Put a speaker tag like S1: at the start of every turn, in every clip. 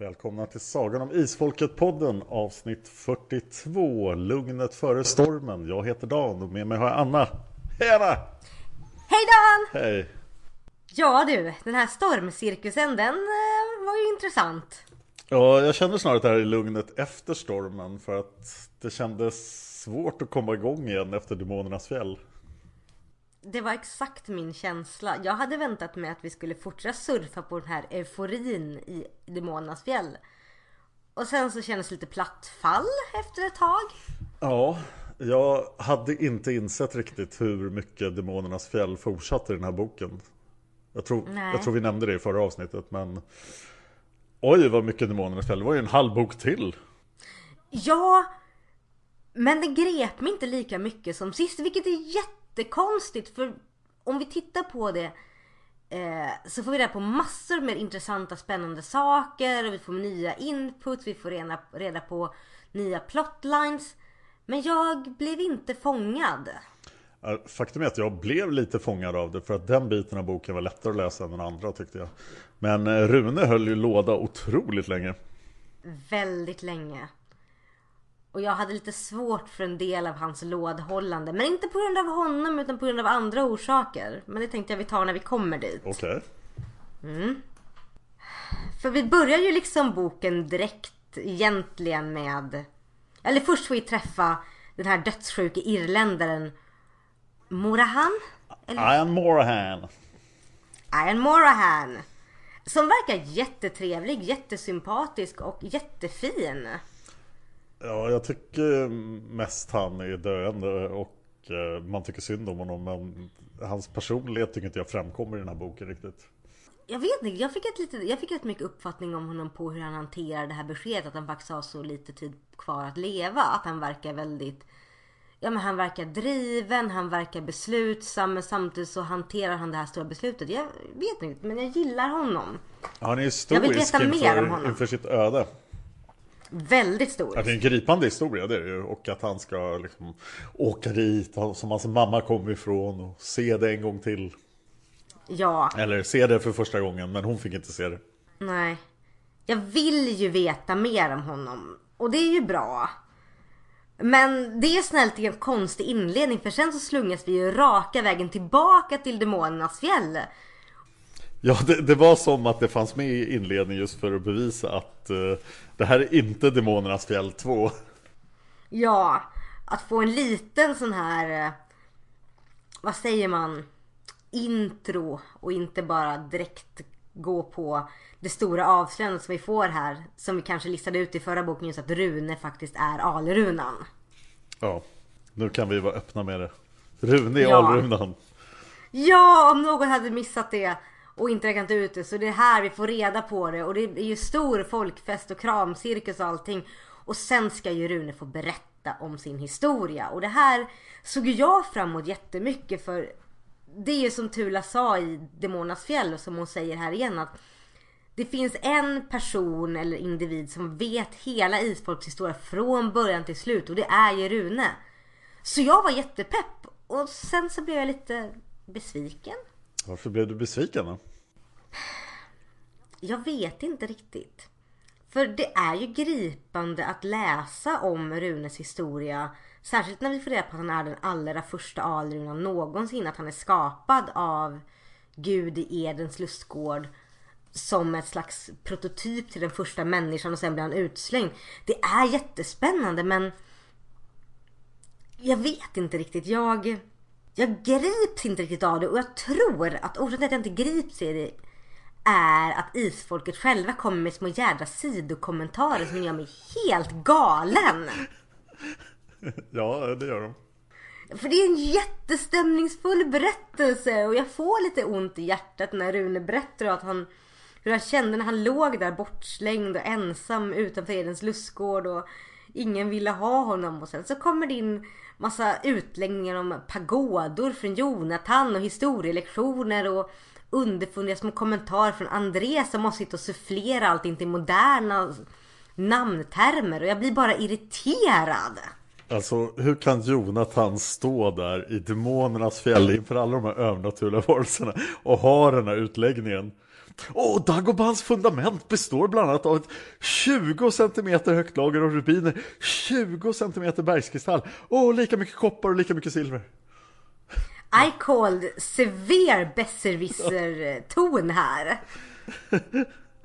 S1: Välkomna till Sagan om Isfolket-podden avsnitt 42 Lugnet före stormen. Jag heter Dan och med mig har jag Anna. Hej Anna!
S2: Hej Dan!
S1: Hej!
S2: Ja du, den här stormcirkusen den eh, var ju intressant.
S1: Ja, jag känner snarare att det här är lugnet efter stormen för att det kändes svårt att komma igång igen efter Demonernas fjäll.
S2: Det var exakt min känsla. Jag hade väntat mig att vi skulle fortsätta surfa på den här euforin i Demonernas fjäll. Och sen så kändes det lite platt fall efter ett tag.
S1: Ja, jag hade inte insett riktigt hur mycket Demonernas fjäll fortsatte i den här boken. Jag tror,
S2: Nej.
S1: jag tror vi nämnde det i förra avsnittet men Oj vad mycket Demonernas fjäll, det var ju en halv bok till.
S2: Ja, men det grep mig inte lika mycket som sist, vilket är jättekonstigt för om vi tittar på det eh, så får vi reda på massor med intressanta spännande saker och vi får nya input, vi får reda, reda på nya plotlines. Men jag blev inte fångad.
S1: Faktum är att jag blev lite fångad av det för att den biten av boken var lättare att läsa än den andra tyckte jag. Men eh, Rune höll ju låda otroligt länge.
S2: Väldigt länge. Och jag hade lite svårt för en del av hans lådhållande. Men inte på grund av honom utan på grund av andra orsaker. Men det tänkte jag vi tar när vi kommer dit.
S1: Okej.
S2: För vi börjar ju liksom boken direkt egentligen med... Eller först får vi träffa den här dödssjuke irländaren Morahan? Eller
S1: Ian Morahan.
S2: Ian Morahan. Som verkar jättetrevlig, jättesympatisk och jättefin.
S1: Ja, jag tycker mest han är döende och eh, man tycker synd om honom men hans personlighet tycker inte jag framkommer i den här boken riktigt.
S2: Jag vet inte, jag fick, ett lite, jag fick rätt mycket uppfattning om honom på hur han hanterar det här beskedet att han faktiskt har så lite tid kvar att leva. Att han verkar väldigt Ja men han verkar driven, han verkar beslutsam men samtidigt så hanterar han det här stora beslutet. Jag vet inte men jag gillar honom.
S1: Han är
S2: Jag vill
S1: historisk
S2: veta mer om
S1: inför,
S2: honom.
S1: inför sitt öde.
S2: Väldigt stor.
S1: Ja, det är en gripande historia det är ju. Och att han ska liksom åka dit som hans mamma kom ifrån och se det en gång till.
S2: Ja,
S1: Eller se det för första gången men hon fick inte se det.
S2: nej. Jag vill ju veta mer om honom. Och det är ju bra. Men det är snällt i en konstig inledning för sen så slungas vi ju raka vägen tillbaka till demonernas fjäll.
S1: Ja, det, det var som att det fanns med i inledningen just för att bevisa att eh, det här är inte Demonernas fjäll 2.
S2: Ja, att få en liten sån här, eh, vad säger man, intro och inte bara direkt gå på det stora avslöjandet som vi får här. Som vi kanske listade ut i förra boken just att Rune faktiskt är Alrunan.
S1: Ja, nu kan vi vara öppna med det. Rune i
S2: Ja.
S1: Alrunan.
S2: Ja, om någon hade missat det och inte räknat ut det så det är här vi får reda på det och det är ju stor folkfest och kramcirkus och allting. Och sen ska ju Rune få berätta om sin historia. Och det här såg jag fram emot jättemycket för det är ju som Tula sa i Demonas fjäll och som hon säger här igen att det finns en person eller individ som vet hela Isfolks historia från början till slut och det är ju Rune. Så jag var jättepepp och sen så blev jag lite besviken.
S1: Varför blev du besviken då?
S2: Jag vet inte riktigt. För det är ju gripande att läsa om Runes historia. Särskilt när vi får reda på att han är den allra första alrunan någonsin. Att han är skapad av Gud i Edens lustgård. Som ett slags prototyp till den första människan och sen blir han utslängd. Det är jättespännande men jag vet inte riktigt. Jag, jag grips inte riktigt av det och jag tror att orsaken till att jag inte grips i det är att isfolket själva kommer med små jädra sidokommentarer som gör mig helt galen.
S1: Ja, det gör de.
S2: För det är en jättestämningsfull berättelse och jag får lite ont i hjärtat när Rune berättar att han hur han kände när han låg där bortslängd och ensam utanför Edens lustgård och ingen ville ha honom och sen så kommer det in massa utläggningar om pagodor från Jonathan och historielektioner och underfundiga små kommentarer från André som måste sitta och sufflera allting till moderna namntermer och jag blir bara irriterad.
S1: Alltså, hur kan Jonathan stå där i demonernas fjäll inför alla de här övernaturliga varelserna och ha den här utläggningen? Och Dagobans fundament består bland annat av ett 20 cm högt lager av rubiner, 20 cm bergskristall och lika mycket koppar och lika mycket silver.
S2: I called severe besserwisser-ton här.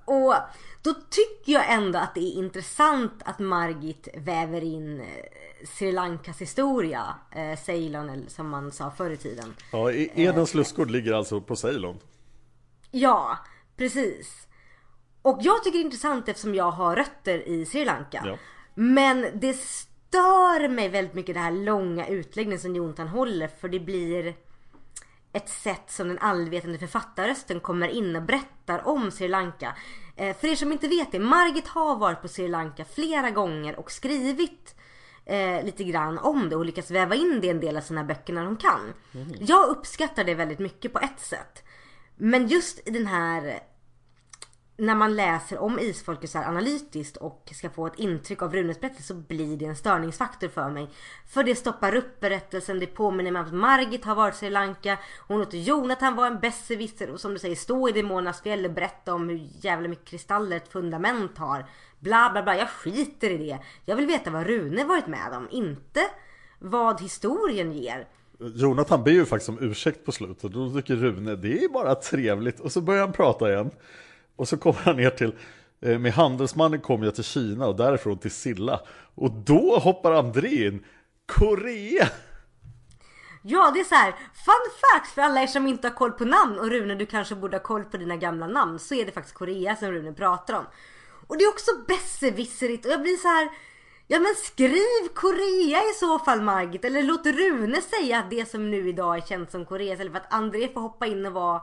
S2: Och då tycker jag ändå att det är intressant att Margit väver in eh, Sri Lankas historia, eh, Ceylon som man sa förr i tiden.
S1: Ja, Edens lustgård ligger alltså på Ceylon.
S2: Ja, precis. Och jag tycker det är intressant eftersom jag har rötter i Sri Lanka.
S1: Ja.
S2: Men det stör mig väldigt mycket det här långa utläggningen som Jonathan håller för det blir ett sätt som den allvetande författarrösten kommer in och berättar om Sri Lanka. Eh, för er som inte vet det, Margit har varit på Sri Lanka flera gånger och skrivit eh, lite grann om det och lyckats väva in det i en del av sina böcker när hon kan. Jag uppskattar det väldigt mycket på ett sätt. Men just i den här när man läser om isfolket så här analytiskt och ska få ett intryck av Runes berättelse så blir det en störningsfaktor för mig. För det stoppar upp berättelsen, det påminner mig om att Margit har varit i Sri Lanka, hon låter Jonathan vara en besserwisser och som du säger stå i demonernas fjäll och berätta om hur jävla mycket kristaller ett fundament har. Bla bla bla, jag skiter i det. Jag vill veta vad Rune varit med om, inte vad historien ger.
S1: Jonathan ber ju faktiskt om ursäkt på slutet och då tycker Rune det är bara trevligt och så börjar han prata igen. Och så kommer han ner till eh, med handelsmannen kom jag till Kina och därifrån till Silla. Och då hoppar André in. Korea!
S2: Ja, det är så här. Fun fact för alla er som inte har koll på namn och Rune, du kanske borde ha koll på dina gamla namn. Så är det faktiskt Korea som Rune pratar om. Och det är också besserwisserigt och jag blir så här. Ja men skriv Korea i så fall Margit. Eller låt Rune säga att det som nu idag är känt som Korea. Istället för att André får hoppa in och vara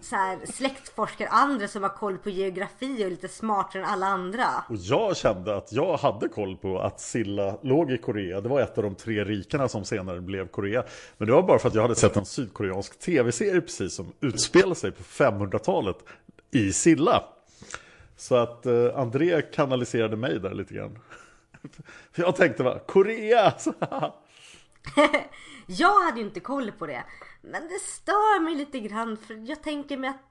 S2: så här, släktforskare. Andra som har koll på geografi och är lite smartare än alla andra.
S1: Och jag kände att jag hade koll på att Silla låg i Korea. Det var ett av de tre rikena som senare blev Korea. Men det var bara för att jag hade sett en sydkoreansk tv-serie precis som utspelade sig på 500-talet i Silla. Så att eh, André kanaliserade mig där lite grann. För jag tänkte bara, Korea!
S2: Jag hade ju inte koll på det. Men det stör mig lite grann för jag tänker mig att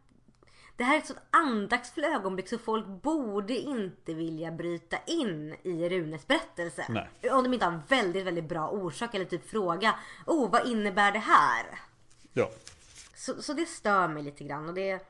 S2: det här är ett sånt andaktsfullt ögonblick så folk borde inte vilja bryta in i Runes berättelse.
S1: Nej.
S2: Om de inte har en väldigt, väldigt bra orsak eller typ fråga. Oh, vad innebär det här?
S1: ja.
S2: Så, så det stör mig lite grann och det,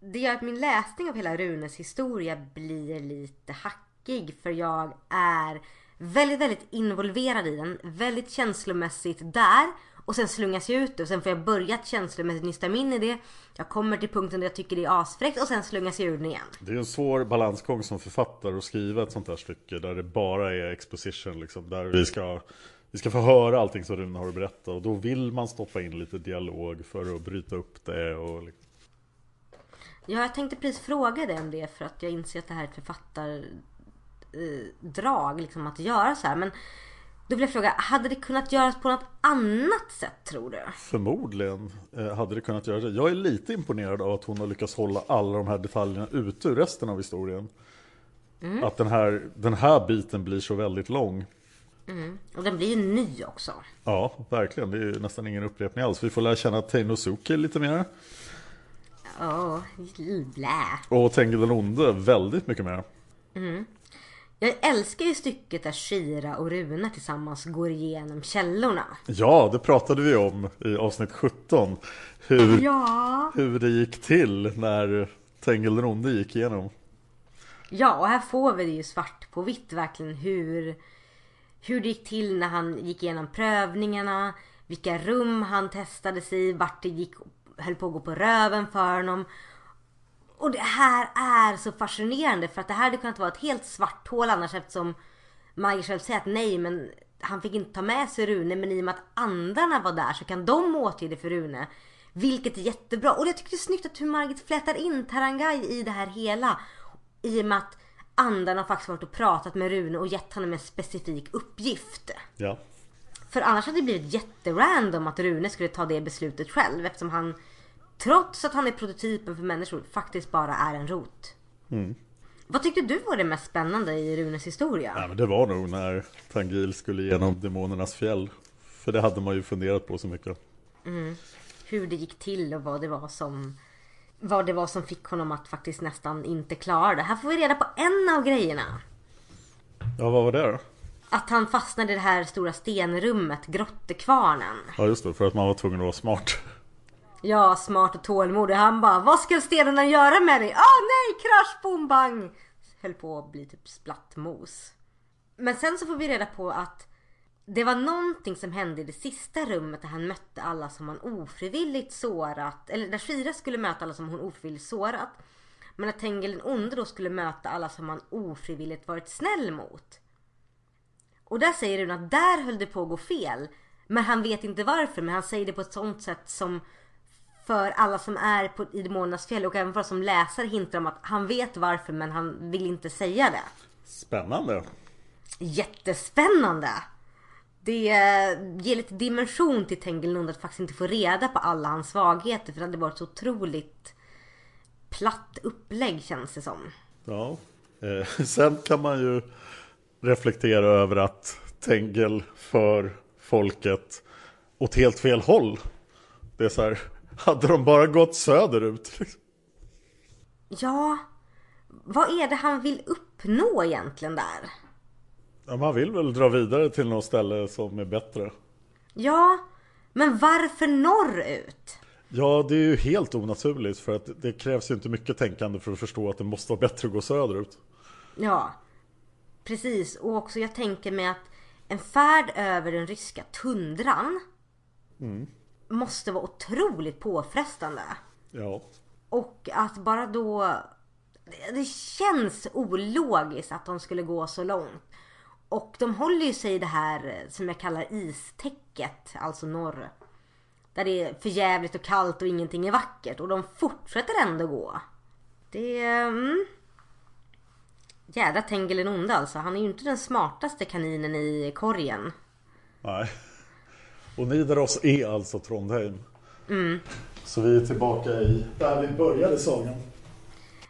S2: det gör att min läsning av hela Runes historia blir lite hackig för jag är väldigt, väldigt involverad i den. Väldigt känslomässigt där och sen slungas jag ut och sen får jag börja att känslomässigt nysta mig in i det. Jag kommer till punkten där jag tycker det är asfräckt och sen slungas jag ur den igen.
S1: Det är en svår balansgång som författare att skriva ett sånt här stycke där det bara är exposition liksom. Där vi ska, vi ska få höra allting som Rune har att berätta och då vill man stoppa in lite dialog för att bryta upp det och liksom.
S2: Ja, jag tänkte precis fråga dig om det för att jag inser att det här är ett författar eh, drag liksom att göra så här. Men då vill jag fråga, hade det kunnat göras på något annat sätt tror du?
S1: Förmodligen eh, hade det kunnat göra det. Jag är lite imponerad av att hon har lyckats hålla alla de här detaljerna ute ur resten av historien.
S2: Mm.
S1: Att den här, den här biten blir så väldigt lång.
S2: Och den blir ju ny också.
S1: Ja, verkligen. Det är ju nästan ingen upprepning alls. Vi får lära känna Teinosuke lite mer.
S2: Åh, blä.
S1: Och Tengil den onde väldigt mycket mer.
S2: Jag älskar ju stycket där Shira och Rune tillsammans går igenom källorna.
S1: Ja, det pratade vi om i avsnitt 17. Hur,
S2: Ja.
S1: hur det gick till när Tengil den onde gick igenom.
S2: Ja, och här får vi det ju svart på vitt verkligen hur, hur det gick till när han gick igenom prövningarna, vilka rum han testades i, vart det gick, höll på att gå på röven för honom. Och det här är så fascinerande för att det här hade kunnat vara ett helt svart hål annars eftersom Maggie själv säger att nej men han fick inte ta med sig Rune men i och med att andarna var där så kan de åtgärda för Rune. Vilket är jättebra. Och jag tycker det är snyggt att hur Margit flätar in Tarangai i det här hela. I och med att andarna faktiskt varit och pratat med Rune och gett honom en specifik uppgift.
S1: Ja,
S2: För annars hade det blivit jätterandom att Rune skulle ta det beslutet själv eftersom han Trots att han är prototypen för människor faktiskt bara är en rot. Vad tyckte du var det mest spännande i Runes historia?
S1: Nej, men det var nog när Tangil skulle igenom demonernas fjäll. För det hade man ju funderat på så mycket.
S2: Hur det gick till och vad det var som vad det var som fick honom att faktiskt nästan inte klara det. Här får vi reda på en av grejerna.
S1: Ja, vad var det då?
S2: Att han fastnade i det här stora stenrummet, grottekvarnen.
S1: Ja, just det, för att man var tvungen att vara smart.
S2: Ja, smart och tålmodig. Han bara, vad ska stenarna göra med dig? Ah nej, krasch, bom, bang! Höll på att bli typ splattmos. Men sen så får vi reda på att det var någonting som hände i det sista rummet där han mötte alla som han ofrivilligt sårat. Eller där Shira skulle möta alla som hon ofrivilligt sårat. Men att Tengil den onde då skulle möta alla som han ofrivilligt varit snäll mot. Och där säger hon att där höll det på att gå fel. Men han vet inte varför. Men han säger det på ett sånt sätt som för alla som är på, i Demonernas fjäll och även för oss som läsare hintar om att han vet varför men han vill inte säga det.
S1: Spännande.
S2: Jättespännande! Det ger lite dimension till Tengil Nund att faktiskt inte få reda på alla hans svagheter för det hade varit så otroligt platt upplägg känns det som.
S1: Ja. Eh, sen kan man ju reflektera över att Tengel för folket åt helt fel håll. Det är så här, hade de bara gått söderut?
S2: Ja, vad är det han vill uppnå egentligen där?
S1: Ja, man vill väl dra vidare till något ställe som är bättre.
S2: Ja, men varför norrut?
S1: Ja, det är ju helt onaturligt för att det krävs ju inte mycket tänkande för att förstå att det måste vara bättre att gå söderut.
S2: Ja, precis. Och också jag tänker mig att en färd över den ryska tundran måste vara otroligt påfrestande.
S1: Ja,
S2: Och att bara då... det- känns ologiskt att de skulle gå så långt. Och de håller ju sig i det här som jag kallar istäcket, alltså norr. Där det är för jävligt och kallt och ingenting är vackert. Och de fortsätter ändå gå. Det är... Mm. Jädra Tengil onde alltså. Han är ju inte den smartaste kaninen i korgen.
S1: nej. Och Nidaros är alltså Trondheim. Så vi är tillbaka i där vi började sagan.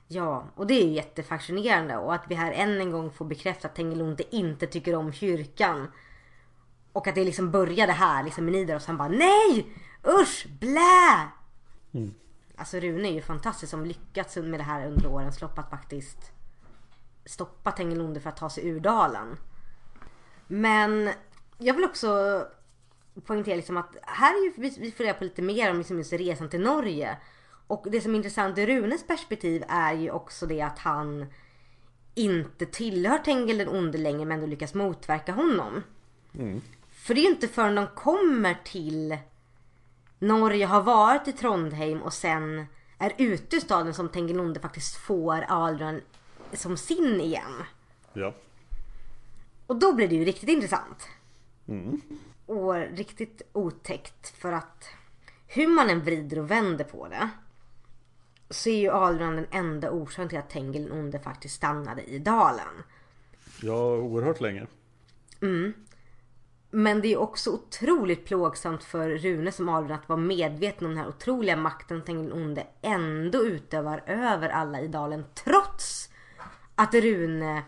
S2: Ja, och det är ju jättefascinerande och att vi här än en gång får bekräfta att Tengilonte inte tycker om kyrkan. Och att det liksom började här liksom med Nidaros. Han bara nej! Usch! Blä! Alltså Rune är ju fantastisk som lyckats med det här under årens lopp att faktiskt stoppa Tengilonde för att ta sig ur dalen. Men jag vill också poängtera liksom att här är ju, vi- vi får reda på lite mer om liksom just resan till Norge. Och det som är intressant ur Runes perspektiv är ju också det att han inte tillhör Tengil den onde längre men ändå lyckas motverka honom. För det är ju inte förrän de kommer till Norge, har varit i Trondheim och sen är ute ur staden som Tengil den onde faktiskt får Aldran som sin igen.
S1: Ja.
S2: Och då blir det ju riktigt intressant. Och riktigt otäckt för att hur man än vrider och vänder på det så är ju Alran den enda orsaken till att Tengil den onde faktiskt stannade i dalen.
S1: Ja, oerhört länge.
S2: Men det är också otroligt plågsamt för Rune som Alrun att vara medveten om den här otroliga makten Tengil Onde ändå utövar över alla i dalen trots att Rune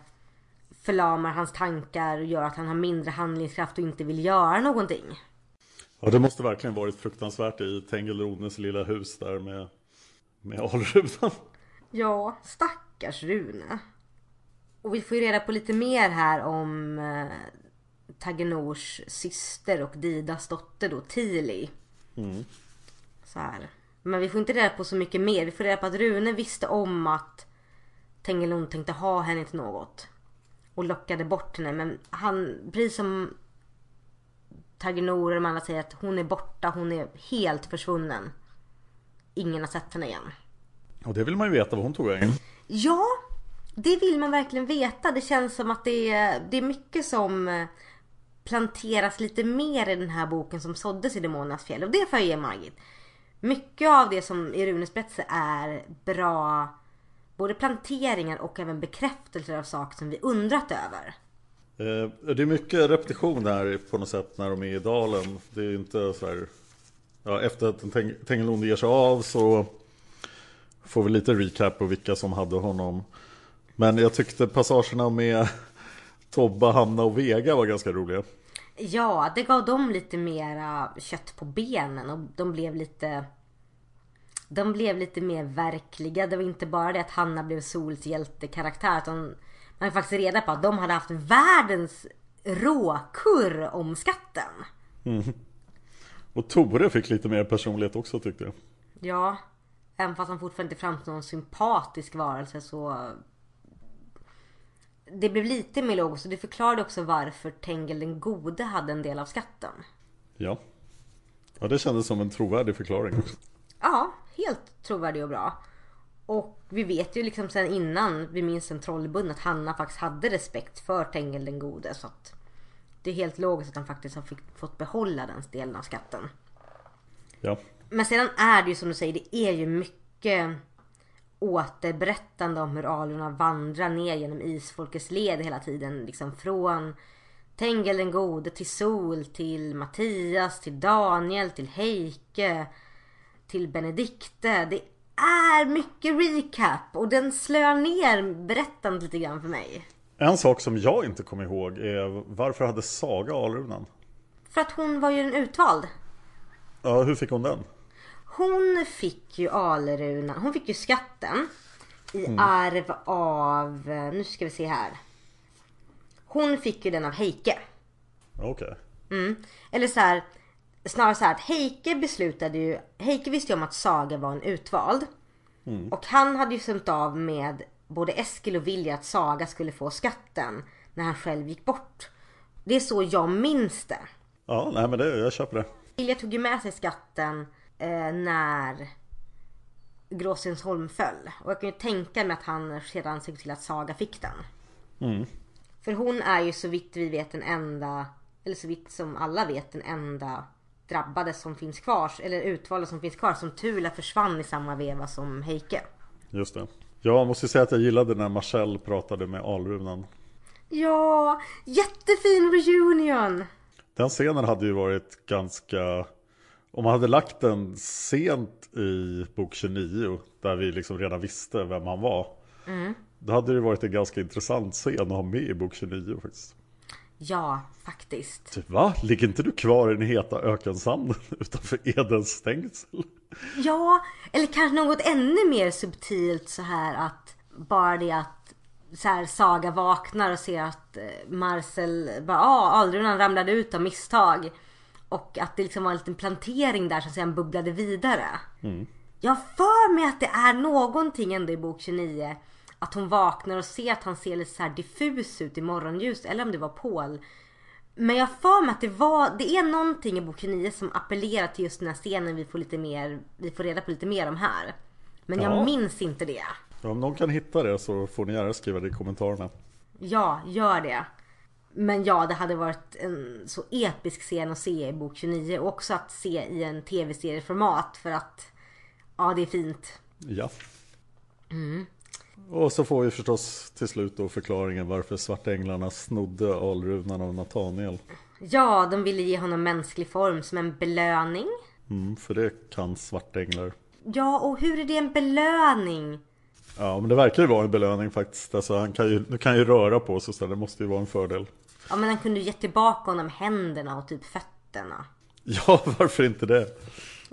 S2: förlamar hans tankar och gör att han har mindre handlingskraft och inte vill göra någonting.
S1: Ja, det måste verkligen varit fruktansvärt i Tengelrones lilla hus där med, med Alrudan.
S2: Ja, stackars Rune. Och vi får ju reda på lite mer här om eh, Tagenors syster och Didas dotter då, Tili. Så här. Men vi får inte reda på så mycket mer. Vi får reda på att Rune visste om att Tengelon tänkte ha henne till något. Och lockade bort henne. Men han, precis som Tagenor och de andra säger att hon är borta. Hon är helt försvunnen. Ingen har sett henne igen.
S1: Och det vill man ju veta vad hon tog vägen.
S2: Ja, det vill man verkligen veta. Det känns som att det är, det är mycket som eh, planteras lite mer i den här boken som såddes i Demonernas fjäll. Och det får jag ge Margit. Mycket av det som i Runes berättelse är bra både planteringar och även bekräftelser av saker som vi undrat över.
S1: Eh, Det är mycket repetition här på något sätt när de är i dalen. Det är inte så här... Ja, efter att Teng- Tengelonde ger sig av så får vi lite recap på vilka som hade honom. Men jag tyckte passagerna med Tobba, Hanna och Vega var ganska roliga.
S2: Ja, det gav dem lite mera kött på benen och de blev lite de blev lite mer verkliga. Det var inte bara det att Hanna blev Sols hjältekaraktär utan man fick faktiskt reda på att de hade haft världens råkurr om skatten.
S1: Och Tore fick lite mer personlighet också tyckte jag.
S2: Ja, även fast han fortfarande inte framstår som en sympatisk varelse så det blev lite mer logiskt och det förklarade också varför Tengel den gode hade en del av skatten.
S1: Ja. Ja, det kändes som en trovärdig förklaring.
S2: Ja, helt trovärdig och bra. Och vi vet ju liksom sen innan vi minns en trollbund att Hanna faktiskt hade respekt för Tengel den gode. Så att det är helt logiskt att han faktiskt har fått behålla den delen av skatten.
S1: Ja.
S2: Men sedan är det ju som du säger, det är ju mycket återberättande om hur alurna vandrar ner genom isfolkets led hela tiden. Liksom från Tengel den gode till Sol, till Mattias, till Daniel, till Heike, till Benedikte. Det är mycket recap och den slår ner berättandet lite grann för mig.
S1: En sak som jag inte kommer ihåg är varför hade Saga Alrunan?
S2: För att hon var ju en utvald.
S1: Ja, hur fick hon den?
S2: Hon fick ju Alerunan, hon fick ju skatten i arv av, nu ska vi se här. Hon fick ju den av Heike.
S1: Okej.
S2: Eller så här, snarare så här att Heike beslutade ju, Heike visste ju om att Saga var en utvald. Och han hade ju stämt av med både Eskil och Vilja att Saga skulle få skatten när han själv gick bort. Det är så jag minns det.
S1: Ja, nej men det, jag köper det.
S2: Vilja tog ju med sig skatten eh, när Gråstensholm föll. Och jag kan ju tänka mig att han sedan såg till att Saga fick den. För hon är ju så vitt vi vet den enda, eller så vitt som alla vet den enda drabbade som finns kvar, eller utvalda som finns kvar. Som Tula försvann i samma veva som Heike.
S1: Just det. Jag måste säga att jag gillade när Marcel pratade med Alrunan.
S2: Ja, jättefin reunion!
S1: Den scenen hade ju varit ganska... Om man hade lagt den sent i bok 29, där vi liksom redan visste vem han var. Då hade det varit en ganska intressant scen att ha med i bok 29 faktiskt.
S2: Ja, faktiskt.
S1: Typ, va? Ligger inte du kvar i den heta ökensanden utanför Edens stängsel?
S2: Ja, eller kanske något ännu mer subtilt så här att bara det att så här, Saga vaknar och ser att eh, Marcel bara ah, Alrunan ramlade ut av misstag. Och att det liksom var en liten plantering där som sen bubblade vidare. Jag har för mig att det är någonting ändå i bok 29. Att hon vaknar och ser att han ser lite så diffus ut i morgonljus. Eller om det var Paul. Men jag för mig att det var, det är någonting i bok 29 som appellerar till just den här scenen vi får lite mer, vi får reda på lite mer om här. Men jag
S1: Ja.
S2: minns inte det.
S1: Ja, om någon kan hitta det så får ni gärna skriva det i kommentarerna.
S2: Ja, gör det. Men ja, det hade varit en så episk scen att se i bok 29 och också att se i en tv-serieformat för att ja, det är fint.
S1: Ja. Och så får vi förstås till slut då förklaringen varför svartänglarna snodde alrunan av Nathaniel.
S2: Ja, de ville ge honom mänsklig form som en belöning.
S1: Mm, för det kan svartänglar.
S2: Ja, och hur är det en belöning?
S1: Ja, men det verkar ju vara en belöning faktiskt. Alltså, han kan ju, nu kan ju röra på sig så det måste ju vara en fördel.
S2: Ja, men han kunde ju ge tillbaka honom händerna och typ fötterna.
S1: Ja, varför inte det?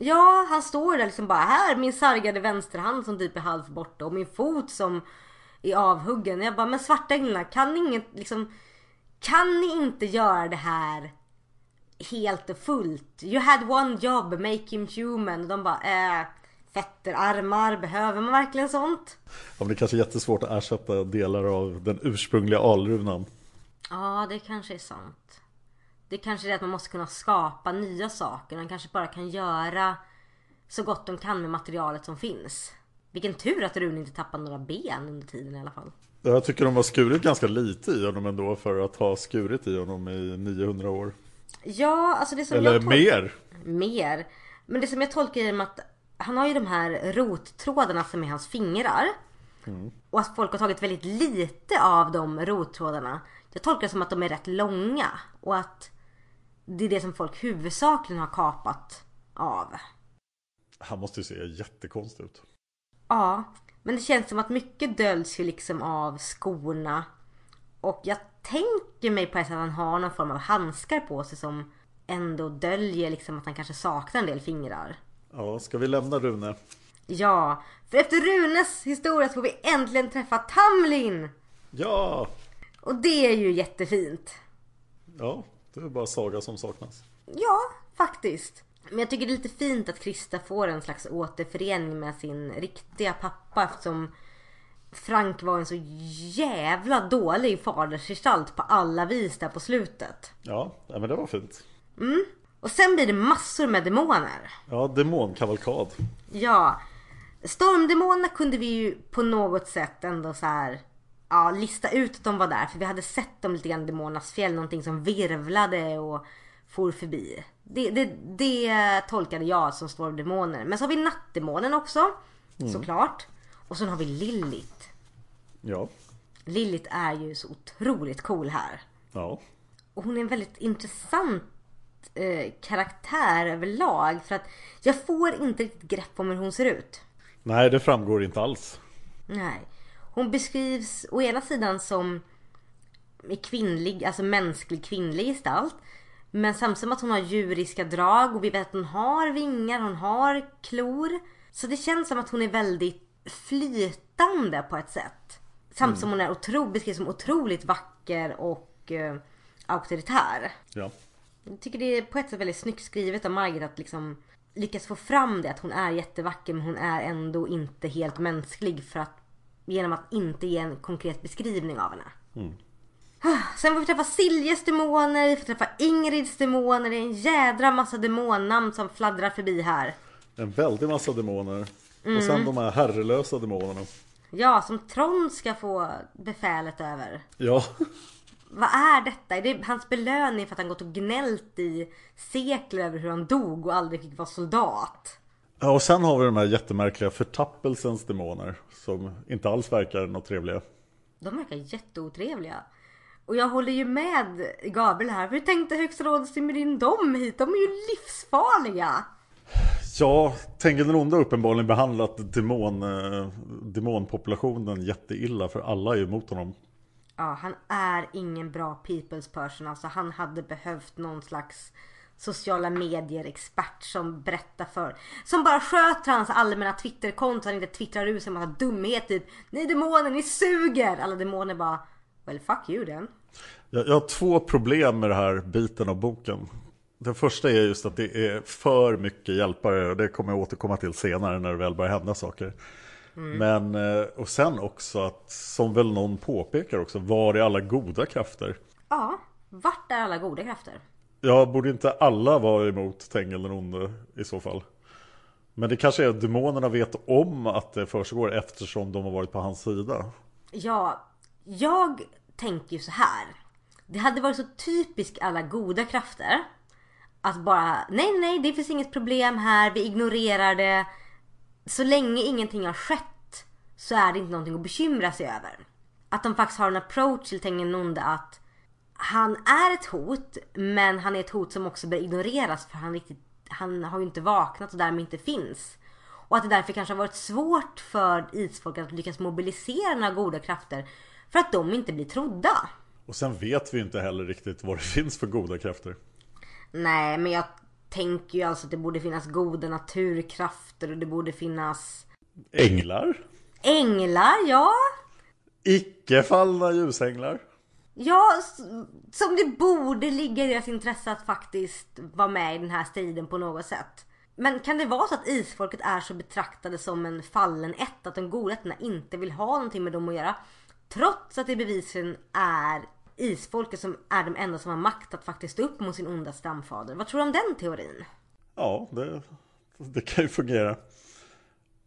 S2: Ja, han står där liksom bara här min sargade vänsterhand som typ är halvt borta och min fot som är avhuggen. Jag bara, men svartänglarna kan ni inget liksom Kan ni inte göra det här helt och fullt? You had one job, make him human. Och de bara, eh, fötter, armar, behöver man verkligen sånt?
S1: Ja, men det är kanske är jättesvårt att ersätta delar av den ursprungliga alrunan.
S2: Ja, det kanske är sant. Det kanske är det att man måste kunna skapa nya saker. Man kanske bara kan göra så gott de kan med materialet som finns. Vilken tur att Rune inte tappade några ben under tiden i alla fall.
S1: Jag tycker de har skurit ganska lite i honom ändå för att ha skurit i honom i 900 år.
S2: Ja, alltså det som
S1: Eller
S2: jag tol-
S1: mer.
S2: Mer. Men det som jag tolkar är att han har ju de här rottrådarna som är hans fingrar. Och att folk har tagit väldigt lite av de rottrådarna. Jag tolkar det som att de är rätt långa. Och att det är det som folk huvudsakligen har kapat av.
S1: Han måste ju se jättekonstig ut.
S2: Ja, men det känns som att mycket döljs ju liksom av skorna. Och jag tänker mig på ett sätt att han har någon form av handskar på sig som ändå döljer liksom att han kanske saknar en del fingrar.
S1: Ja, ska vi lämna Rune?
S2: Ja, för efter Runes historia så får vi äntligen träffa Tamlin!
S1: Ja!
S2: Och det är ju jättefint.
S1: Ja, det är bara Saga som saknas.
S2: Ja, faktiskt. Men jag tycker det är lite fint att Krista får en slags återförening med sin riktiga pappa eftersom Frank var en så jävla dålig fadersgestalt på alla vis där på slutet.
S1: Ja, men det var fint.
S2: Och sen blir det massor med demoner.
S1: Ja, demonkavalkad.
S2: Ja, Stormdemonerna kunde vi ju på något sätt ändå så här ja, lista ut att de var där. För vi hade sett dem lite grann i Demonernas fjäll. Någonting som virvlade och for förbi. Det, det, det tolkade jag som stormdemoner. Men så har vi nattdemonen också. Såklart. Och sen har vi Lilith.
S1: Ja,
S2: Lilith är ju så otroligt cool här.
S1: ja.
S2: Och hon är en väldigt intressant eh, karaktär överlag. För att jag får inte riktigt grepp om hur hon ser ut.
S1: Nej, det framgår inte alls.
S2: Nej. Hon beskrivs å ena sidan som kvinnlig, alltså mänsklig kvinnlig gestalt. Men samtidigt som att hon har djuriska drag och vi vet att hon har vingar, hon har klor. Så det känns som att hon är väldigt flytande på ett sätt. Samtidigt som hon är otro, beskrivs som otroligt vacker och eh, auktoritär.
S1: Ja.
S2: Jag tycker det är på ett sätt väldigt snyggt skrivet av Margit att liksom lyckas få fram det att hon är jättevacker men hon är ändå inte helt mänsklig för att genom att inte ge en konkret beskrivning av henne. Sen får vi träffa Siljes demoner, vi får träffa Ingrids demoner, det är en jädra massa demonnamn som fladdrar förbi här.
S1: En väldig massa demoner. Och sen de här herrelösa demonerna.
S2: Ja, som Trond ska få befälet över.
S1: Ja,
S2: Vad är detta? Är det hans belöning för att han gått och gnällt i sekler över hur han dog och aldrig fick vara soldat?
S1: Ja och sen har vi de här jättemärkliga förtappelsens demoner. Som inte alls verkar något trevliga.
S2: De verkar jätteotrevliga. Och jag håller ju med Gabriel här. Hur tänkte högsta rådet simma in dem hit? De är ju livsfarliga.
S1: Ja, Tengil den onde har uppenbarligen behandlat demon, eh, demonpopulationen jätteilla för alla är ju emot honom.
S2: Ja, han är ingen bra people's person. Alltså han hade behövt någon slags sociala medier expert som berättar för Som bara sköter hans allmänna twitterkonto han inte twittrar ut sig en massa dumhet typ Ni demoner, ni suger! Alla demoner bara Well fuck you then.
S1: Jag, jag har två problem med den här biten av boken. Den första är just att det är för mycket hjälpare och det kommer jag återkomma till senare när det väl börjar hända saker. Men, eh, och sen också att, som väl någon påpekar också, var är alla goda krafter?
S2: Ja, vart är alla goda krafter?
S1: Ja, borde inte alla vara emot Tengil den onde i så fall? Men det kanske är att demonerna vet om att det försiggår eftersom de har varit på hans sida.
S2: Ja, jag tänker ju så här. Det hade varit så typiskt alla goda krafter. Att bara, nej nej det finns inget problem här, vi ignorerar det. Så länge ingenting har skett så är det inte någonting att bekymra sig över. Att de faktiskt har en approach till Tengen Nonde att han är ett hot men han är ett hot som också bör ignoreras för han, riktigt, han har ju inte vaknat och därmed inte finns. Och att det därför kanske har varit svårt för isfolket att lyckas mobilisera några goda krafter för att de inte blir trodda.
S1: Och sen vet vi inte heller riktigt vad det finns för goda krafter.
S2: Nej, men jag tänker ju alltså att det borde finnas goda naturkrafter och det borde finnas
S1: Änglar?
S2: änglar, ja.
S1: Icke fallna ljusänglar?
S2: Ja, som det borde ligga i deras intresse att faktiskt vara med i den här striden på något sätt. Men kan det vara så att isfolket är så betraktade som en fallen ett att de goda ätterna inte vill ha någonting med dem att göra? Trots att det bevisligen är isfolket som är de enda som har makt att faktiskt stå upp mot sin onda stamfader. Vad tror du om den teorin?
S1: Ja, det, det kan ju fungera.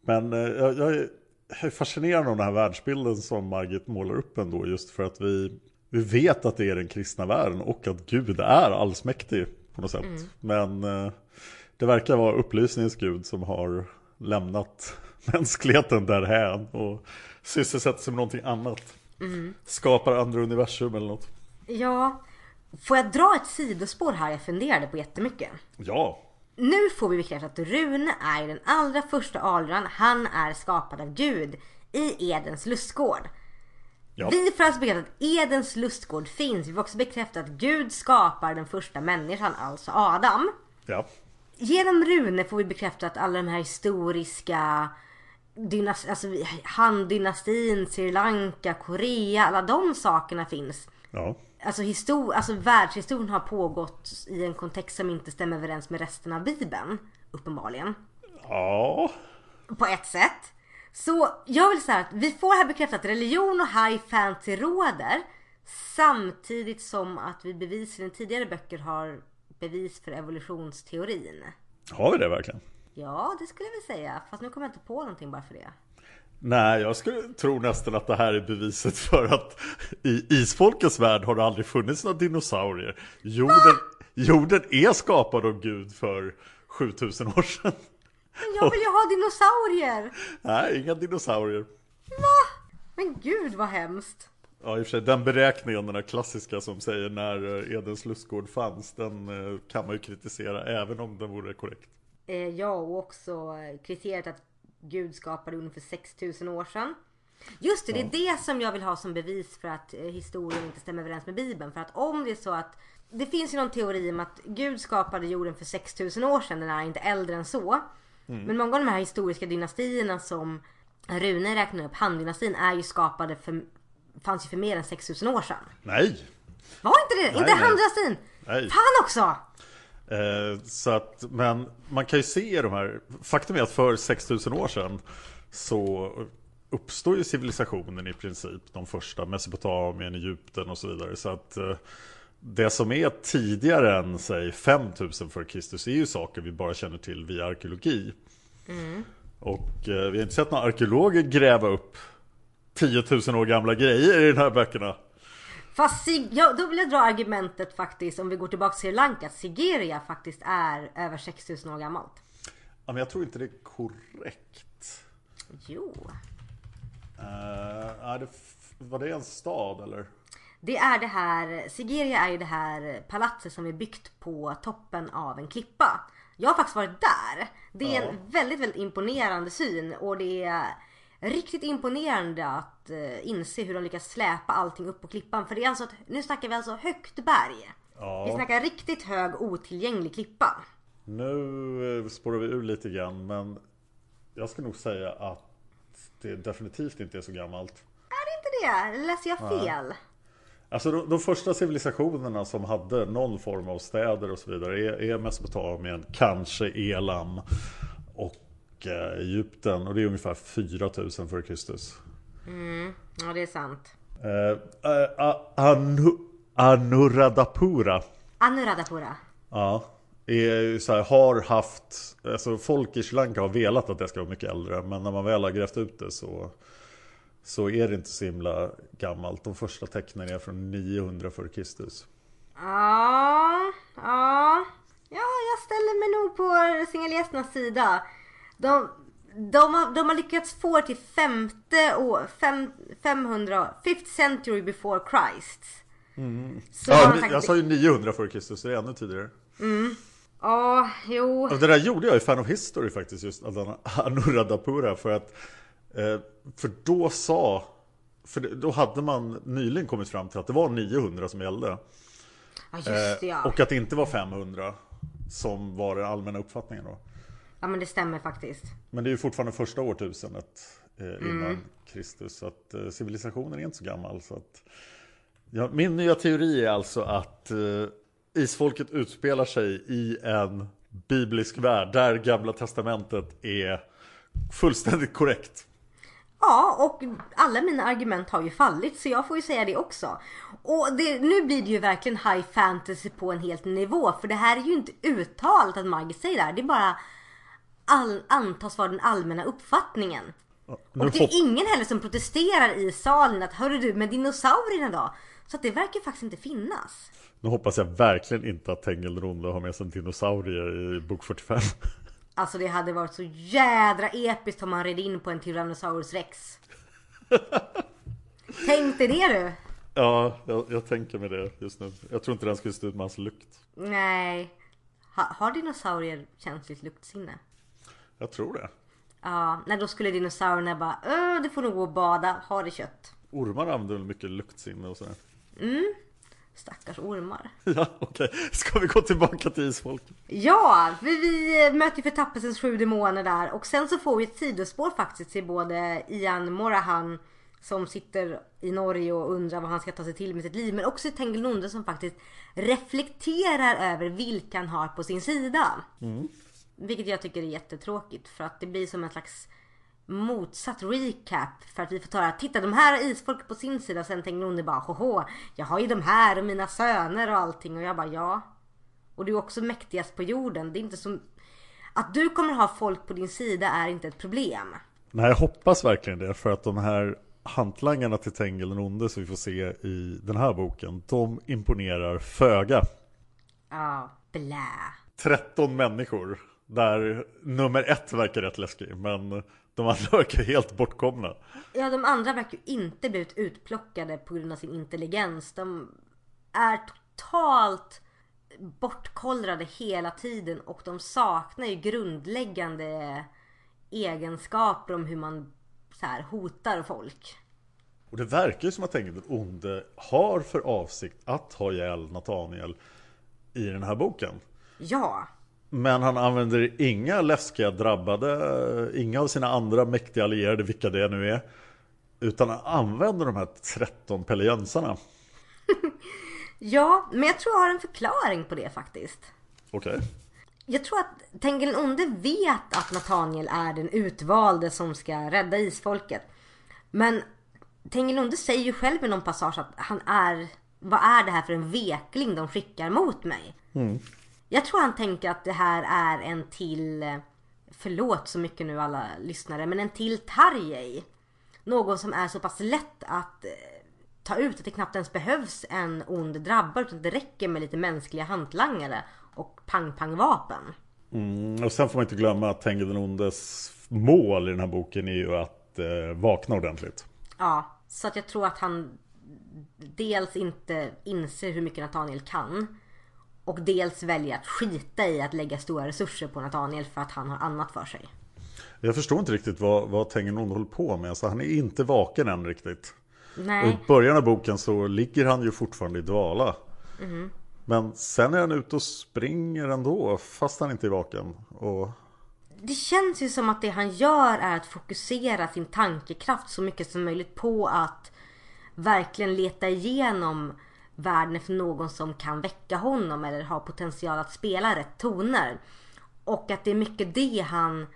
S1: Men eh, jag, jag är fascinerad av den här världsbilden som Margit målar upp ändå. Just för att vi, vi vet att det är den kristna världen och att Gud är allsmäktig på något sätt. Men eh, det verkar vara upplysningens Gud som har lämnat mänskligheten därhän och sysselsätter sig med någonting annat. Skapar andra universum eller något.
S2: Ja, får jag dra ett sidospår här jag funderade på jättemycket?
S1: Ja,
S2: Nu får vi bekräftat att Rune är den allra första alran. Han är skapad av Gud i Edens lustgård.
S1: Ja.
S2: Alltså bekräfta att Edens lustgård finns. Vi får också bekräfta att Gud skapar den första människan, alltså Adam.
S1: ja.
S2: Genom Rune får vi bekräfta att alla de här historiska dynas- alltså Han-dynastin, Sri Lanka, Korea, alla de sakerna finns.
S1: ja.
S2: Alltså, histor- alltså världshistorien har pågått i en kontext som inte stämmer överens med resten av bibeln. Uppenbarligen.
S1: Ja,
S2: På ett sätt. Så jag vill säga att vi får här bekräftat att religion och high fantasy råder. Samtidigt som att vi bevisligen i tidigare böcker har bevis för evolutionsteorin.
S1: har vi det verkligen?
S2: Ja, det skulle jag vilja säga. Fast nu kommer jag inte på någonting bara för det.
S1: Nej, jag skulle tro nästan att det här är beviset för att i isfolkets värld har det aldrig funnits några dinosaurier. Jorden, jorden är skapad av Gud för 7000 år sedan.
S2: Men jag vill ju ha dinosaurier!
S1: Nej, inga dinosaurier.
S2: Men gud vad hemskt.
S1: Ja, i och för sig, den beräkningen, den här klassiska som säger när eh, Edens lustgård fanns, den eh, kan man ju kritisera även om den vore korrekt.
S2: Eh, ja, och också kriteriet att Gud skapade ungefär 6000 år sedan. Just det, det är det som jag vill ha som bevis för att historien inte stämmer överens med Bibeln. För att om det är så att det finns ju någon teori om att Gud skapade jorden för 6000 år sedan, den är inte äldre än så. Men många av de här historiska dynastierna som Rune räknar upp, Han-dynastin, är ju skapade för, fanns ju för mer än 6000 år sedan.
S1: Nej!
S2: Var inte det? inte
S1: nej.
S2: Han-dynastin!
S1: Nej.
S2: Fan också!
S1: Eh, så att, men man kan ju se de här, faktum är att för 6000 år sedan så uppstår ju civilisationen i princip, de första, Mesopotamien, Egypten och så vidare. Så att eh, det som är tidigare än säg 5000 för Kristus är ju saker vi bara känner till via arkeologi. Och eh, vi har inte sett några arkeologer gräva upp 10 000 år gamla grejer i de här böckerna.
S2: Fast ja, då vill jag dra argumentet faktiskt om vi går tillbaka till Sri Lanka Sigeria faktiskt är över 6000 år gammalt.
S1: Ja, men jag tror inte det är korrekt.
S2: Jo.
S1: Uh, är det, var det en stad eller?
S2: Det är det här, Sigeria är ju det här palatset som är byggt på toppen av en klippa. Jag har faktiskt varit där. Det är en väldigt, väldigt imponerande syn och det är riktigt imponerande att eh, inse hur de lyckas släpa allting upp på klippan. För det är alltså, nu snackar vi alltså högt berg.
S1: Ja.
S2: Vi snackar riktigt hög otillgänglig klippa.
S1: Nu eh, spårar vi ur lite grann men jag ska nog säga att det definitivt inte är så gammalt.
S2: Är det inte det? Läser jag fel?
S1: Alltså de, de första civilisationerna som hade någon form av städer och så vidare är, är Mesopotamien, kanske Elam och eh, Egypten och det är ungefär 4000 före Kristus.
S2: Ja, det är sant.
S1: Eh, eh, Anu, Anuradhapura
S2: Anuradhapura.
S1: Ja, är ju så här, har haft, alltså folk i Sri Lanka har velat att det ska vara mycket äldre men när man väl har grävt ut det så så är det inte så himla gammalt. De första tecknen är från 900 före Kristus.
S2: Ja, ja. Ja, jag ställer mig nog på singelgästernas sida. De, de, har, de har lyckats få till femte år, fem, 500, 5th century before Christ. Så har
S1: Ja, ni-
S2: sagt-
S1: jag sa ju 900 före Kristus, så det är ännu tidigare.
S2: Ja, jo.
S1: Och det där gjorde jag i Fan of History faktiskt, just Anuradhapura för att eh, För då sa För då hade man nyligen kommit fram till att det var 900 som gällde
S2: Ja just det
S1: eh,
S2: ja.
S1: Och att det inte var 500 Som var den allmänna uppfattningen då
S2: Ja men det stämmer faktiskt.
S1: Men det är ju fortfarande första årtusendet eh, innan Kristus Så att eh, civilisationen är inte så gammal så att ja, Min nya teori är alltså att eh, Isfolket utspelar sig i en biblisk värld Där gamla testamentet är fullständigt korrekt
S2: Ja, och alla mina argument har ju fallit så jag får ju säga det också. Och det, nu blir det ju verkligen high fantasy på en helt nivå för det här är ju inte uttalat att Maggie säger det här. Det är bara all, antas vara den allmänna uppfattningen.
S1: Nu
S2: Och det är ingen heller som protesterar i salen att hörru du med dinosaurierna då? Så att det verkar faktiskt inte finnas.
S1: Nu hoppas jag verkligen inte att Tengilronde har med sig dinosaurier i bok 45
S2: Alltså det hade varit så jädra episkt om man red in på en Tyrannosaurus rex. Tänk dig det du!
S1: Ja, jag, jag tänker med det just nu Jag tror inte den skulle stå ut med hans lukt
S2: Nej. Ha, har dinosaurier känsligt luktsinne?
S1: Jag tror det
S2: Ja, nej då skulle dinosaurierna bara Öh, du får nog gå och bada, ha det kött.
S1: Ormar använder väl mycket luktsinne och sådär
S2: Stackars ormar.
S1: Ja, okej. Ska vi gå tillbaka till isfolket?
S2: Ja, vi, vi möter ju förtappelsens sju demoner där och sen så får vi ett sidospår faktiskt till både Ian Morahan som sitter i Norge och undrar vad han ska ta sig till med sitt liv men också Tengil Nonde som faktiskt reflekterar över vilka han har på sin sida. Vilket jag tycker är jättetråkigt för att det blir som en slags motsatt recap för att vi får höra titta de här har isfolk på sin sida sen Tengil Nonde bara hoho jag har ju de här och mina söner och allting och jag bara ja och du är också mäktigast på jorden. Det är inte som... Att du kommer ha folk på din sida är inte ett problem.
S1: Nej, jag hoppas verkligen det. För att de här hantlangarna till Tengil den onde som vi får se i den här boken, de imponerar föga.
S2: Ja, blä.
S1: 13 människor, där nummer ett verkar rätt läskig, men de andra verkar helt bortkomna.
S2: Ja, de andra verkar ju inte blivit utplockade på grund av sin intelligens. De är totalt bortkollrade hela tiden och de saknar ju grundläggande egenskaper om hur man så här, hotar folk.
S1: Och det verkar ju som att Tengil den onde har för avsikt att ha ihjäl Nathaniel i den här boken.
S2: Ja,
S1: Men han använder inga läskiga drabbade, inga av sina andra mäktiga allierade, vilka det nu är. Utan han använder de här 13 pelejensarna.
S2: ja, men jag tror jag har en förklaring på det faktiskt.
S1: Okej.
S2: Jag tror att Tengil den onde vet att Nathaniel är den utvalde som ska rädda isfolket. Men Tengil den onde säger ju själv i någon passage att han är... Vad är det här för en vekling de skickar mot mig? Jag tror han tänker att det här är en till... eh, Förlåt så mycket nu alla lyssnare, men en till Tarjei. Någon som är så pass lätt att eh, ta ut att det knappt ens behövs en ond drabbare utan det räcker med lite mänskliga hantlangare och pang-pang-vapen.
S1: Mm, och sen får man inte glömma att Tengil den ondes mål i den här boken är ju att eh, vakna ordentligt.
S2: Ja, så att jag tror att han dels inte inser hur mycket Nathaniel kan och dels väljer att skita i att lägga stora resurser på Nathaniel för att han har annat för sig.
S1: Jag förstår inte riktigt vad, vad onde håller på med. Så han är inte vaken än riktigt. Och
S2: Nej,
S1: I början av boken så ligger han ju fortfarande i dvala. Men sen är han ute och springer ändå, fast han inte är vaken. Och
S2: det känns ju som att det han gör är att fokusera sin tankekraft så mycket som möjligt på att verkligen leta igenom världen efter någon som kan väcka honom eller har potential att spela rätt toner. Och att det är mycket det han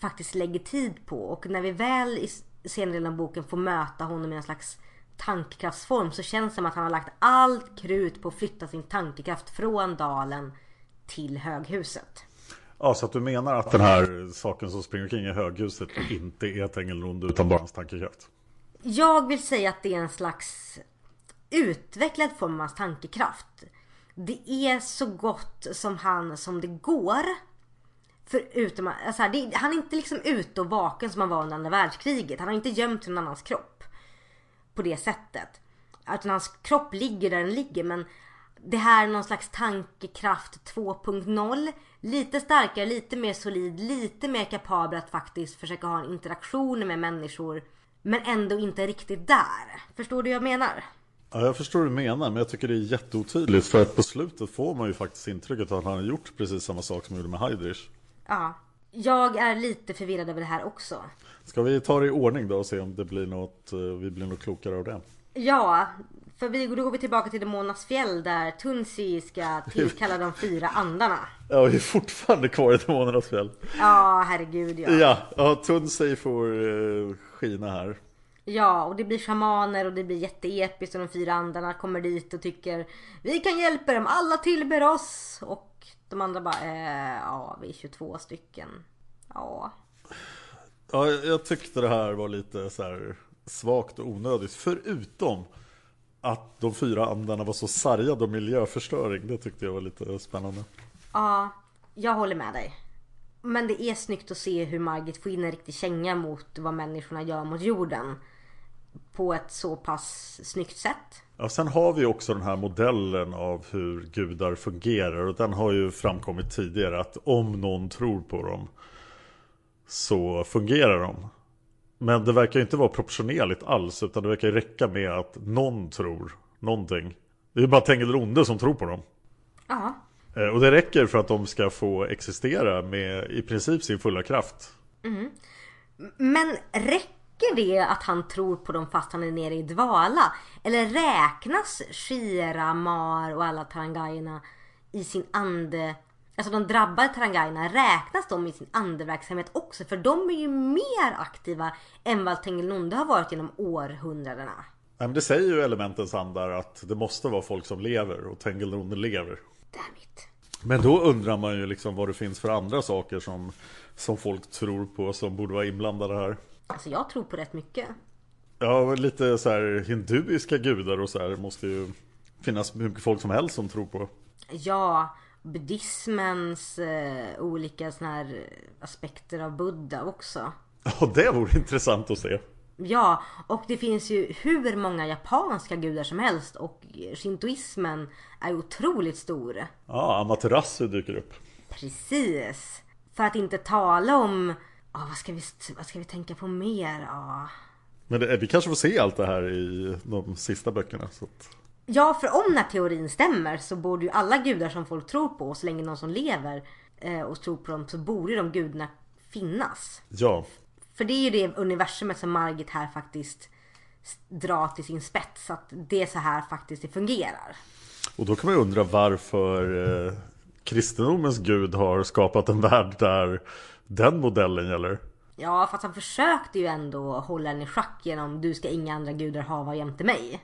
S2: faktiskt lägger tid på. Och när vi väl i senare delen av boken får möta honom i en slags tankekraftsform så känns det som att han har lagt allt krut på att flytta sin tankekraft från dalen till höghuset.
S1: Ja, så att du menar att den här saken som springer omkring i höghuset inte är onde utan bara hans tankekraft?
S2: Jag vill säga att det är en slags utvecklad form av hans tankekraft. Det är så gott som han som det går. Förutom alltså, här, det, han är inte liksom ute och vaken som han var under andra världskriget. Han har inte gömt någon annans kropp. På det sättet. Utan hans kropp ligger där den ligger men det här är någon slags tankekraft 2.0. Lite starkare, lite mer solid, lite mer kapabel att faktiskt försöka ha en interaktion med människor. Men ändå inte riktigt där. Förstår du vad jag menar?
S1: Ja, jag förstår vad du menar, men jag tycker det är jätteotydligt. För att på slutet får man ju faktiskt intrycket att han har gjort precis samma sak som han gjorde med Heidrich.
S2: Ja. Jag är lite förvirrad över det här också.
S1: Ska vi ta det i ordning då och se om det blir något, eh, vi blir något klokare av det?
S2: Ja, för vi, då går vi tillbaka till Demonas fjäll där Tunsi ska tillkalla de fyra andarna.
S1: Ja, vi är fortfarande kvar i Demonernas fjäll.
S2: Ja, herregud ja.
S1: Ja, ja Tunsey får eh, skina här.
S2: Ja, och det blir shamaner och det blir jätteepiskt och de fyra andarna kommer dit och tycker Vi kan hjälpa dem, alla tillber oss! Och de andra bara, eh, ja vi är 22 stycken. Ja.
S1: Ja, jag tyckte det här var lite så här svagt och onödigt. Förutom att de fyra andarna var så sargade av miljöförstöring. Det tyckte jag var lite spännande.
S2: Ja, jag håller med dig. Men det är snyggt att se hur Margit får in en riktig känga mot vad människorna gör mot jorden. På ett så pass snyggt sätt.
S1: Ja, sen har vi också den här modellen av hur gudar fungerar och den har ju framkommit tidigare att om någon tror på dem så fungerar de. Men det verkar ju inte vara proportionerligt alls utan det verkar ju räcka med att någon tror någonting. Det är ju bara Tengil Onde som tror på dem.
S2: Ja.
S1: Eh, Och det räcker för att de ska få existera med i princip sin fulla kraft.
S2: Men räcker det att han tror på dem fast han är nere i dvala? Eller räknas Shira, Mar och alla Tarangaierna i sin ande... Alltså de drabbade Tarangaierna, räknas de i sin andeverksamhet också? För de är ju mer aktiva än vad Tengilonde har varit genom århundradena.
S1: Nej, men det säger ju elementens andar att det måste vara folk som lever och Tengil Onde lever.
S2: Damn it.
S1: Men då undrar man ju liksom vad det finns för andra saker som, som folk tror på som borde vara inblandade här.
S2: Alltså jag tror på rätt mycket.
S1: Ja, lite så här hinduiska gudar och så här måste ju finnas hur mycket folk som helst som tror på.
S2: Ja, buddhismens eh, olika såna här aspekter av Buddha också.
S1: Ja, det vore intressant att se.
S2: Ja, och det finns ju hur många japanska gudar som helst och shintoismen är otroligt stor.
S1: Ja, Amaterasu dyker upp.
S2: Precis. För att inte tala om, ja vad, ska vi, vad ska vi tänka på mer? Ja.
S1: Men det, vi kanske får se allt det här i de sista böckerna. Så att...
S2: ja, för om den här teorin stämmer så borde ju alla gudar som folk tror på, så länge någon som lever eh, och tror på dem, så borde ju de gudarna finnas.
S1: Ja,
S2: För det är ju det universumet som Margit här faktiskt drar till sin spets. Att det är så här faktiskt det fungerar.
S1: och då kan man ju undra varför eh, kristendomens gud har skapat en värld där den modellen gäller.
S2: Ja, fast han försökte ju ändå hålla den i schack genom du ska inga andra gudar hava jämte mig.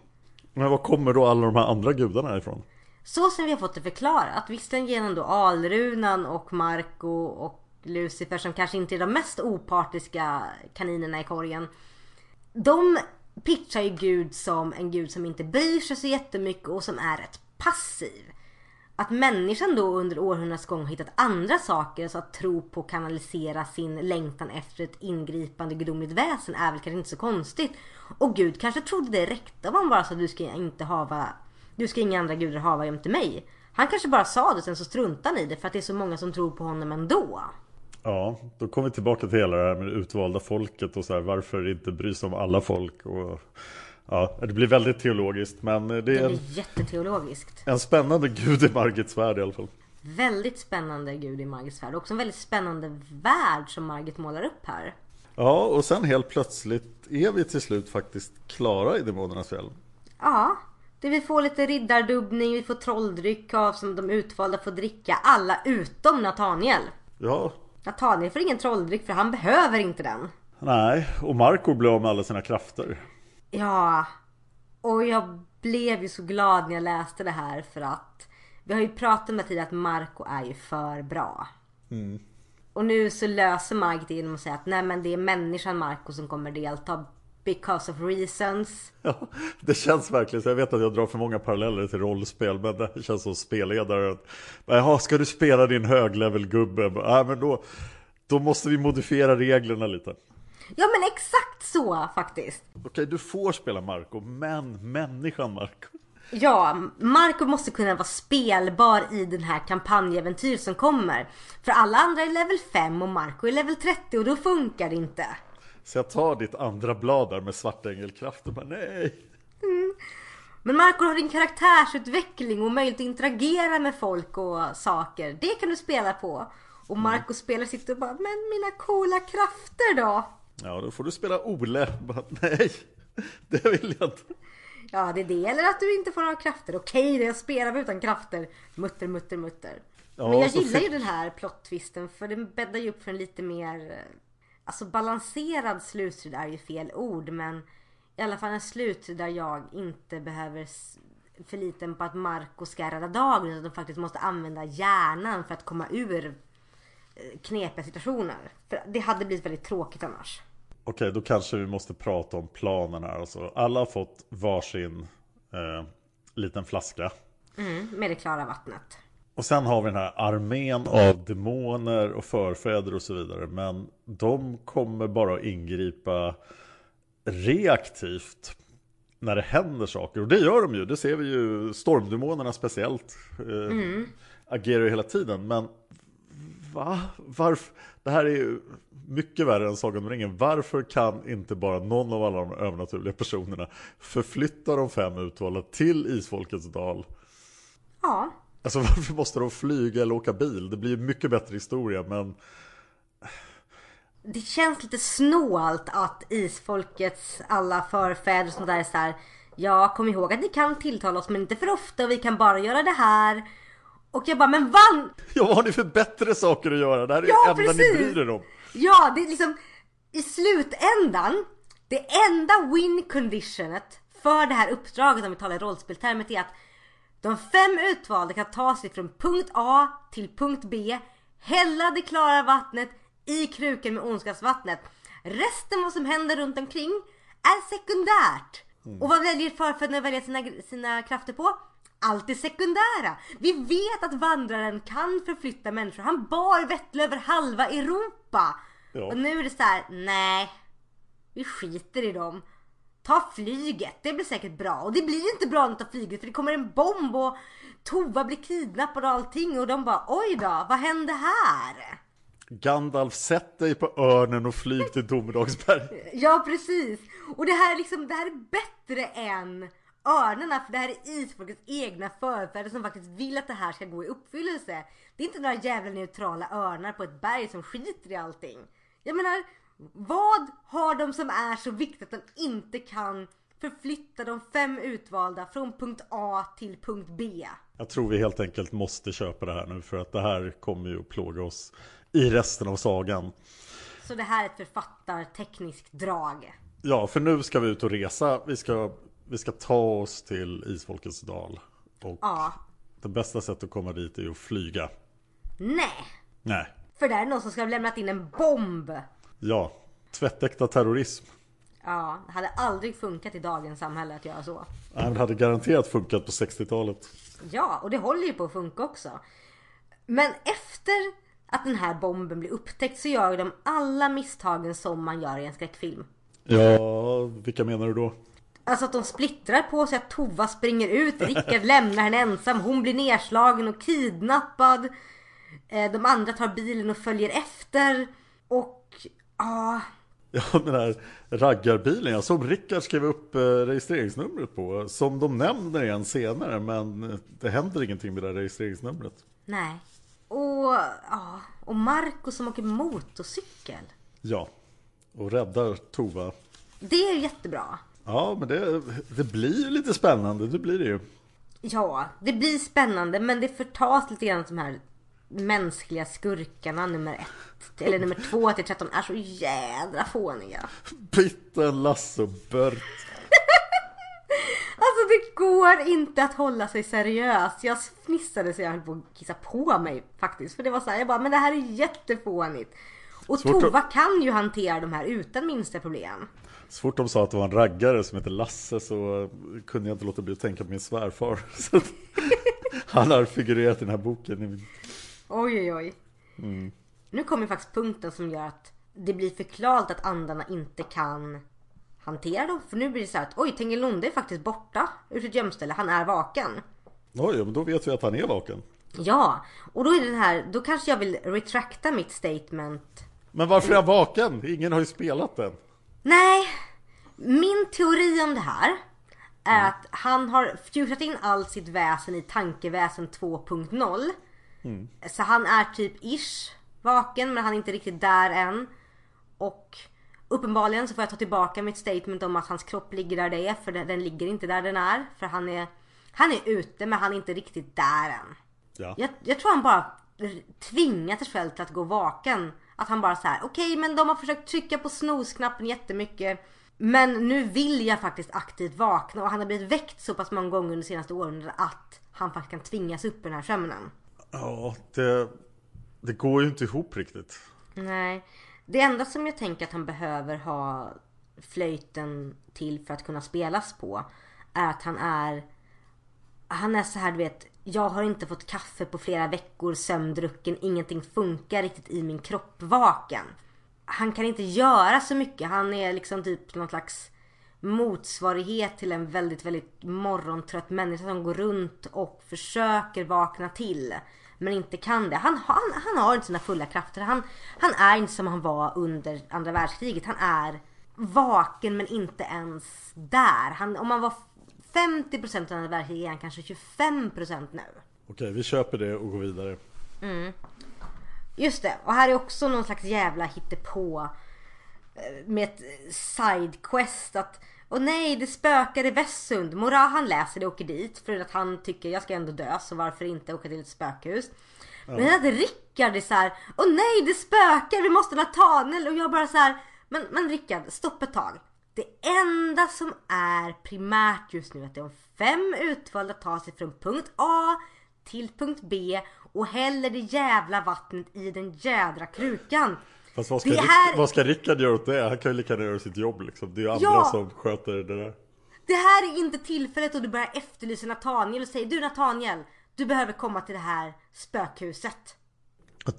S1: Men var kommer då alla de här andra gudarna ifrån?
S2: Så som vi har fått det förklarat. Visserligen genom då Alrunan och Marco och Lucifer som kanske inte är de mest opartiska kaninerna i korgen. De pitchar ju Gud som en gud som inte bryr sig så jättemycket och som är rätt passiv. Att människan då under århundradets gång har hittat andra saker, så att tro på och kanalisera sin längtan efter ett ingripande gudomligt väsen är väl kanske inte så konstigt. Och Gud kanske trodde det räckte om han bara sa du ska inte hava, du ska inga andra gudar hava jämte mig. Han kanske bara sa det sen så struntade han i det för att det är så många som tror på honom ändå.
S1: Ja, då kommer vi tillbaka till hela det här med det utvalda folket och så här, varför inte bry sig om alla folk. Och, ja, det blir väldigt teologiskt men det
S2: Det
S1: är en,
S2: blir jätteteologiskt.
S1: en spännande gud i Margits värld i alla fall.
S2: Väldigt spännande gud i Margits värld. Också en väldigt spännande värld som Margit målar upp här.
S1: Ja, och sen helt plötsligt är vi till slut faktiskt klara i Demonernas fjäll.
S2: Ja, det vi får lite riddardubbning, vi får trolldryck av som de utvalda får dricka. Alla utom Nathaniel.
S1: Ja,
S2: Nathaniel får ingen trolldryck för han behöver inte den.
S1: nej, och Marco blir av med alla sina krafter.
S2: Ja, och jag blev ju så glad när jag läste det här för att vi har ju pratat det tidigare att Marco är ju för bra. Och nu så löser Margit det genom att säga att nej men det är människan Marco som kommer delta because of reasons.
S1: Ja, det känns verkligen så. Jag vet att jag drar för många paralleller till rollspel, men det känns som spelledare. Jaha, ska du spela din höglevel-gubbe? Ja, men då, då måste vi modifiera reglerna lite.
S2: Ja men exakt så faktiskt.
S1: Okej, du får spela Marco, men människan Marco.
S2: Ja, Marco måste kunna vara spelbar i den här kampanjäventyr som kommer. För alla andra är level 5 och Marco är level 30 och då funkar det inte.
S1: Så jag tar ditt andra blad där med svartängelkraft och bara nej.
S2: Men Marco har din karaktärsutveckling och möjlighet att interagera med folk och saker. Det kan du spela på. Och Marco spelar sitt och bara, men mina coola krafter då?
S1: Ja, då får du spela Ole. Bara, nej, det vill jag inte.
S2: Ja, det är det. Eller att du inte får några krafter. Okej, det jag spelar utan krafter. Mutter, mutter, mutter.
S1: Ja,
S2: Men jag gillar ju den här plot-twisten för den bäddar ju upp för en lite mer... eh, Alltså balanserad slutstrid är ju fel ord men i alla fall en slutstrid där jag inte behöver förlita mig på att Marco ska rädda dagen utan faktiskt måste använda hjärnan för att komma ur knepiga situationer. För det hade blivit väldigt tråkigt annars.
S1: Okej, då kanske vi måste prata om planen här. Alltså, alla har fått varsin eh, liten flaska.
S2: Mm, med det klara vattnet.
S1: Och sen har vi den här armén av demoner och förfäder och så vidare. Men de kommer bara att ingripa reaktivt när det händer saker. Och det gör de ju. Det ser vi ju. Stormdemonerna speciellt eh, agerar ju hela tiden. Men va? Varför? Det här är ju mycket värre än Sagan om ringen. Varför kan inte bara någon av alla de övernaturliga personerna förflytta de fem utvalda till Isfolkets dal?
S2: Ja,
S1: Alltså varför måste de flyga eller åka bil? Det blir ju mycket bättre historia men
S2: det känns lite snålt att isfolkets alla förfäder och sånt där är så här. Ja, kom ihåg att ni kan tilltala oss men inte för ofta och vi kan bara göra det här. Och jag bara, men vann!
S1: ja, vad har ni för bättre saker att göra? Det här är
S2: Ja,
S1: det enda ni
S2: precis!
S1: bryr er om.
S2: Ja, det är liksom i slutändan. Det enda win conditionet för det här uppdraget om vi talar i rollspeltermer är att de fem utvalda kan ta sig från punkt A till punkt B, hälla det klara vattnet i krukan med ondskapsvattnet. Resten vad som händer runt omkring är sekundärt. Och vad väljer förfäderna att välja sina, sina krafter på? Allt är sekundära. Vi vet att vandraren kan förflytta människor. Han bar Vettle över halva Europa.
S1: Ja.
S2: Och nu är det så här: nej. Vi skiter i dem. Ta flyget, det blir säkert bra. Och det blir inte bra att ta flyget för det kommer en bomb och Tova blir kidnappad och allting och de bara oj då, vad hände här?
S1: Gandalf, sätt dig på örnen och flyg till Domedagsberg.
S2: Ja precis. Och det här är liksom, det här är bättre än örnarna för det här är isfolkets egna förfäder som faktiskt vill att det här ska gå i uppfyllelse. Det är inte några jävla neutrala örnar på ett berg som skiter i allting. Jag menar, vad har de som är så viktigt att de inte kan förflytta de fem utvalda från punkt A till punkt B?
S1: Jag tror vi helt enkelt måste köpa det här nu för att det här kommer ju att plåga oss i resten av sagan.
S2: Så det här är ett författartekniskt drag.
S1: Ja, för nu ska vi ut och resa. Vi ska, vi ska ta oss till Isfolkets dal. Och
S2: Ja.
S1: det bästa sättet att komma dit är att flyga.
S2: Nej.
S1: Nej,
S2: För där är någon som ska ha lämnat in en bomb.
S1: ja, tvättäkta terrorism.
S2: Ja, det hade aldrig funkat i dagens samhälle att göra så.
S1: Nej, Det hade garanterat funkat på 60-talet.
S2: Ja, och det håller ju på att funka också. Men efter att den här bomben blir upptäckt så gör de alla misstagen som man gör i en skräckfilm.
S1: Ja, vilka menar du då?
S2: Alltså att de splittrar på sig, att Tova springer ut, Rickard lämnar henne ensam, hon blir nedslagen och kidnappad. Eh, De andra tar bilen och följer efter. Och ja,
S1: Ja, den här raggarbilen, ja, som Rickard skrev upp eh, registreringsnumret på. Som de nämner igen senare, men eh, det händer ingenting med det här registreringsnumret.
S2: nej. Och ja, och Marco som åker motorcykel.
S1: Ja, och räddar Tova.
S2: Det är jättebra.
S1: Ja, men det, det blir ju lite spännande, det blir det ju.
S2: Ja, det blir spännande men det förtas lite grann de här mänskliga skurkarna nummer ett eller nummer två till 13 är så jädra fåniga.
S1: Pitten, Lasse och Bört.
S2: Alltså det går inte att hålla sig seriös. Jag fnissade så jag höll på att kissa på mig faktiskt. För det var så här, jag bara, men det här är jättefånigt. Och
S1: Svårt att-
S2: Tova kan ju hantera de här utan minsta problem.
S1: Så fort de sa att det var en raggare som heter Lasse så kunde jag inte låta bli att tänka på min svärfar. Så han har figurerat i den här boken.
S2: Oj oj oj.
S1: Mm.
S2: Nu kommer faktiskt punkten som gör att det blir förklarat att andarna inte kan hantera dem. För nu blir det så här att oj, Tengilonde är faktiskt borta ur sitt gömställe. Han är vaken.
S1: Oj, men då vet vi att han är vaken.
S2: Ja, och då är det den här, då kanske jag vill retracta mitt statement.
S1: Men varför är han vaken? Ingen har ju spelat den.
S2: Nej, min teori om det här är att han har fjutat in allt sitt väsen i tankeväsen 2.0. Så han är typ ish vaken men han är inte riktigt där än. Och uppenbarligen så får jag ta tillbaka mitt statement om att hans kropp ligger där det är för den, ligger inte där den är. För han är, han är ute men han är inte riktigt där än.
S1: Ja.
S2: Jag, jag tror han bara tvingat sig själv till att gå vaken. Att han bara så här: okej men de har försökt trycka på snosknappen jättemycket. Men nu vill jag faktiskt aktivt vakna och han har blivit väckt så pass många gånger under de senaste åren att han faktiskt kan tvingas upp i den här sömnen.
S1: Ja, det, det går ju inte ihop riktigt.
S2: Nej. Det enda som jag tänker att han behöver ha flöjten till för att kunna spelas på är att han är han är så här du vet jag har inte fått kaffe på flera veckor, sömndrucken, ingenting funkar riktigt i min kropp vaken. Han kan inte göra så mycket, han är liksom typ någon slags motsvarighet till en väldigt, väldigt morgontrött människa som går runt och försöker vakna till. Men inte kan det. Han, han, han har inte sina fulla krafter. Han, han är inte som han var under andra världskriget. Han är vaken men inte ens där. Han, om man var 50% av andra världskriget är han kanske 25% nu.
S1: Okej, vi köper det och går vidare.
S2: Just det, och här är också någon slags jävla hittepå eh, med ett sidequest att och nej, det spökar i Västsund. Mora han läser det och åker dit för att han tycker jag ska ändå dö så varför inte åka till ett spökhus. Men att Rickard är så här, åh nej det spökar, vi måste ha Nathaniel och jag bara så här, men, men Rickard, stopp ett tag. Det enda som är primärt just nu är att det är om fem utvalda tar sig från punkt A till punkt B och häller det jävla vattnet i den jädra krukan.
S1: Fast vad ska,
S2: Det
S1: Rick,
S2: här-
S1: vad ska Rickard göra åt det? Han kan ju lika gärna göra sitt jobb liksom. Det är ju andra
S2: Ja.
S1: som sköter det där.
S2: Det här är inte tillfället då du börjar efterlysa Nathaniel och säger du Nathaniel, du behöver komma till det här spökhuset.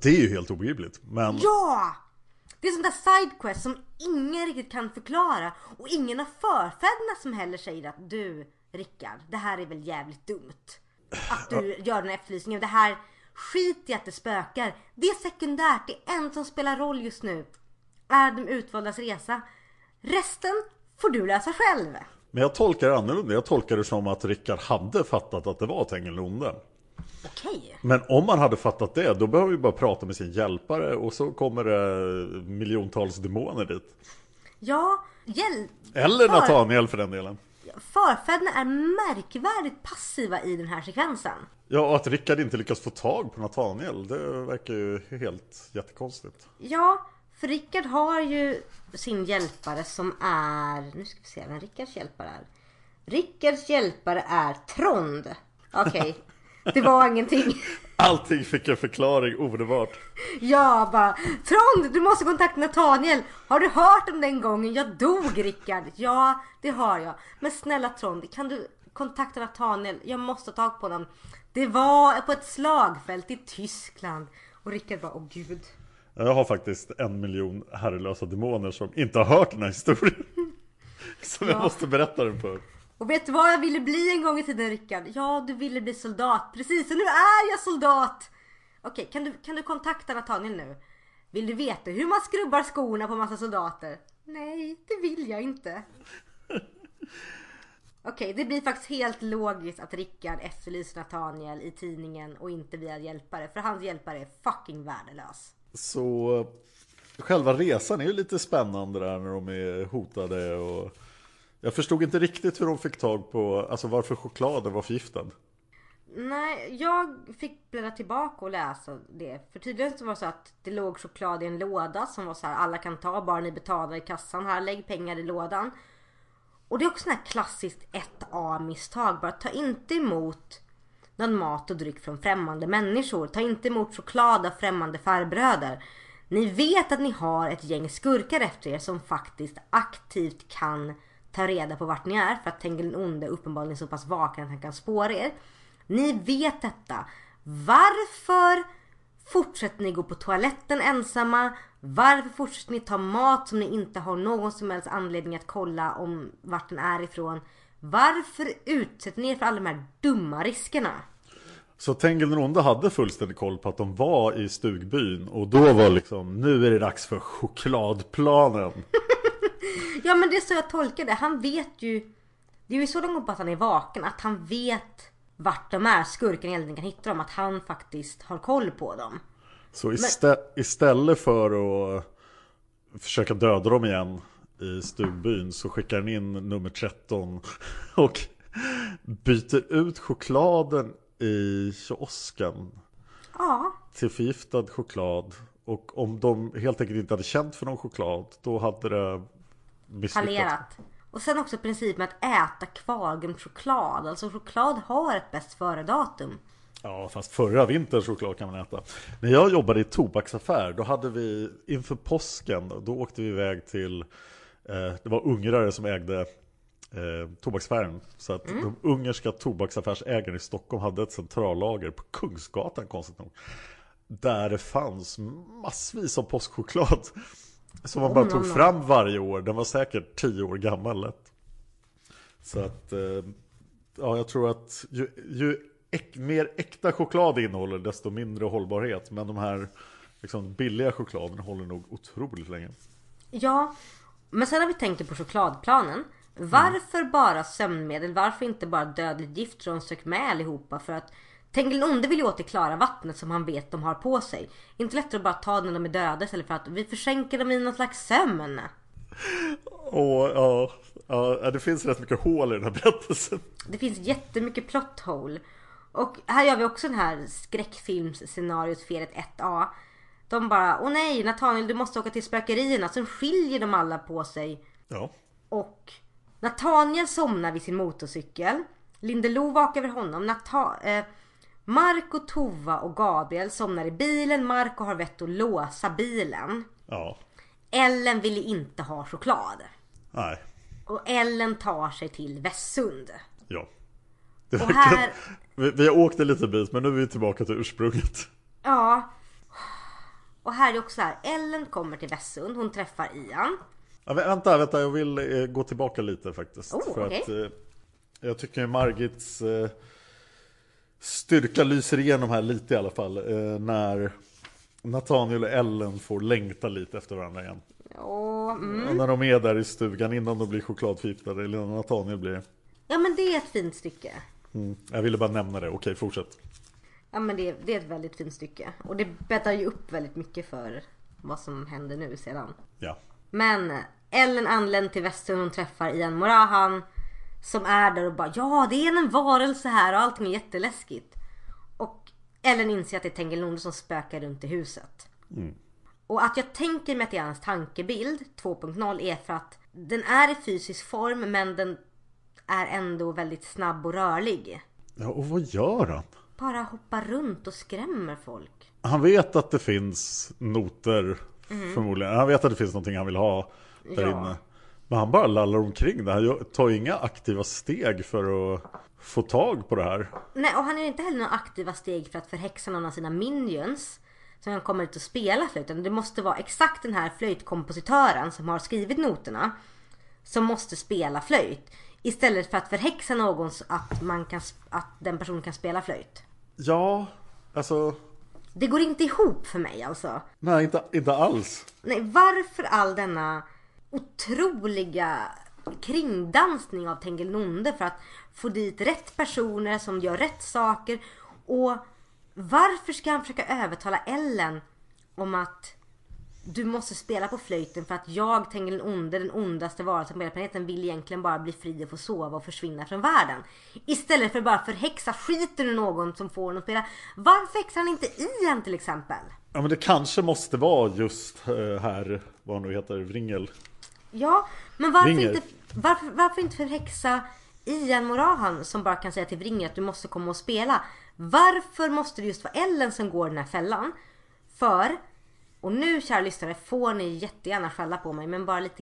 S1: Det är ju helt obegripligt. Men
S2: Ja! Det är sånt där sidequest som ingen riktigt kan förklara och ingen av förfäderna som heller säger att du Rickard, det här är väl jävligt dumt. Att du gör den här efterlysningen. Det här skit i att det spökar. Det är sekundärt. Det är en som spelar roll just nu. Är de utvaldas resa. Resten får du lösa själv.
S1: Men jag tolkar det annorlunda. Jag tolkar det som att Rickard hade fattat att det var Tengilonde.
S2: Okej.
S1: Men om man hade fattat det, då behöver vi bara prata med sin hjälpare och så kommer det miljontals demoner dit.
S2: Ja, hjälp.
S1: Eller Nathaniel för den delen.
S2: Förfäderna är märkvärdigt passiva i den här sekvensen.
S1: Ja, och att Rickard inte lyckas få tag på Nathaniel, det verkar ju helt jättekonstigt.
S2: Ja, för Rickard har ju sin hjälpare som är... Nu ska vi se vem Rickards hjälpare är. Rickards hjälpare är Trond. Okej, det var ingenting.
S1: Allting fick en förklaring omedelbart.
S2: Jag bara Trond, du måste kontakta Nathaniel. Har du hört om den gången jag dog Rickard? Ja, det har jag. Men snälla Trond, kan du kontakta Nathaniel? Jag måste ha tag på honom. Det var på ett slagfält i Tyskland. Och Rickard bara, åh gud.
S1: Jag har faktiskt en miljon herrelösa demoner som inte har hört den här historien. Som jag måste berätta den för.
S2: Och vet du vad jag ville bli en gång i tiden Rickard? Ja, du ville bli soldat. Precis, och nu är jag soldat! Okej, kan, du, kan du kontakta Nathaniel nu? Vill du veta hur man skrubbar skorna på massa soldater? Nej, det vill jag inte. Okej, det blir faktiskt helt logiskt att Rickard efterlyser Nathaniel i tidningen och inte via hjälpare. För hans hjälpare är fucking värdelös.
S1: Så själva resan är ju lite spännande där när de är hotade och jag förstod inte riktigt hur de fick tag på, alltså varför chokladen var förgiftad.
S2: Nej, jag fick bläddra tillbaka och läsa det. För tydligen så var det så att det låg choklad i en låda som var så här, alla kan ta bara ni betalar i kassan. Här, lägg pengar i lådan. Och det är också sånt här klassiskt 1A-misstag. Bara ta inte emot någon mat och dryck från främmande människor. Ta inte emot choklad av främmande farbröder. Ni vet att ni har ett gäng skurkar efter er som faktiskt aktivt kan ta reda på vart ni är för att Tengil den onde uppenbarligen är så pass vaken att han kan spåra er. Ni vet detta. Varför fortsätter ni gå på toaletten ensamma? Varför fortsätter ni ta mat som ni inte har någon som helst anledning att kolla om vart den är ifrån? Varför utsätter ni er för alla de här dumma riskerna?
S1: Så Tengil den onde hade fullständig koll på att de var i stugbyn och då var liksom, nu är det dags för chokladplanen.
S2: Ja men det är så jag tolkar det. Han vet ju. Det är ju så långt på att han är vaken. Att han vet vart de är. Skurken egentligen kan hitta dem. Att han faktiskt har koll på dem.
S1: Så istä istället för att försöka döda dem igen i stugbyn så skickar han in nummer 13 och byter ut chokladen i kiosken
S2: Ja.
S1: till förgiftad choklad. Och om de helt enkelt inte hade känt för någon choklad då hade det.
S2: Fallerat. Och sen också principen att äta kvarglömd choklad. Alltså choklad har ett bäst före datum.
S1: Ja, fast förra vinterns choklad kan man äta. När jag jobbade i tobaksaffär, då hade vi inför påsken, då åkte vi iväg till, eh, det var ungrare som ägde eh, tobaksaffären. Så att de ungerska tobaksaffärsägarna i Stockholm hade ett centrallager på Kungsgatan, konstigt nog. Där det fanns massvis av påskchoklad. Som man bara tog fram varje år. Den var säkert tio år gammal lätt. Så att, eh, ja jag tror att ju, ju äk, mer äkta choklad innehåller desto mindre hållbarhet. Men de här liksom, billiga chokladen håller nog otroligt länge.
S2: Ja. Men sen har vi tänkt på chokladplanen. Varför bara sömnmedel? Varför inte bara dödligt gift de sök med allihopa? För att Tengil den onde vill ju återklara vattnet som han vet de har på sig. Inte lättare att bara ta när de är döda istället för att vi försänker dem i någon slags sömn.
S1: Och ja, ja, det finns rätt mycket hål i den här berättelsen.
S2: Det finns jättemycket plot hole. Och här gör vi också den här skräckfilmsscenariot felet 1A. De bara, åh nej Nathaniel du måste åka till spökerierna. Sen skiljer de alla på sig.
S1: Ja,
S2: Och Nathaniel somnar vid sin motorcykel. Lindeloo vakar över honom. Nata- eh, Marco, Tova och Gabriel somnar i bilen. Marco har vett att låsa bilen.
S1: ja,
S2: Ellen vill inte ha choklad.
S1: nej,
S2: Och Ellen tar sig till Vässund.
S1: ja. Det
S2: Och här-
S1: vi, vi har åkt en liten bit men nu är vi tillbaka till ursprunget.
S2: Ja. Och här är också så här. Ellen kommer till Vässund. Hon träffar Ian.
S1: Ja, vä- vänta, vänta, jag vill eh, gå tillbaka lite faktiskt.
S2: Oh,
S1: för
S2: okej.
S1: att eh, jag tycker Margits eh, styrka lyser igenom här lite i alla fall. Eh, när Nathaniel och Ellen får längta lite efter varandra igen.
S2: Och, mm.
S1: När de är där i stugan innan de blir chokladförgiftade, eller när Nathaniel blir.
S2: Ja men det är ett fint stycke.
S1: Mm, jag ville bara nämna det, okej fortsätt.
S2: Ja men det, det är ett väldigt fint stycke. Och det bäddar ju upp väldigt mycket för vad som händer nu sedan.
S1: Ja.
S2: Men Ellen anländer till Västern och träffar Ian Morahan. Som är där och bara ja det är en varelse här och allting är jätteläskigt. Och Ellen inser att det är Tengil som spökar runt i huset. Och att jag tänker mig att det är hans tankebild 2.0 är för att den är i fysisk form men den är ändå väldigt snabb och rörlig.
S1: ja, och vad gör han?
S2: Bara hoppar runt och skrämmer folk.
S1: Han vet att det finns noter förmodligen. Han vet att det finns någonting han vill ha där.
S2: Ja.
S1: inne. Men han bara lallar omkring där. Han tar inga aktiva steg för att få tag på det här.
S2: Nej, och han är inte heller några aktiva steg för att förhäxa någon av sina minions. Som kan komma ut och spela flöjten. Det måste vara exakt den här flöjtkompositören som har skrivit noterna. Som måste spela flöjt. Istället för att förhäxa någon så att, man kan, att den personen kan spela flöjt.
S1: Ja, alltså...
S2: Det går inte ihop för mig alltså.
S1: Nej, inte, inte alls.
S2: Nej, varför all denna otroliga kringdansning av Tengil Nonde för att få dit rätt personer som gör rätt saker och varför ska han försöka övertala Ellen om att du måste spela på flöjten för att jag, Tengil den onde, den ondaste varelsen på hela planeten vill egentligen bara bli fri och få sova och försvinna från världen. Istället för bara förhäxa skiten ur någon som får honom att spela. Varför häxar han inte Ian till exempel?
S1: Ja, men det kanske måste vara just eh, här, vad han nu heter, Vringel.
S2: Ja, men varför
S1: Vringer.
S2: inte, varför, varför inte förhäxa Ian Morahan som bara kan säga till Vringer att du måste komma och spela? Varför måste det just vara Ellen som går den här fällan? För Och nu kära lyssnare får ni jättegärna skälla på mig men bara lite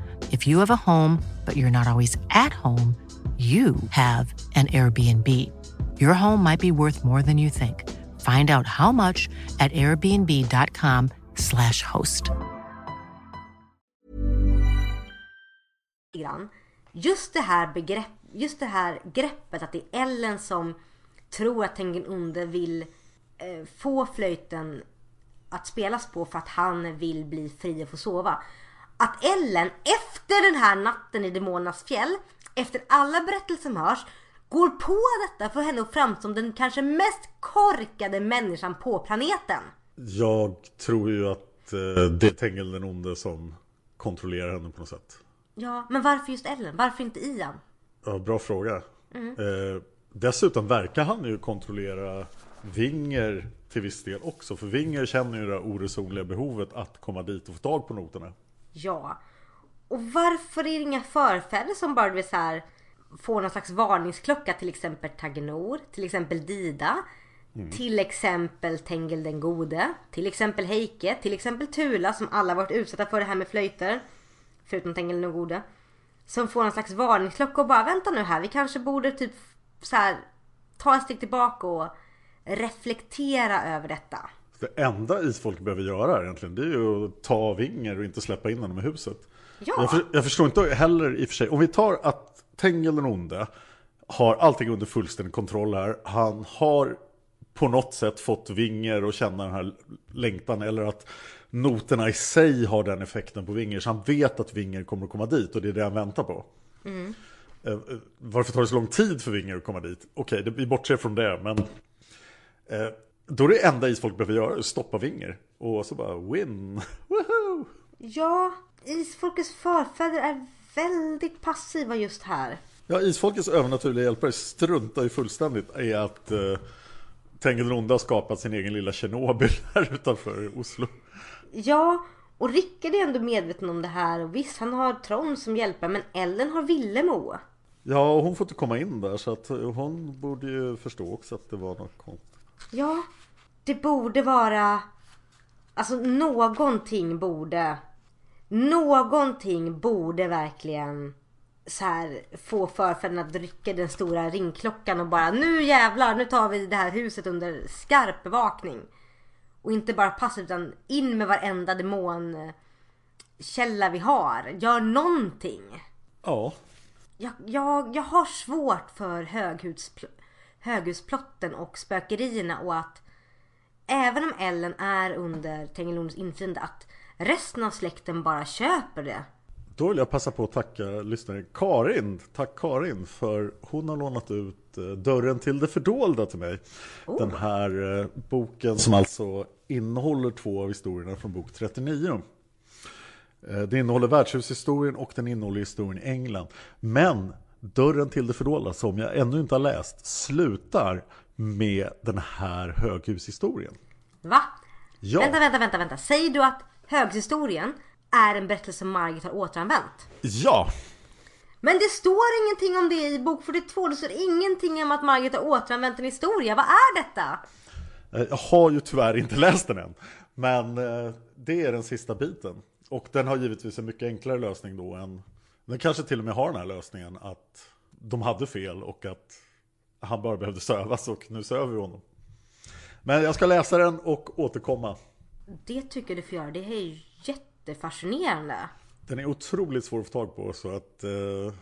S3: If you have a home, but you're not always at home, you have an Airbnb. Your home might be worth more than you think. Find out how much at airbnb.com/slash host.
S2: Just det här begrepp, just det här greppet att det är Ellen som tror att Tengen Under vill eh, få flöjten att spelas på för att han vill bli fri och få sova. Att Ellen efter den här natten i Demonernas fjäll, efter alla berättelser som hörs, går på detta för henne att framstå som den kanske mest korkade människan på planeten.
S1: Jag tror ju att eh, det är Tengil den onde som kontrollerar henne på något sätt.
S2: Ja, men varför just Ellen? Varför inte Ian?
S1: Ja, bra fråga. Eh, dessutom verkar han ju kontrollera Vinger till viss del också. För Vinger känner ju det oresonliga behovet att komma dit och få tag på noterna.
S2: Ja. Och varför är det inga förfäder som bara vill så här får någon slags varningsklocka till exempel Tagnor, till exempel Dida, till exempel Tengel den gode, till exempel Heike, till exempel Tula som alla varit utsatta för det här med flöjter. Förutom Tengel den gode. Som får någon slags varningsklocka och bara vänta nu här, vi kanske borde typ så här ta ett steg tillbaka och reflektera över detta.
S1: Det enda isfolk behöver göra egentligen det är ju att ta Vinger och inte släppa in honom i huset.
S2: Ja.
S1: Jag, för, jag förstår inte heller i och för sig, om vi tar att Tengil den onde har allting under fullständig kontroll här. Han har på något sätt fått Vinger att känna den här längtan eller att noterna i sig har den effekten på Vinger. Så han vet att Vinger kommer att komma dit och det är det han väntar på. Eh, eh, Varför tar det så lång tid för Vinger att komma dit? Okej, det- vi bortser från det, men eh, då är det enda isfolk behöver göra är stoppa Vinger och så bara win. Woohoo!
S2: Ja, isfolkets förfäder är väldigt passiva just här.
S1: Ja, isfolkets övernaturliga hjälpare struntar ju fullständigt i att eh, Tengil den onde har skapat sin egen lilla Tjernobyl här utanför Oslo.
S2: Ja, och Rickard är ändå medveten om det här och visst han har Trond som hjälper men Ellen har Villemo.
S1: Ja, och hon får inte komma in där så att hon borde ju förstå också att det var något konstigt.
S2: Ja, det borde vara... Alltså någonting borde... Någonting borde verkligen så här få förfäderna att rycka den stora ringklockan och bara nu jävlar, nu tar vi det här huset under skarp bevakning. Och inte bara passivt utan in med varenda demon källa vi har. Gör någonting.
S1: Ja,
S2: Jag, jag, jag har svårt för höghus, höghusplotten och spökerierna och att även om Ellen är under Tengilons inflytande att resten av släkten bara köper det.
S1: då vill jag passa på att tacka lyssnaren Karin. Tack Karin för hon har lånat ut eh, Dörren till det fördolda till mig. Den här eh, boken som alltså innehåller två av historierna från bok 39. Eh, Det innehåller värdshushistorien och den innehåller historien i England. Men Dörren till det fördolda som jag ännu inte har läst slutar med den här höghushistorien.
S2: Va?
S1: Ja.
S2: Vänta, vänta, vänta, vänta. Säger du att högshistorien är en berättelse Margit har återanvänt.
S1: Ja,
S2: Men det står ingenting om det i bok 42. Det står ingenting om att Margit har återanvänt en historia. Vad är detta?
S1: Eh, Jag har ju tyvärr inte läst den än. Men eh, det är den sista biten. Och den har givetvis en mycket enklare lösning då än... Den kanske till och med har den här lösningen att de hade fel och att han bara behövde sövas och nu söver vi honom. Men jag ska läsa den och återkomma.
S2: Det tycker du får göra. Det är ju jättefascinerande.
S1: Den är otroligt svår att få tag på så att eh,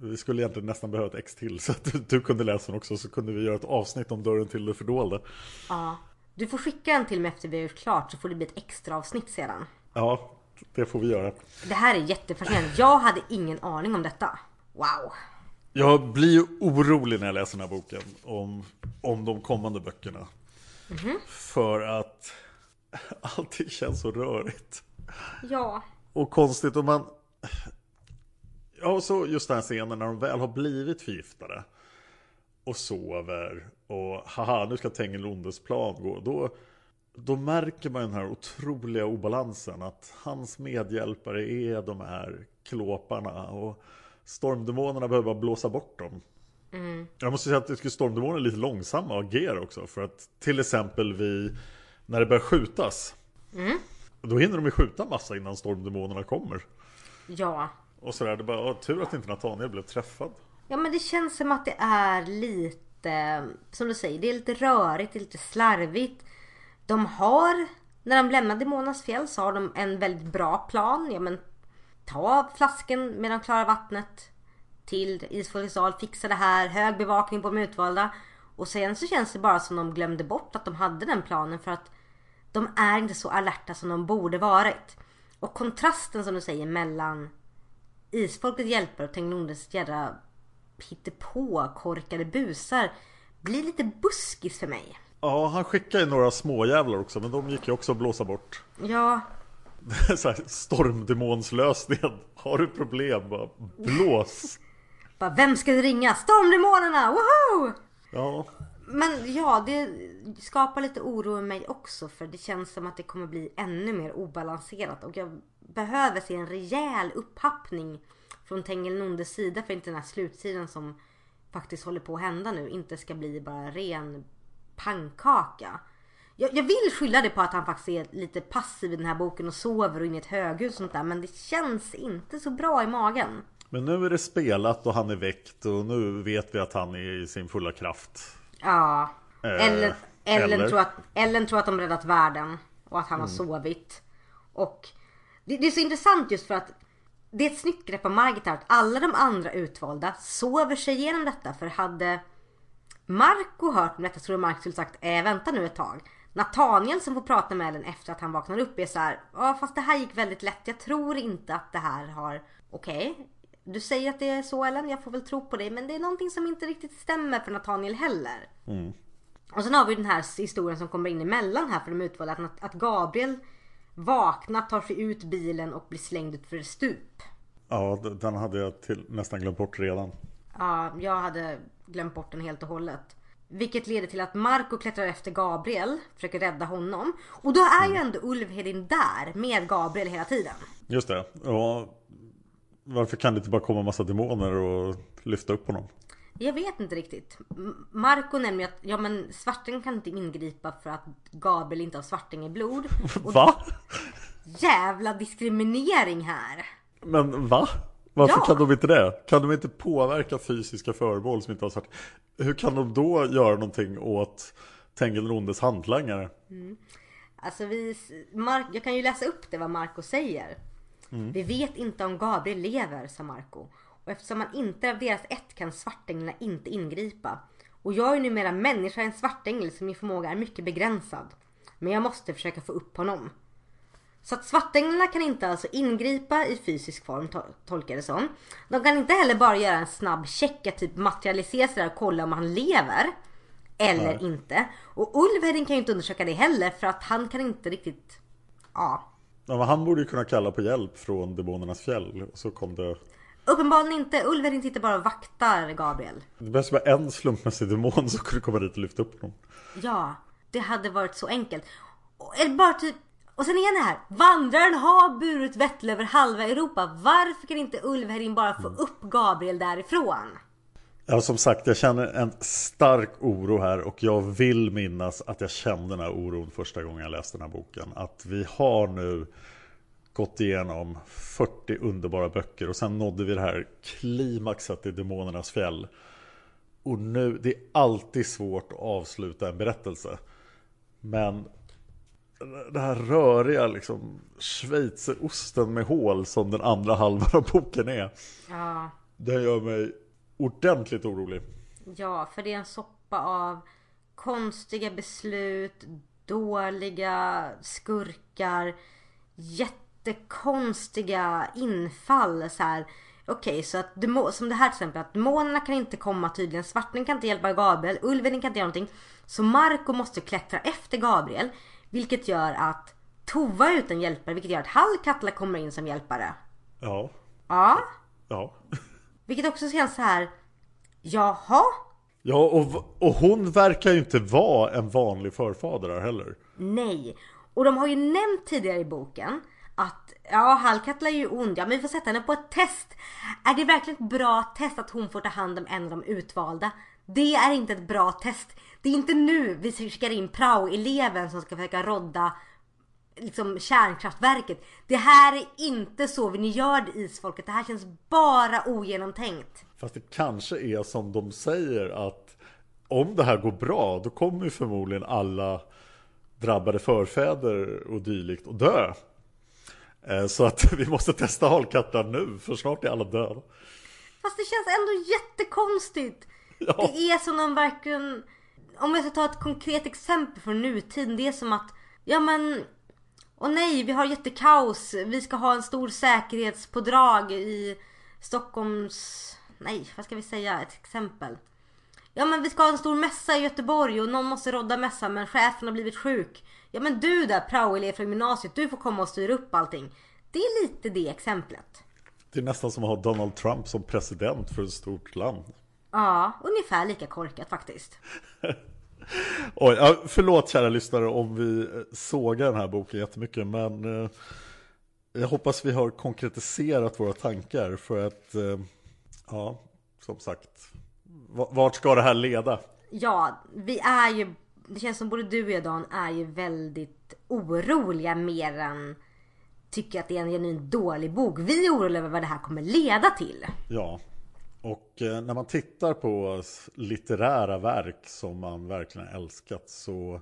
S1: vi skulle egentligen nästan behöva ett ex till så att du, du kunde läsa den också så kunde vi göra ett avsnitt om dörren till det fördolda.
S2: Ja. Du får skicka en till mig efter vi har gjort klart så får det bli ett extra avsnitt sedan.
S1: Ja, det får vi göra.
S2: Det här är jättefascinerande. Jag hade ingen aning om detta. Wow.
S1: Jag blir ju orolig när jag läser den här boken om, om de kommande böckerna. För att allting känns så rörigt.
S2: Ja.
S1: Och konstigt om man... Ja, och så just den här scenen när de väl har blivit förgiftade. Och sover. Och haha, nu ska Tengilondes plan gå. Då, då märker man den här otroliga obalansen. Att hans medhjälpare är de här klåparna. Och stormdemonerna behöver bara blåsa bort dem. Jag måste säga att jag tycker stormdemoner är lite långsamma att agera också. För att till exempel vi, när det börjar skjutas. Då hinner de ju skjuta massa innan stormdemonerna kommer.
S2: Ja.
S1: Och sådär, det bara, "Åh, tur att inte Nathaniel blev träffad.
S2: Ja men det känns som att det är lite, som du säger, det är lite rörigt, det är lite slarvigt. De har, när de lämnade Monas fjäll så har de en väldigt bra plan. Ja men ta flasken med de klara vattnet till Isfolkets dal, fixa det här, hög bevakning på de utvalda. Och sen så känns det bara som de glömde bort att de hade den planen för att de är inte så alerta som de borde varit. Och kontrasten som du säger mellan Isfolkets hjälper och Tengnondes jädra hittepå korkade busar blir lite buskis för mig.
S1: Ja, han skickade ju några småjävlar också, men de gick ju också att blåsa bort.
S2: Ja,
S1: Så här, Stormdemonslösningen. Har du problem, bara blås.
S2: bara vem ska du ringa? Stormdemonerna! Woho!
S1: Ja,
S2: Men ja, det skapar lite oro i mig också för det känns som att det kommer bli ännu mer obalanserat och jag behöver se en rejäl upphappning från Tengilnondes sida för inte den här slutsidan som faktiskt håller på att hända nu inte ska bli bara ren pannkaka. Jag, jag vill skylla det på att han faktiskt är lite passiv i den här boken och sover och in i ett höghus och sånt där men det känns inte så bra i magen.
S1: men nu är det spelat och han är väckt och nu vet vi att han är i sin fulla kraft.
S2: Ja.
S1: Eh,
S2: Ellen, Ellen,
S1: eller?
S2: Tror att, Ellen tror att de räddat världen och att han har sovit. Och det, det är så intressant just för att det är ett snyggt grepp av Margit här att alla de andra utvalda sover sig igenom detta. För hade Marco hört om detta så skulle Marco skulle sagt äh, vänta nu ett tag. Nathaniel som får prata med Ellen efter att han vaknar upp är så här, ja fast det här gick väldigt lätt. Jag tror inte att det här har, okej. Du säger att det är så Ellen, jag får väl tro på dig. Men det är någonting som inte riktigt stämmer för Nathaniel heller. Och sen har vi den här historien som kommer in emellan här för de utvalda. Att, att Gabriel vaknar, tar sig ut bilen och blir slängd ut för ett stup.
S1: Ja, den hade jag till, nästan glömt bort redan.
S2: Ja, jag hade glömt bort den helt och hållet. Vilket leder till att Marco klättrar efter Gabriel, försöker rädda honom. Och då är ju ändå Ulvhedin där med Gabriel hela tiden.
S1: Just det. Ja, varför kan det inte bara komma massa demoner och lyfta upp honom?
S2: Jag vet inte riktigt. Marco nämner att ja, men Svartingen kan inte ingripa för att Gabriel inte har Svartingeblod. Och
S1: Va?
S2: jävla diskriminering här.
S1: Men va? Varför
S2: Ja.
S1: kan de inte det? Kan de inte påverka fysiska föremål som inte har svart? Hur kan de då göra någonting åt Tengilrondes hantlangare?
S2: Alltså vi, Mark, jag kan ju läsa upp det vad Marco säger. Vi vet inte om Gabriel lever, sa Marco. Och eftersom han inte av deras ett kan svartänglarna inte ingripa. Och jag är numera människa en svartängel så min förmåga är mycket begränsad. Men jag måste försöka få upp honom. Så att svartänglarna kan inte alltså ingripa i fysisk form, to- tolkar det som. De kan inte heller bara göra en snabb check, att typ materialisera sig där och kolla om han lever. Eller inte. Och Ulvhedin kan ju inte undersöka det heller för att han kan inte riktigt... Ja.
S1: Ja, men han borde ju kunna kalla på hjälp från demonernas fjäll. Så kom det...
S2: Uppenbarligen inte. Ulvhedin sitter bara och vaktar Gabriel.
S1: Det behövs bara en slumpmässig demon som kunde komma dit och lyfta upp honom.
S2: Ja, det hade varit så enkelt. Och- Eller bara typ Och sen är det här. Vandraren har burit Vettle över halva Europa. Varför kan inte Ulvhärin bara få upp Gabriel därifrån?
S1: Ja, som sagt, jag känner en stark oro här och jag vill minnas att jag kände den här oron första gången jag läste den här boken. Att vi har nu gått igenom 40 underbara böcker och sen nådde vi det här klimaxet i Demonernas fjäll. Och nu, det är alltid svårt att avsluta en berättelse. Men det här röriga liksom schweizerosten med hål som den andra halvan av boken är.
S2: Ja.
S1: Den gör mig ordentligt orolig.
S2: Ja, för det är en soppa av konstiga beslut, dåliga skurkar, jättekonstiga infall så här. Okej, okay, så att demo, som det här till exempel att demonerna kan inte komma tydligen, svarten kan inte hjälpa Gabriel, ulven kan inte göra någonting. Så Marco måste klättra efter Gabriel, vilket gör att Tova är utan hjälpare, vilket gör att Hallkatla kommer in som hjälpare.
S1: Ja.
S2: Ja.
S1: Ja.
S2: Vilket också känns så här. Jaha?
S1: Ja, och, och hon verkar ju inte vara en vanlig förfader heller.
S2: Nej. Och de har ju nämnt tidigare i boken att ja, Hallkatla är ju ond. Ja, men vi får sätta henne på ett test. Är det verkligen ett bra test att hon får ta hand om en av de utvalda? Det är inte ett bra test. Det är inte nu vi skickar in prao-eleven som ska försöka rodda liksom kärnkraftverket. Det här är inte så ni gör det isfolket. Det här känns bara ogenomtänkt.
S1: Fast det kanske är som de säger att om det här går bra då kommer ju förmodligen alla drabbade förfäder och dylikt att dö. Eh, så att vi måste testa halkattar nu för snart är alla döda.
S2: Fast det känns ändå jättekonstigt. Ja. Det är som om verkligen... Om jag ska ta ett konkret exempel från nutiden. Det är som att... Ja men och nej, vi har jättekaos. Vi ska ha en stor säkerhetspådrag i Stockholms... Nej, vad ska vi säga? Ett exempel. Ja men vi ska ha en stor mässa i Göteborg och någon måste rodda mässan men chefen har blivit sjuk. Ja men du där praoelev från gymnasiet, du får komma och styra upp allting. Det är lite det exemplet.
S1: Det är nästan som att ha Donald Trump som president för ett stort land.
S2: Ja, ungefär lika korkat faktiskt.
S1: Oj, förlåt kära lyssnare om vi sågar den här boken jättemycket men eh, jag hoppas vi har konkretiserat våra tankar för att eh, ja, som sagt vart ska det här leda?
S2: Ja, vi är ju det känns som både du och jag Dan är ju väldigt oroliga mer än tycker att det är en genuint dålig bok. Vi är oroliga över vad det här kommer leda till.
S1: Ja, och eh, när man tittar på litterära verk som man verkligen älskat så,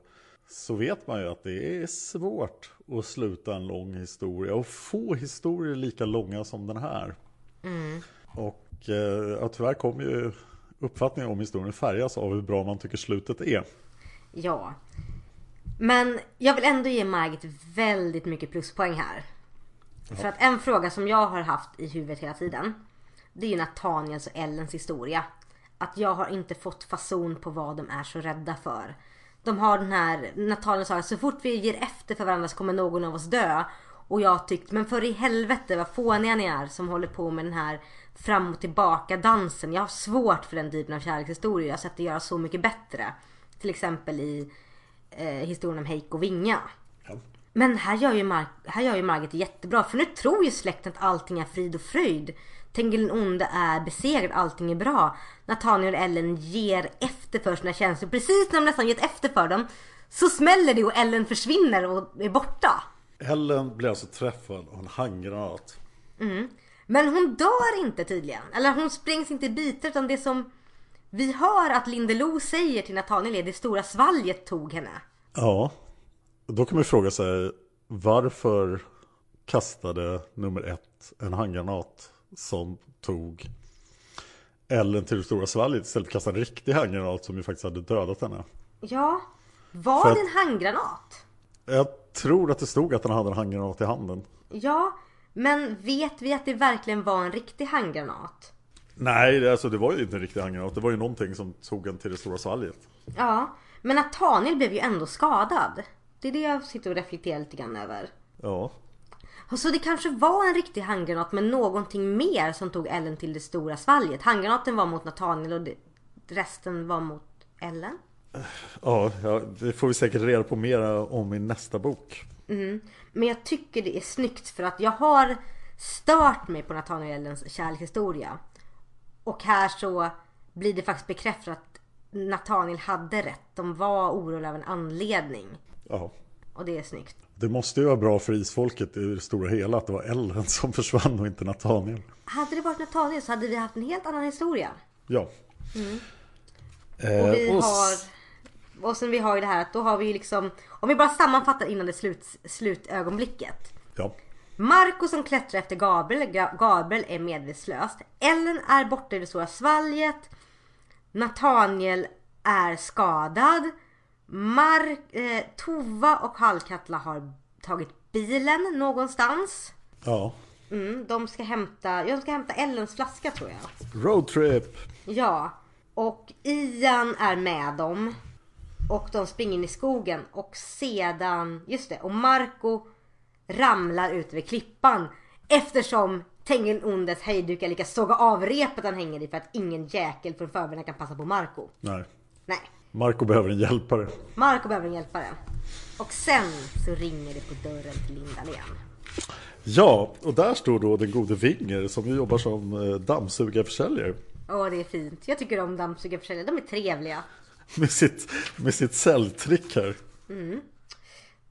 S1: så vet man ju att det är svårt att sluta en lång historia och få historier lika långa som den här. Mm. Och eh, ja, tyvärr kommer ju uppfattningen om historien färgas av hur bra man tycker slutet är.
S2: Ja. Men jag vill ändå ge Margit väldigt mycket pluspoäng här. Ja. För att en fråga som jag har haft i huvudet hela tiden det är ju Nathaniels och Ellens historia. Att jag har inte fått fason på vad de är så rädda för. De har den här, Nathaniel sa att så fort vi ger efter för varandra så kommer någon av oss dö. Och jag tyckte, men för i helvete vad fåniga ni är som håller på med den här fram och tillbaka dansen. Jag har svårt för den typen av kärlekshistorier. Jag har sett det göra så mycket bättre. Till exempel i eh, historien om Heiko Vinga. Ja. Men här gör, ju Mar här gör ju Margit det jättebra. För nu tror ju släkten att allting är frid och fröjd. Tengil den onde är besegrad, allting är bra. Nathaniel och Ellen ger efter för sina känslor. Precis när de nästan gett efter för dem så smäller det och Ellen försvinner och är borta.
S1: Ellen blir alltså träffad av en handgranat.
S2: Mm. Men hon dör inte tydligen. Eller hon sprängs inte i bitar utan det som vi hör att Lindelo säger till Nathaniel det stora svalget tog henne.
S1: Ja, då kan man fråga sig varför kastade nummer ett en handgranat som tog Ellen till det stora svalget istället för att kasta en riktig handgranat som ju faktiskt hade dödat henne.
S2: Ja, var det en handgranat?
S1: Jag tror att det stod att den hade en handgranat i handen.
S2: Ja, men vet vi att det verkligen var en riktig handgranat?
S1: Nej, alltså det var ju inte en riktig handgranat. Det var ju någonting som tog en till det stora svalget.
S2: Ja, men Nathaniel blev ju ändå skadad. Det är det jag sitter och reflekterar lite grann över.
S1: Ja.
S2: Så det kanske var en riktig handgranat men någonting mer som tog Ellen till det stora svalget. Handgranaten var mot Nathaniel och resten var mot Ellen.
S1: Ja, ja, det får vi säkert reda på mer om i nästa bok.
S2: Mm. Men jag tycker det är snyggt för att jag har stört mig på Nathanielens kärlekshistoria. Och här så blir det faktiskt bekräftat att Nathaniel hade rätt. De var oroliga av en anledning.
S1: Ja.
S2: Och det är snyggt.
S1: Det måste ju vara bra för isfolket i det stora hela att det var Ellen som försvann och inte Nathaniel.
S2: Hade det varit Nathaniel så hade vi haft en helt annan historia.
S1: Ja.
S2: Mm.
S1: Eh,
S2: Och vi
S1: och s-
S2: har... Och sen vi har ju det här att då har vi ju liksom... Om vi bara sammanfattar innan det slut, slutögonblicket.
S1: Ja.
S2: Marco som klättrar efter Gabriel. Ga- Gabriel är medvetslös. Ellen är borta i det stora svalget. Nathaniel är skadad. Mark, eh, Tova och Hallkatla har tagit bilen någonstans.
S1: ja.
S2: Mm, de ska hämta, jag ska hämta Ellens flaska tror jag.
S1: Roadtrip.
S2: Ja. Och Ian är med dem. Och de springer in i skogen. Och sedan, just det, och Marco ramlar ut över klippan. Eftersom Tengen Ondes hejdukar lyckas såga av repet han hänger i för att ingen jäkel från förberna kan passa på Marco.
S1: Nej.
S2: Nej,
S1: Marco behöver en hjälpare.
S2: Marco behöver en hjälpare. Och sen så ringer det på dörren till Linda igen.
S1: Ja, och där står då den gode Winger som ju jobbar som eh, dammsugarförsäljare.
S2: Åh det är fint. Jag tycker om dammsugarförsäljare. De är trevliga.
S1: Med sitt, med sitt säljtrick här.
S2: Mm.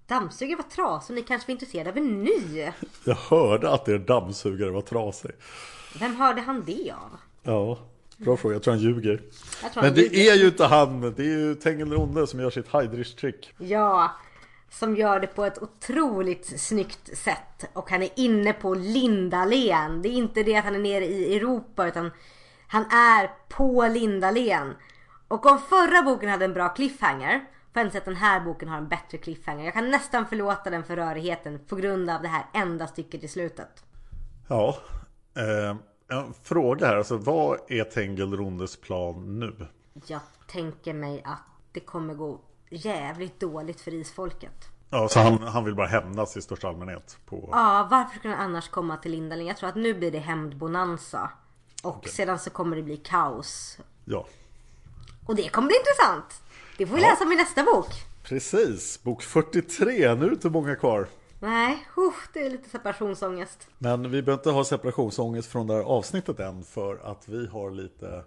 S2: Dammsugare var trasig och ni kanske var intresserade av en ny.
S1: Jag hörde att er dammsugare var trasig.
S2: Vem hörde han det av?
S1: Ja, bra fråga. Jag tror han ljuger.
S2: Tror
S1: Men
S2: han
S1: det
S2: ljuger.
S1: är ju inte han. Det är ju Tengil som gör sitt Heidrich-trick.
S2: Ja, som gör det på ett otroligt snyggt sätt. Och han är inne på Lindalen. Det är inte det att han är nere i Europa utan han är på Lindalen. Och om förra boken hade en bra cliffhanger får jag säga att den här boken har en bättre cliffhanger. Jag kan nästan förlåta den för rörigheten på grund av det här enda stycket i slutet.
S1: Ja, eh, en fråga här. Alltså, vad är Tengil Rondes plan nu?
S2: Jag tänker mig att det kommer gå jävligt dåligt för isfolket.
S1: Ja, så han, han vill bara hämnas i största allmänhet på...
S2: Ja, varför skulle han annars komma till Lindalen? Jag tror att nu blir det hämndbonanza. Och sedan så kommer det bli kaos.
S1: Ja,
S2: Och det kommer bli intressant. Det får vi
S1: Ja.
S2: läsa i nästa bok.
S1: precis. Bok 43. Nu är det inte många kvar.
S2: Nej, uh, det är lite separationsångest.
S1: Men vi behöver inte ha separationsångest från det här avsnittet än för att vi har lite,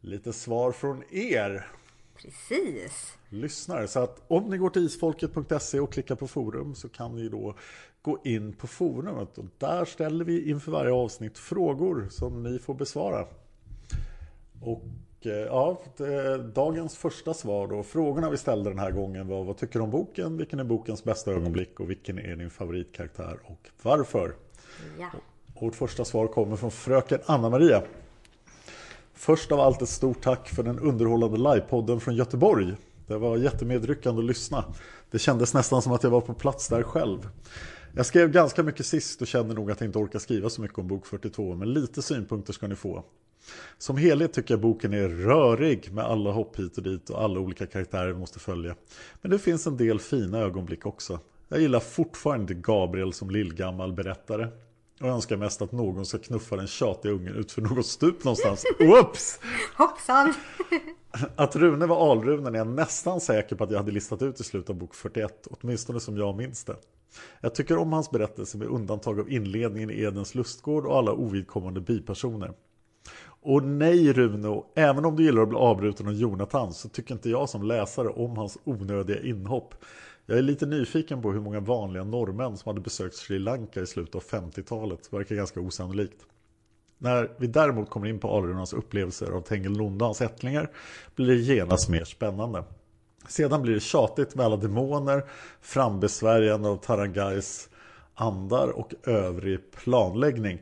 S1: lite svar från er
S2: Precis.
S1: lyssnare. Så att om ni går till isfolket.se och klickar på forum så kan ni då gå in på forumet och där ställer vi inför varje avsnitt frågor som ni får besvara. Och ja, det- dagens första svar då. Frågorna vi ställde den här gången var vad tycker du om boken? Vilken är bokens bästa ögonblick? Och vilken är din favoritkaraktär? Och varför?
S2: Ja.
S1: Och vårt första svar kommer från fröken Anna-Maria. Först av allt ett stort tack för den underhållande livepodden från Göteborg. Det var jättemedryckande att lyssna. Det kändes nästan som att jag var på plats där själv. Jag skrev ganska mycket sist och kände nog att jag inte orkar skriva så mycket om bok 42, men lite synpunkter ska ni få. Som helhet tycker jag boken är rörig med alla hopp hit och dit och alla olika karaktärer vi måste följa. Men det finns en del fina ögonblick också. Jag gillar fortfarande Gabriel som lillgammal berättare. Och önskar mest att någon ska knuffa den tjatiga ungen ut för något stup någonstans. Whoops!
S2: Hoppsan!
S1: Att Rune var alrunen är jag nästan säker på att jag hade listat ut i slutet av bok 41, åtminstone som jag minns det. Jag tycker om hans berättelse med undantag av inledningen i Edens lustgård och alla ovidkommande bipersoner. Och nej Rune, även om du gillar att bli avbruten av Jonathan så tycker inte jag som läsare om hans onödiga inhopp. Jag är lite nyfiken på hur många vanliga norrmän som hade besökt Sri Lanka i slutet av 50-talet. Verkar ganska osannolikt. När vi däremot kommer in på alrunas upplevelser av Tengil och hans ättlingar blir det genast mer spännande. Sedan blir det tjatigt med alla demoner, frambesvärjande av Tarangais andar och övrig planläggning.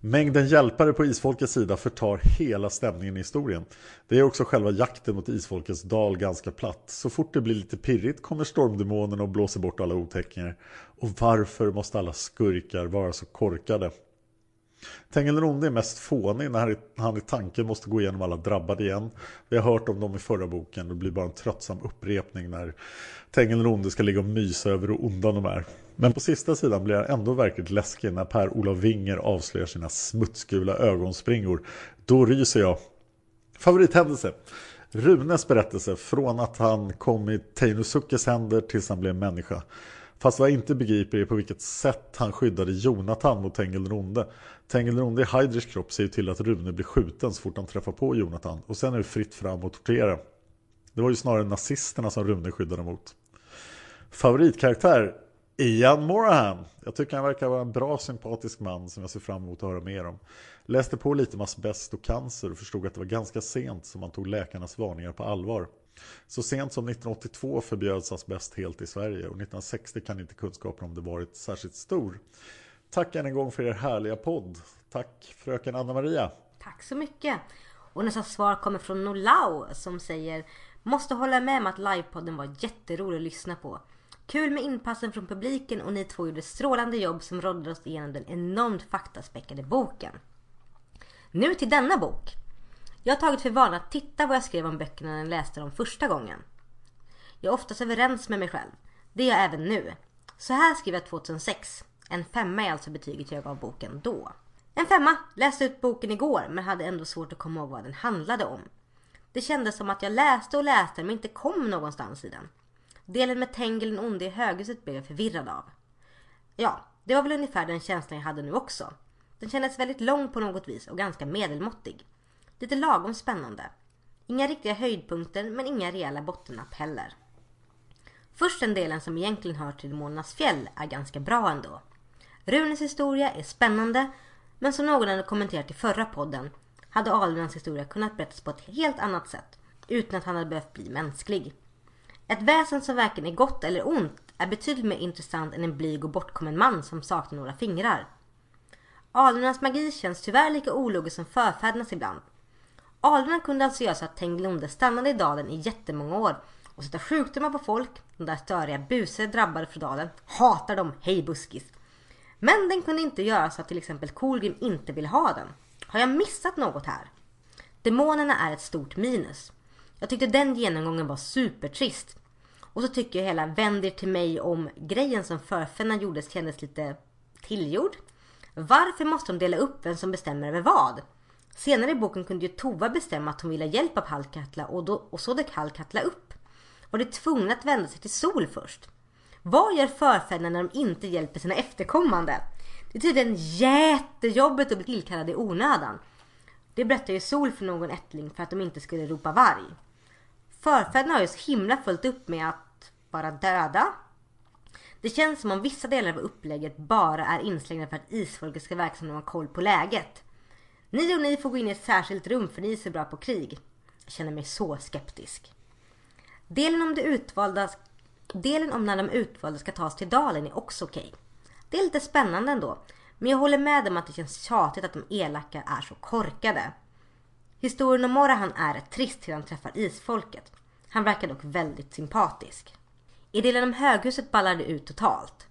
S1: Mängden hjälpare på isfolkets sida förtar hela stämningen i historien. Det är också själva jakten mot isfolkets dal ganska platt. Så fort det blir lite pirrigt kommer stormdemonen och blåser bort alla otäckingar. Och varför måste alla skurkar vara så korkade? Tengilronde är mest fånig när han i tanken måste gå igenom alla drabbade igen. Vi har hört om dem i förra boken. Det blir bara en tröttsam upprepning när Tengilronde ska ligga och mysa över hur onda de är. Men på sista sidan blir han ändå verkligt läskig när Per-Olof Winger avslöjar sina smutsgula ögonspringor. Då ryser jag. Favorithändelse? Runes berättelse från att han kom i Teinosukes händer tills han blev människa. Fast vad jag inte begriper är på vilket sätt han skyddade Jonathan mot Tengil den onde. Tengil den onde i Heidrichs kropp ser ju till att Rune blir skjuten så fort han träffar på Jonathan. Och sen är det fritt fram och tortera. Det var ju snarare nazisterna som Rune skyddade mot. Favoritkaraktär? Ian Morahan. Jag tycker han verkar vara en bra sympatisk man som jag ser fram emot att höra mer om. Läste på lite om asbest och cancer och förstod att det var ganska sent som man tog läkarnas varningar på allvar. Så sent som 1982 förbjöds asbest helt i Sverige och 1960 kan inte kunskapen om det varit särskilt stor. Tack än en gång för er härliga podd. Tack fröken Anna-Maria.
S2: Tack så mycket. Och nästa svar kommer från Nolau som säger Måste hålla med om att livepodden var jätterolig att lyssna på. Kul med inpassen från publiken och ni två gjorde strålande jobb som rådde oss igenom den enormt faktaspäckade boken. Nu till denna bok. Jag har tagit för vana att titta vad jag skrev om böckerna när jag läste dem första gången. Jag är oftast överens med mig själv. Det är jag även nu. Så här skrev jag 2006. En femma är alltså betyget jag gav boken då. En femma. Läste ut boken igår men hade ändå svårt att komma ihåg vad den handlade om. Det kändes som att jag läste och läste men inte kom någonstans i den. Delen med Tengil den onde i höghuset blev jag förvirrad av. Ja, det var väl ungefär den känslan jag hade nu också. Den kändes väldigt lång på något vis och ganska medelmåttig. Lite lagom spännande. Inga riktiga höjdpunkter men inga rejäla bottennapp heller. Först den delen som egentligen hör till Månernas fjäll är ganska bra ändå. Runes historia är spännande men som någon hade kommenterat i förra podden hade Alunas historia kunnat berättas på ett helt annat sätt utan att han hade behövt bli mänsklig. Ett väsen som varken är gott eller ont är betydligt mer intressant än en blyg och bortkommen man som saknar några fingrar. Alunas magi känns tyvärr lika ologisk som förfädernas ibland. Alderna kunde alltså göra så att Tengilonde stannade i dalen i jättemånga år och sätta sjukdomar på folk. De där störiga busar drabbade från dalen. Hatar dem, hej buskis. Men den kunde inte göra så att till exempel Kolgrim inte vill ha den. Har jag missat något här? Demonerna är ett stort minus. Jag tyckte den genomgången var supertrist. Och så tycker jag hela vänd er till mig om grejen som förfäderna gjorde kändes lite tillgjord. Varför måste de dela upp vem som bestämmer över vad? Senare i boken kunde ju Tova bestämma att hon ville ha hjälp av Hallkatla och, då, och så dök Hallkatla upp. Var de tvungna att vända sig till Sol först? Vad gör förfäderna när de inte hjälper sina efterkommande? Det är tydligen jättejobbigt att bli tillkallad i onödan. Det berättar ju Sol för någon ättling för att de inte skulle ropa varg. Förfäderna har ju så himla fullt upp med att vara döda. Det känns som om vissa delar av upplägget bara är inslängda för att isfolket ska verka som de har koll på läget. Ni och ni får gå in i ett särskilt rum för ni är så bra på krig. Jag känner mig så skeptisk. Delen om, det utvalda, delen om när de utvalda ska tas till dalen är också okej. Okay. Det är lite spännande ändå. Men jag håller med om att det känns tjatigt att de elaka är så korkade. Historien om Morahan är rätt trist till han träffar isfolket. Han verkar dock väldigt sympatisk. I delen om höghuset ballar det ut totalt.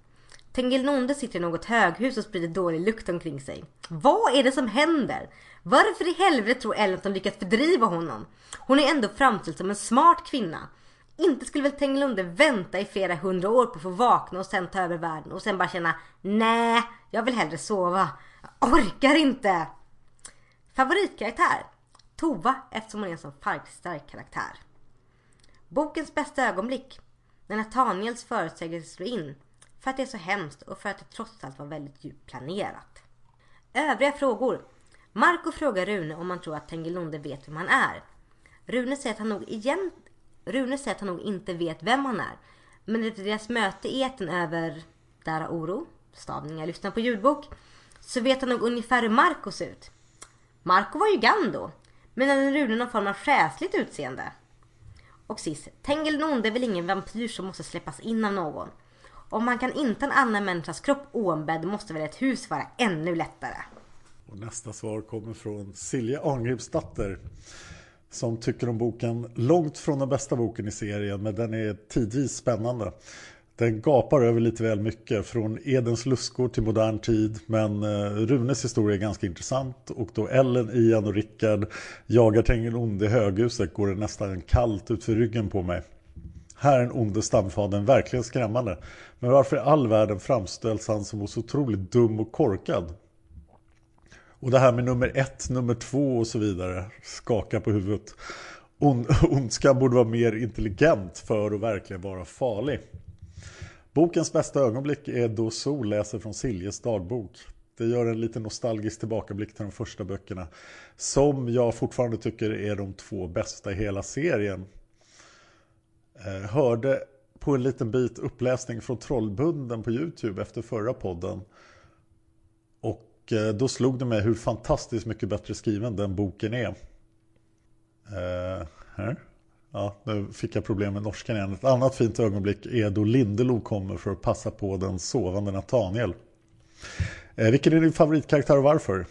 S2: Tengilnonde sitter i något höghus och sprider dålig lukt omkring sig. Vad är det som händer? Varför i helvete tror Ellen att de lyckats fördriva honom? Hon är ändå framställd som en smart kvinna. Inte skulle väl Tengilonde vänta i flera hundra år på att få vakna och sen ta över världen och sen bara känna Nej, jag vill hellre sova. Jag orkar inte. Favoritkaraktär? Tova eftersom hon är en sån stark karaktär. Bokens bästa ögonblick? När Nathaniels förutsägelse slår in för att det är så hemskt och för att det trots allt var väldigt djupt planerat. Övriga frågor. Marco frågar Rune om han tror att Tengilonde vet vem han är. Rune säger att han nog igen... Rune säger att han nog inte vet vem han är. Men efter deras möte i eten över Dara Oro, stavning jag lyssnar på ljudbok, så vet han nog ungefär hur Marco ser ut. Marco var ju Gando, men hade Rune någon form av själsligt utseende. Och sist, Tengilonde är väl ingen vampyr som måste släppas in av någon. Om man kan inta en annan människas kropp oombedd måste väl ett hus vara ännu lättare.
S1: Och nästa svar kommer från Silja Arngripsdatter som tycker om boken långt från den bästa boken i serien men den är tidvis spännande. Den gapar över lite väl mycket från Edens luskor till modern tid men eh, Runes historia är ganska intressant och då Ellen, Ian och Rickard jagar Tengil onde i höghuset går det nästan kallt ut för ryggen på mig. Här är den onde stamfadern verkligen skrämmande. Men varför i all världen framställs han som så otroligt dum och korkad? Och det här med nummer ett, nummer två och så vidare. Skaka på huvudet. On ondskan borde vara mer intelligent för att verkligen vara farlig. Bokens bästa ögonblick är då Sol läser från Siljes dagbok. Det gör en lite nostalgisk tillbakablick till de första böckerna. Som jag fortfarande tycker är de två bästa i hela serien. Eh, hörde på en liten bit uppläsning från Trollbunden på Youtube efter förra podden. Och eh, då slog det mig hur fantastiskt mycket bättre skriven den boken är. Eh, här. Ja, nu fick jag problem med norskan igen. Ett annat fint ögonblick är då Lindelo kommer för att passa på den sovande Nathaniel. Eh, vilken är din favoritkaraktär och varför?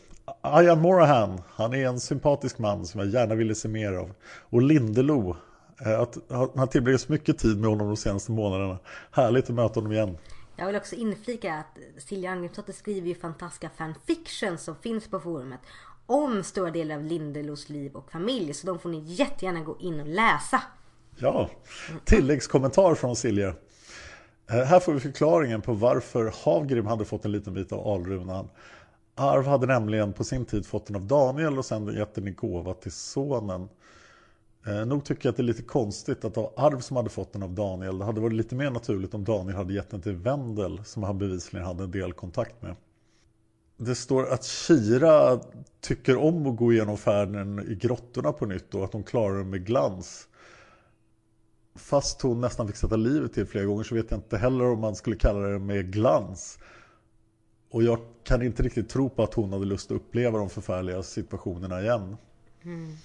S1: Ian Morahan, han är en sympatisk man som jag gärna ville se mer av. Och Lindelo, att han tillbringat så mycket tid med honom de senaste månaderna. Härligt att möta honom igen.
S2: Jag vill också inflika att Silja Angrimsdotter skriver ju fantastiska fanfiction som finns på forumet om stora delar av Lindelos liv och familj. Så de får ni jättegärna gå in och läsa.
S1: Ja, tilläggskommentar från Silja. Eh, här får vi förklaringen på varför Havgrim hade fått en liten bit av alrunan. Arv hade nämligen på sin tid fått den av Daniel och sen gett den i gåva till sonen. Eh, nog tycker jag att det är lite konstigt att ha Arv som hade fått den av Daniel. Det hade varit lite mer naturligt om Daniel hade gett den till Wendel som han bevisligen hade en del kontakt med. Det står att Kira tycker om att gå igenom färden i grottorna på nytt och att hon klarar den med glans. Fast hon nästan fick sätta livet till flera gånger så vet jag inte heller om man skulle kalla det med glans. Och jag kan inte riktigt tro på att hon hade lust att uppleva de förfärliga situationerna igen. Mm.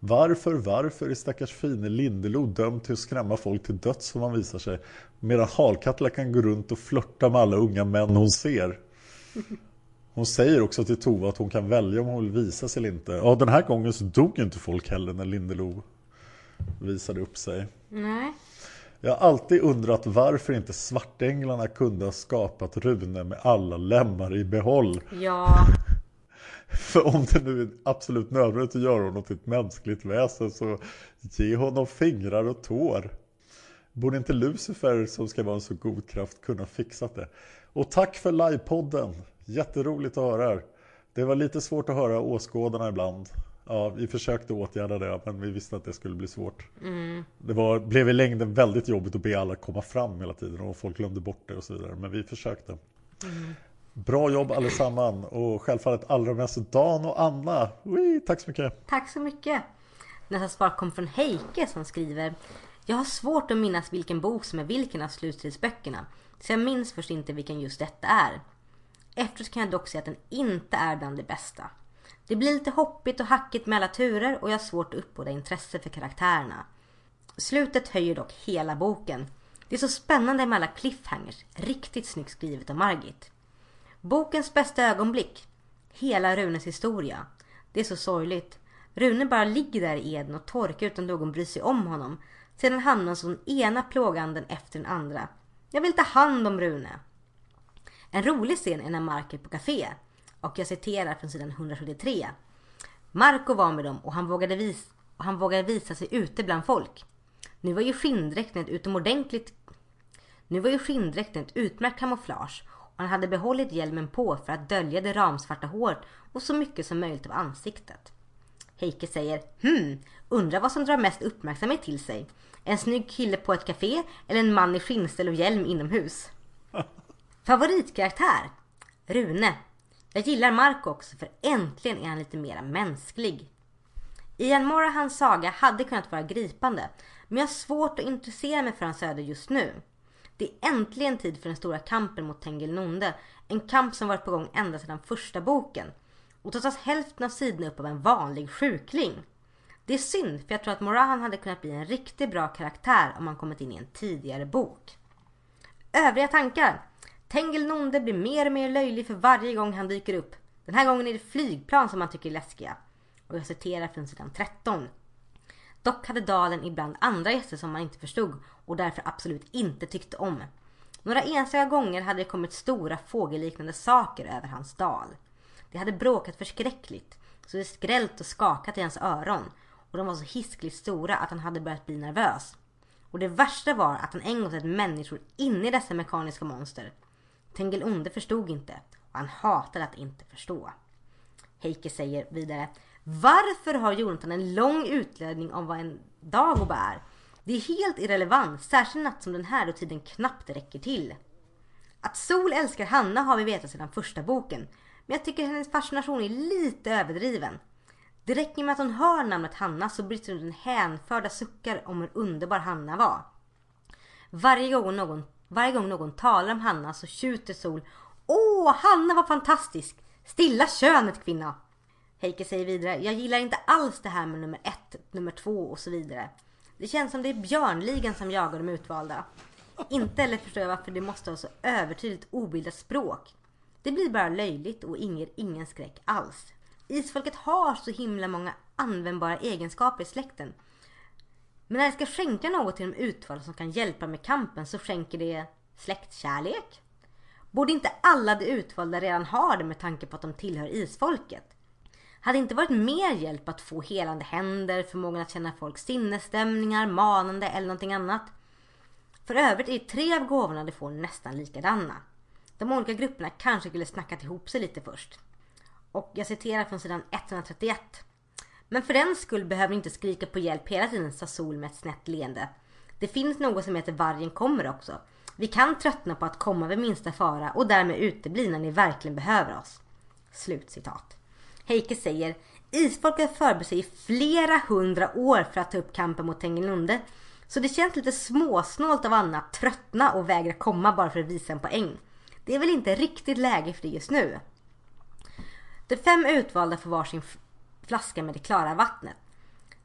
S1: Varför, varför är stackars fine Lindelo dömd till att skrämma folk till döds som han visar sig? Medan Halkatla kan gå runt och flörta med alla unga män hon ser. Hon säger också till Tova att hon kan välja om hon vill visa sig eller inte. Ja, den här gången så dog inte folk heller när Lindelo visade upp sig.
S2: Nej.
S1: Jag har alltid undrat varför inte svartänglarna kunde ha skapat Rune med alla lemmar i behåll.
S2: Ja.
S1: För om det nu är absolut nödvändigt att göra honom till ett mänskligt väsen så ge honom fingrar och tår. Borde inte Lucifer som ska vara en så god kraft kunna fixat det? Och tack för livepodden! Jätteroligt att höra. Det var lite svårt att höra åskådarna ibland. Ja, vi försökte åtgärda det men vi visste att det skulle bli svårt.
S2: Mm.
S1: Det var, blev i längden väldigt jobbigt att be alla komma fram hela tiden och folk glömde bort det och så vidare. Men vi försökte.
S2: Mm.
S1: Bra jobb allesamman och självfallet allra mest Dan och Anna. Ui, tack så mycket.
S2: Tack så mycket. Nästa svar kom från Heike som skriver Jag har svårt att minnas vilken bok som är vilken av slutstridsböckerna. Så jag minns först inte vilken just detta är. Efteråt kan jag dock säga att den inte är bland det bästa. Det blir lite hoppigt och hackigt med alla turer och jag har svårt att uppbåda intresse för karaktärerna. Slutet höjer dock hela boken. Det är så spännande med alla cliffhangers. Riktigt snyggt skrivet av Margit. Bokens bästa ögonblick. Hela Runes historia. Det är så sorgligt. Rune bara ligger där i eden och torkar utan någon bryr sig om honom. Sedan hamnar han som den ena plåganden efter den andra. Jag vill ta hand om Rune. En rolig scen är när Mark är på café. Och jag citerar från sidan 173. Marco var med dem och han vågade, vis och han vågade visa sig ute bland folk. Nu var ju skinndräkten ett utomordentligt... Nu var ju skinndräkten ett utmärkt kamouflage han hade behållit hjälmen på för att dölja det ramsvarta håret och så mycket som möjligt av ansiktet. Heike säger Hmm, undrar vad som drar mest uppmärksamhet till sig. En snygg kille på ett café eller en man i skinnställ och hjälm inomhus? Favoritkaraktär? Rune. Jag gillar Marco också för äntligen är han lite mer mänsklig. Ian Morahans saga hade kunnat vara gripande men jag har svårt att intressera mig för hans öde just nu. Det är äntligen tid för den stora kampen mot Tengil Nonde. En kamp som varit på gång ända sedan första boken. Och då tas hälften av sidorna upp av en vanlig sjukling. Det är synd för jag tror att Morahan hade kunnat bli en riktigt bra karaktär om han kommit in i en tidigare bok. Övriga tankar? Tengil Nonde blir mer och mer löjlig för varje gång han dyker upp. Den här gången är det flygplan som han tycker är läskiga. Och jag citerar från sidan 13. Dock hade dalen ibland andra gäster som man inte förstod och därför absolut inte tyckte om. Några enstaka gånger hade det kommit stora fågelliknande saker över hans dal. Det hade bråkat förskräckligt så det skrällt och skakat i hans öron och de var så hiskligt stora att han hade börjat bli nervös. Och det värsta var att han en gång sett människor inne i dessa mekaniska monster. Tengil Onde förstod inte och han hatade att inte förstå. Heike säger vidare varför har Jonathan en lång utläggning om vad en Dagoba är? Det är helt irrelevant, särskilt natt som den här då tiden knappt räcker till. Att Sol älskar Hanna har vi vetat sedan första boken. Men jag tycker hennes fascination är lite överdriven. Det räcker med att hon hör namnet Hanna så bryter hon den hänförda suckar om hur underbar Hanna var. Varje gång någon, varje gång någon talar om Hanna så tjuter Sol Åh, Hanna var fantastisk! Stilla könet kvinna! Heike säger vidare, jag gillar inte alls det här med nummer ett, nummer två och så vidare. Det känns som det är björnligan som jagar de utvalda. Inte heller förstår jag varför det måste ha så övertydligt obildat språk. Det blir bara löjligt och inger ingen skräck alls. Isfolket har så himla många användbara egenskaper i släkten. Men när de ska skänka något till de utvalda som kan hjälpa med kampen så skänker det släktkärlek. Borde inte alla de utvalda redan ha det med tanke på att de tillhör isfolket? Hade inte varit mer hjälp att få helande händer, förmågan att känna folks sinnesstämningar, manande eller någonting annat? För övrigt är tre av gåvorna de får nästan likadana. De olika grupperna kanske skulle snackat ihop sig lite först. Och jag citerar från sidan 131. Men för den skull behöver ni inte skrika på hjälp hela tiden, sa Sol med ett snett leende. Det finns något som heter Vargen kommer också. Vi kan tröttna på att komma vid minsta fara och därmed utebli när ni verkligen behöver oss. Slutcitat. Heike säger Isfolket förberett sig i flera hundra år för att ta upp kampen mot Tengilunde. Så det känns lite småsnålt av Anna att tröttna och vägra komma bara för att visa en poäng. Det är väl inte riktigt läge för det just nu. De fem utvalda får varsin flaska med det klara vattnet.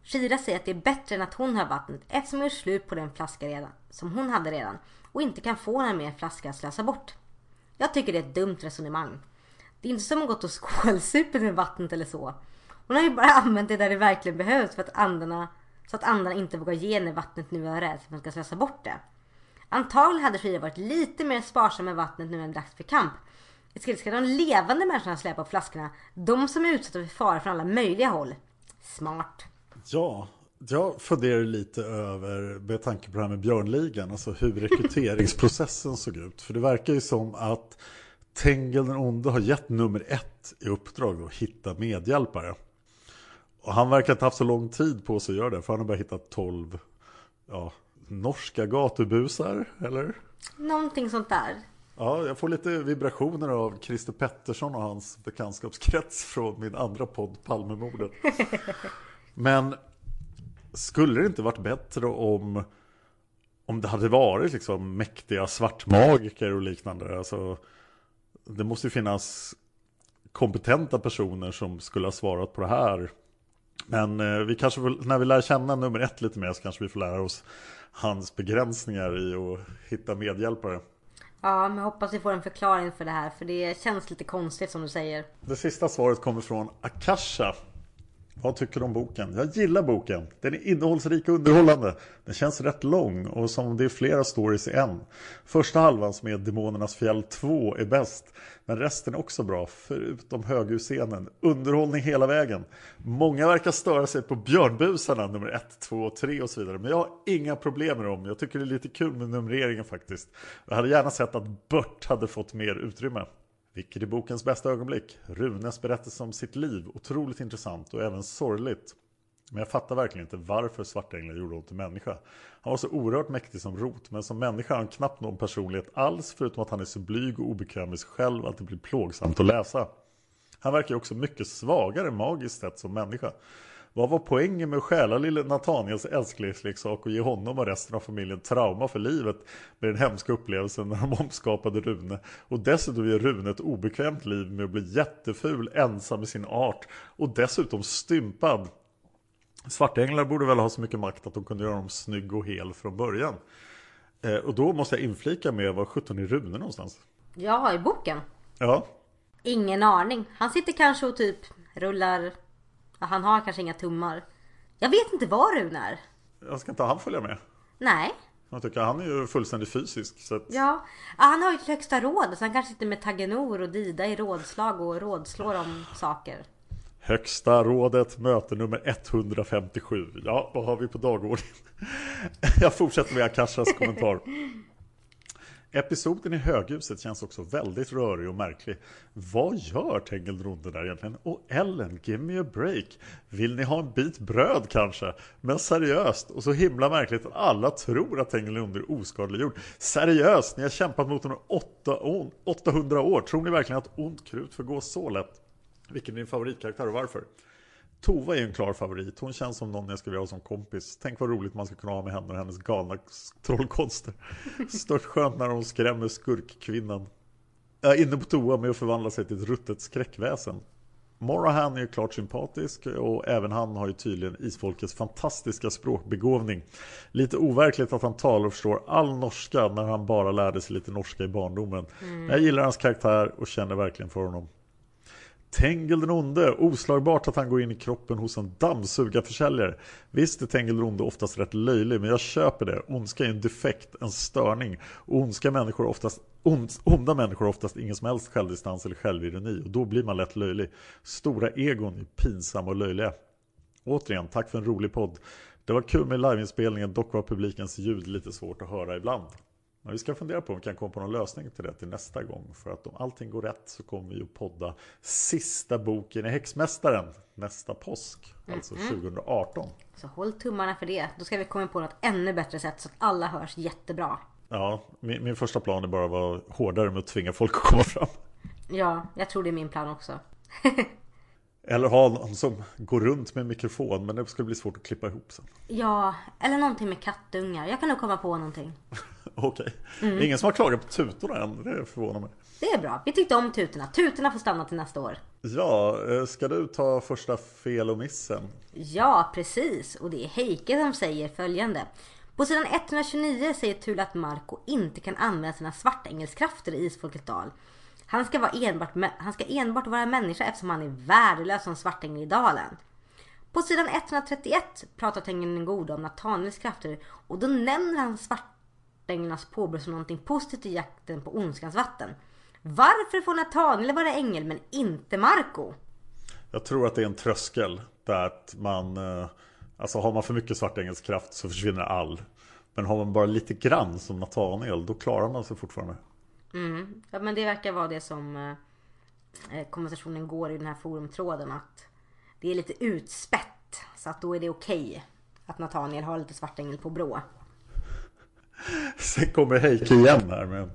S2: Shira säger att det är bättre än att hon har vattnet eftersom hon är slut på den flaska redan, som hon hade redan och inte kan få någon mer flaska att slösa bort. Jag tycker det är ett dumt resonemang. Det är inte som hon gått och skålsupit med vattnet eller så. Hon har ju bara använt det där det verkligen behövs för att andarna, så att andarna inte vågar ge när vattnet nu är rädd för att man ska slösa bort det. Antagligen hade Frida varit lite mer sparsam med vattnet nu än dags för kamp. Istället ska de levande människorna släpa på flaskorna. De som är utsatta för fara från alla möjliga håll. Smart.
S1: Ja, jag funderar lite över, med tanke på det här med Björnligan, alltså hur rekryteringsprocessen såg ut. För det verkar ju som att Tengel den onde har gett nummer ett i uppdrag att hitta medhjälpare. Och han verkar inte haft så lång tid på sig att göra det, för han har bara hittat tolv ja, norska gatubusar, eller?
S2: Någonting sånt där.
S1: Ja, jag får lite vibrationer av Christer Pettersson och hans bekantskapskrets från min andra podd Palmemordet. Men skulle det inte varit bättre om om det hade varit liksom mäktiga svartmagiker och liknande? Alltså, det måste ju finnas kompetenta personer som skulle ha svarat på det här. Men eh, vi kanske får, när vi lär känna nummer ett lite mer så kanske vi får lära oss hans begränsningar i att hitta medhjälpare.
S2: Ja, men jag hoppas vi får en förklaring för det här för det känns lite konstigt som du säger.
S1: Det sista svaret kommer från Akasha vad tycker du om boken? Jag gillar boken. Den är innehållsrik och underhållande. Den känns rätt lång och som det är flera stories i en. Första halvan som är Demonernas fjäll 2 är bäst. Men resten är också bra, förutom höghusscenen. Underhållning hela vägen. Många verkar störa sig på björnbusarna nummer 1, 2 och 3 och så vidare. Men jag har inga problem med dem. Jag tycker det är lite kul med numreringen faktiskt. Jag hade gärna sett att Bört hade fått mer utrymme. Vilket är bokens bästa ögonblick? Runes berättelse om sitt liv, otroligt intressant och även sorgligt. Men jag fattar verkligen inte varför Svartänglar gjorde honom till människa. Han var så oerhört mäktig som rot, men som människa har han knappt någon personlighet alls, förutom att han är så blyg och obekväm med sig själv att det blir plågsamt att läsa. Han verkar också mycket svagare magiskt sett som människa. Vad var poängen med att stjäla lille Nathaniels älsklingsleksak och ge honom och resten av familjen trauma för livet med den hemska upplevelsen när de omskapade Rune och dessutom ge Rune ett obekvämt liv med att bli jätteful, ensam i sin art och dessutom stympad. Svartänglar borde väl ha så mycket makt att de kunde göra honom snygg och hel från början. Eh, och då måste jag inflika med var 17 är Rune någonstans?
S2: Ja, i boken.
S1: Ja.
S2: Ingen aning. Han sitter kanske och typ rullar han har kanske inga tummar. Jag vet inte var Rune är.
S1: Jag ska inte han följa med?
S2: Nej.
S1: Jag tycker han är ju fullständigt fysisk. Så att...
S2: Ja, han har ju ett högsta råd så han kanske sitter med Tagenor och Dida i rådslag och rådslår om saker.
S1: Högsta rådet, möte nummer 157. Ja, vad har vi på dagordningen? Jag fortsätter med Akashas kommentar. Episoden i höghuset känns också väldigt rörig och märklig. Vad gör Tengilronde där egentligen? Och Ellen, give me a break. Vill ni ha en bit bröd kanske? Men seriöst, och så himla märkligt att alla tror att Tengilronde är oskadliggjord. Seriöst, ni har kämpat mot honom 800 år. Tror ni verkligen att ont krut förgås så lätt? Vilken är din favoritkaraktär och varför? Tova är en klar favorit. Hon känns som någon jag skulle vilja ha som kompis. Tänk vad roligt man skulle kunna ha med henne och hennes galna trollkonster. Stört skönt när hon skrämmer skurkkvinnan. Är inne på toa med att förvandla sig till ett ruttet skräckväsen. Morahan är ju klart sympatisk och även han har ju tydligen isfolkets fantastiska språkbegåvning. Lite overkligt att han talar och förstår all norska när han bara lärde sig lite norska i barndomen. Mm. Jag gillar hans karaktär och känner verkligen för honom. Tengel den onde, oslagbart att han går in i kroppen hos en dammsugarförsäljare. Visst är Tengel den onde oftast rätt löjlig, men jag köper det. Ondska är en defekt, en störning. Och ondska människor oftast, ond, onda människor har oftast ingen som helst självdistans eller självironi. Och då blir man lätt löjlig. Stora egon är pinsamma och löjliga. Återigen, tack för en rolig podd. Det var kul med liveinspelningen, dock var publikens ljud lite svårt att höra ibland. Men vi ska fundera på om vi kan komma på någon lösning till det till nästa gång. För att om allting går rätt så kommer vi att podda sista boken i Häxmästaren nästa påsk. Alltså mm. 2018.
S2: Så håll tummarna för det. Då ska vi komma på något ännu bättre sätt så att alla hörs jättebra.
S1: Ja, min, min första plan är bara att vara hårdare med att tvinga folk att komma fram.
S2: Ja, jag tror det är min plan också.
S1: Eller ha någon som går runt med mikrofon men det skulle bli svårt att klippa ihop sen.
S2: Ja, eller någonting med kattungar. Jag kan nog komma på någonting.
S1: Okej. Mm. Ingen som har klagat på tutorna än. Det förvånar mig.
S2: Det är bra. Vi tyckte om tutorna. Tutorna får stanna till nästa år.
S1: Ja, eh, ska du ta första fel och missen?
S2: Ja, precis. Och det är Heike som säger följande. På sidan 129 säger Tula att Marco inte kan använda sina svartängelskrafter i Isfolkets dal. Han ska, vara enbart, han ska enbart vara människa eftersom han är värdelös som svartängel i dalen. På sidan 131 pratar Tengen den gode om Nathaniels krafter och då nämner han svartänglarnas påbrå som någonting positivt i jakten på ondskans vatten. Varför får Nathaniel vara ängel men inte Marco?
S1: Jag tror att det är en tröskel där att man eh, Alltså har man för mycket svartängelskraft så försvinner all Men har man bara lite grann som Nathaniel då klarar man sig fortfarande
S2: Mm. Ja, men det verkar vara det som eh, eh, konversationen går i den här forumtråden. Att det är lite utspätt. Så att då är det okej okay att Nathaniel har lite svartängel på brå.
S1: Sen kommer Heike igen här Men...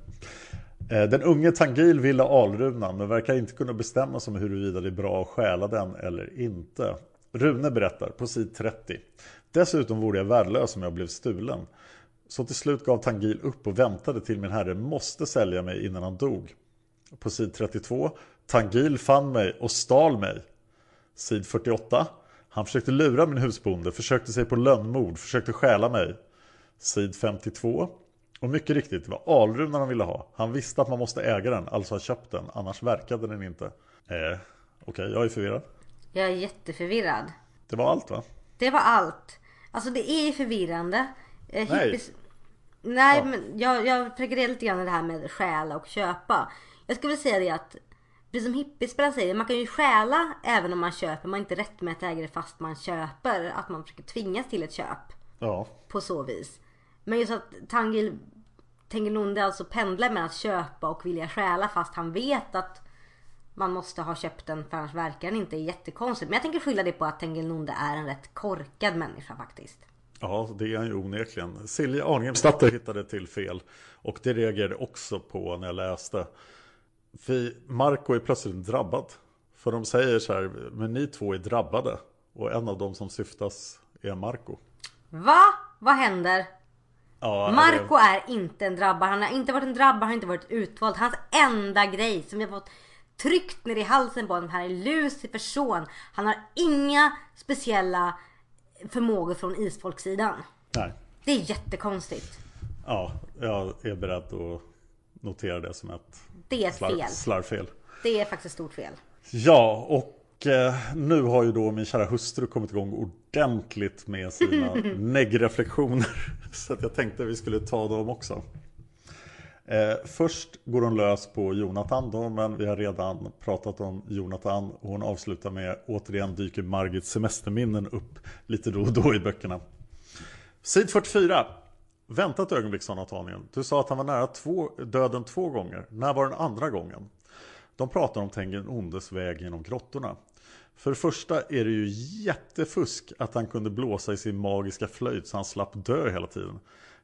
S1: Eh, den unge Tangil ville alrunan men verkar inte kunna bestämma sig om huruvida det är bra att stjäla den eller inte. Rune berättar på sid 30. Dessutom vore jag värdelös om jag blev stulen. Så till slut gav Tangil upp och väntade till min herre måste sälja mig innan han dog. På sid 32. Tangil fann mig och stal mig. Sid 48. Han försökte lura min husbonde, försökte sig på lönnmord, försökte stjäla mig. Sid 52. Och mycket riktigt, det var alrunan han ville ha. Han visste att man måste äga den, alltså ha köpt den. Annars verkade den inte. Eh, Okej, okay, jag är förvirrad.
S2: Jag är jätteförvirrad.
S1: Det var allt va?
S2: Det var allt. Alltså det är förvirrande.
S1: Eh, Nej. Hippies...
S2: Nej, ja. men jag, jag reagerar lite grann det här med stjäla och köpa. Jag skulle säga det att, precis som hippiespelaren säger, man kan ju stjäla även om man köper. Man är inte rättmätig ägare fast man köper. Att man försöker tvingas till ett köp.
S1: Ja.
S2: På så vis. Men just att Tangil Tengelunde alltså pendlar med att köpa och vilja stjäla fast han vet att man måste ha köpt den för annars verkar den inte jättekonstigt. Men jag tänker skylla det på att Tengelunde är en rätt korkad människa faktiskt.
S1: Ja, det är han ju onekligen. Silja Arnhemsdatter hittade till fel. Och det reagerade också på när jag läste. För Marco är plötsligt drabbad. För de säger så här, men ni två är drabbade. Och en av dem som syftas är Marco.
S2: Va? Vad händer? Ja, Marco det... är inte en drabbad. Han har inte varit en drabbad, han har inte varit utvald. Hans enda grej som jag fått tryckt ner i halsen på honom. Han är Lucifers son. Han har inga speciella förmågor från isfolksidan.
S1: Nej.
S2: Det är jättekonstigt.
S1: Ja, jag är beredd att notera det som ett
S2: det är ett slar, fel.
S1: slarvfel.
S2: Det är faktiskt stort fel.
S1: Ja, och eh, nu har ju då min kära hustru kommit igång ordentligt med sina neggreflektioner. Så att jag tänkte vi skulle ta dem också. Eh, först går hon lös på Jonathan då, men vi har redan pratat om Jonathan. Och hon avslutar med återigen dyker Margits semesterminnen upp lite då och då i böckerna. Sid 44. Vänta ett ögonblick sa Nathaniel. Du sa att han var nära två, döden två gånger. När var den andra gången? De pratar om Tengen ondes väg genom grottorna. För det första är det ju jättefusk att han kunde blåsa i sin magiska flöjt så han slapp dö hela tiden.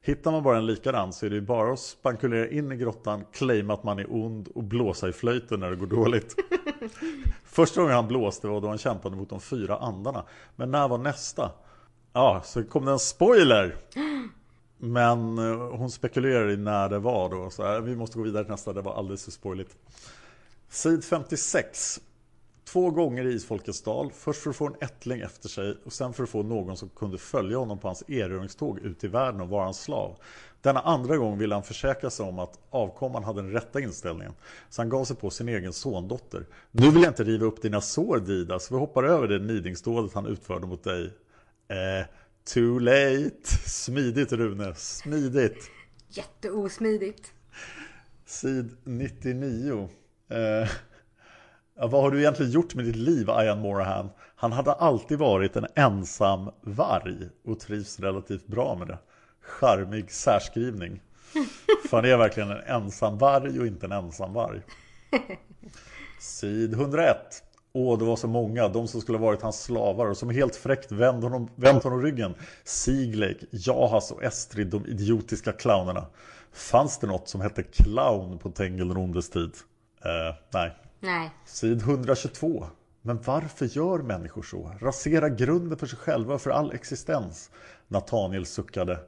S1: Hittar man bara en likadan så är det ju bara att spankulera in i grottan, claima att man är ond och blåsa i flöjten när det går dåligt. Första gången han blåste var då han kämpade mot de fyra andarna. Men när var nästa? Ja, så kom det en spoiler! Men eh, hon spekulerar i när det var då. Så här, vi måste gå vidare till nästa, det var alldeles för spoiligt. Sid 56. Två gånger i Isfolkets dal. Först för att få en ättling efter sig och sen för att få någon som kunde följa honom på hans erövringståg ut i världen och vara hans slav. Denna andra gång ville han försäkra sig om att avkomman hade den rätta inställningen. Så han gav sig på sin egen sondotter. Nu vill jag inte riva upp dina sår Dida, så vi hoppar över det nidingsdådet han utförde mot dig. Eh, too late. Smidigt Rune, smidigt.
S2: Jätteosmidigt.
S1: Sid 99. Eh, Ja, vad har du egentligen gjort med ditt liv, Ian Morahan? Han hade alltid varit en ensam varg och trivs relativt bra med det. Charmig särskrivning. För han är verkligen en ensam varg och inte en ensam varg. Sid 101. Åh, det var så många, de som skulle ha varit hans slavar och som helt fräckt vänt honom, vänt honom ryggen. Siglake, Jahas och Estrid, de idiotiska clownerna. Fanns det något som hette clown på Tengil den ondes tid? Eh, nej,
S2: Nej.
S1: Sid 122. Men varför gör människor så? Rasera grunden för sig själva och för all existens. Nathaniel suckade.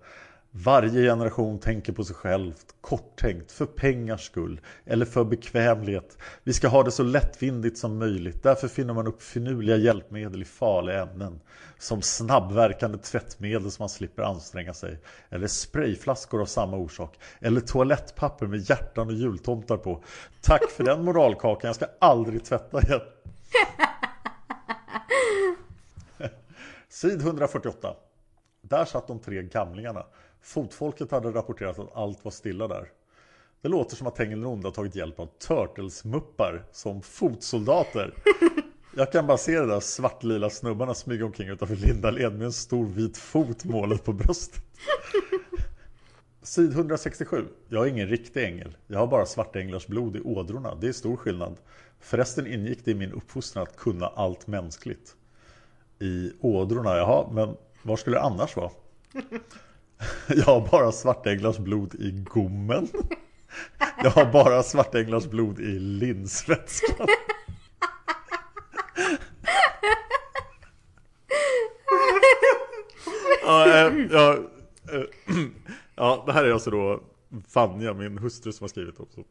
S1: Varje generation tänker på sig själv, korttänkt, för pengars skull eller för bekvämlighet. Vi ska ha det så lättvindigt som möjligt. Därför finner man upp finurliga hjälpmedel i farliga ämnen. Som snabbverkande tvättmedel som man slipper anstränga sig. Eller sprayflaskor av samma orsak. Eller toalettpapper med hjärtan och jultomtar på. Tack för den moralkakan, jag ska aldrig tvätta igen. Sid 148. Där satt de tre gamlingarna. Fotfolket hade rapporterat att allt var stilla där. Det låter som att Tengil har tagit hjälp av Turtles-muppar som fotsoldater. Jag kan bara se de där svartlila snubbarna smyga omkring utanför Lindaled med en stor vit fot målet på bröstet. Sid 167. Jag är ingen riktig ängel. Jag har bara svartänglars blod i ådrorna. Det är stor skillnad. Förresten ingick det i min uppfostran att kunna allt mänskligt. I ådrorna, jaha, men var skulle det annars vara? Jag har bara svartänglars blod i gommen. Jag har bara svartänglars blod i linsvätskan. ja, äh, ja, äh, ja, det här är alltså då Vanja, min hustru som har skrivit också.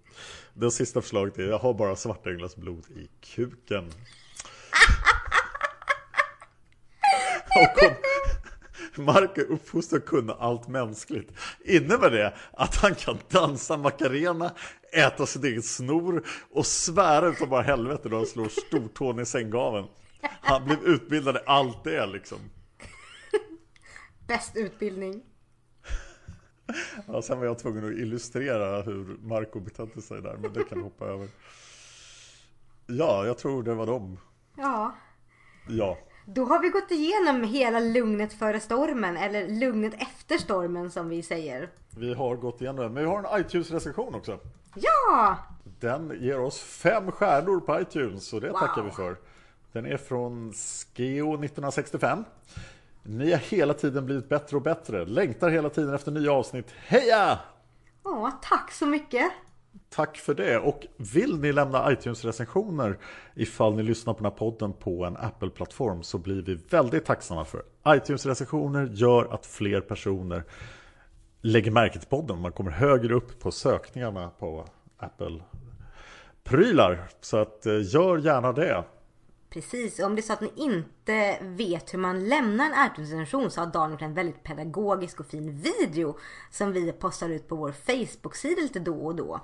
S1: Det sista förslaget är jag har bara svartänglars blod i kuken. Och om, Mark är uppfostrad att kunna allt mänskligt. Innebär det att han kan dansa macarena, äta sitt eget snor och svära utav bara helvete då han slår stortån i sänggaveln? Han blev utbildad i allt det liksom.
S2: Bäst utbildning.
S1: Ja, sen var jag tvungen att illustrera hur Marco betedde sig där, men det kan hoppa över. Ja, jag tror det var dem.
S2: Ja.
S1: Ja.
S2: Då har vi gått igenom hela lugnet före stormen, eller lugnet efter stormen som vi säger.
S1: Vi har gått igenom det, men vi har en iTunes-recension också.
S2: Ja!
S1: Den ger oss fem stjärnor på iTunes, så det
S2: Wow.
S1: tackar vi för. Den är från Skeo 1965. Ni har hela tiden blivit bättre och bättre. Längtar hela tiden efter nya avsnitt. Heja!
S2: Åh, tack så mycket.
S1: Tack för det. Och vill ni lämna iTunes-recensioner ifall ni lyssnar på den här podden på en Apple-plattform så blir vi väldigt tacksamma för. iTunes-recensioner gör att fler personer lägger märke till podden. Man kommer högre upp på sökningarna på Apple-prylar. Så att eh, gör gärna det.
S2: Precis, om det är så att ni inte vet hur man lämnar en iTunes-recension så har Daniel en väldigt pedagogisk och fin video som vi postar ut på vår Facebook-sida lite då och då.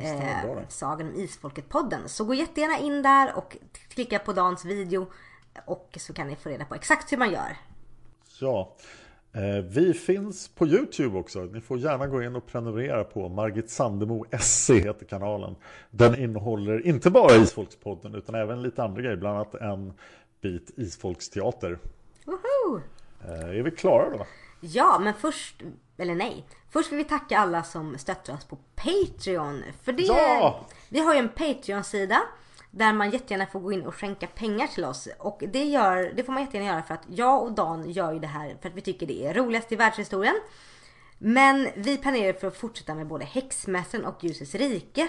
S2: Eh. Sagan om Isfolket-podden. Så gå jättegärna in där och klicka på Dans video och så kan ni få reda på exakt hur man gör.
S1: Ja, eh, vi finns på Youtube också. Ni får gärna gå in och prenumerera på Margit Sandemo SC heter kanalen. Den innehåller inte bara Isfolkspodden utan även lite andra grejer, bland annat en bit Isfolksteater.
S2: Woho!
S1: Eh, Är vi klara då?
S2: Ja, men först, eller nej. Först vill vi tacka alla som stöttar oss på Patreon. För det,
S1: Ja!
S2: vi har ju en Patreon-sida där man jättegärna får gå in och skänka pengar till oss. Och det, gör, det får man jättegärna göra för att jag och Dan gör ju det här för att vi tycker det är roligast i världshistorien. Men vi planerar för att fortsätta med både Häxmässan och Ljusets rike.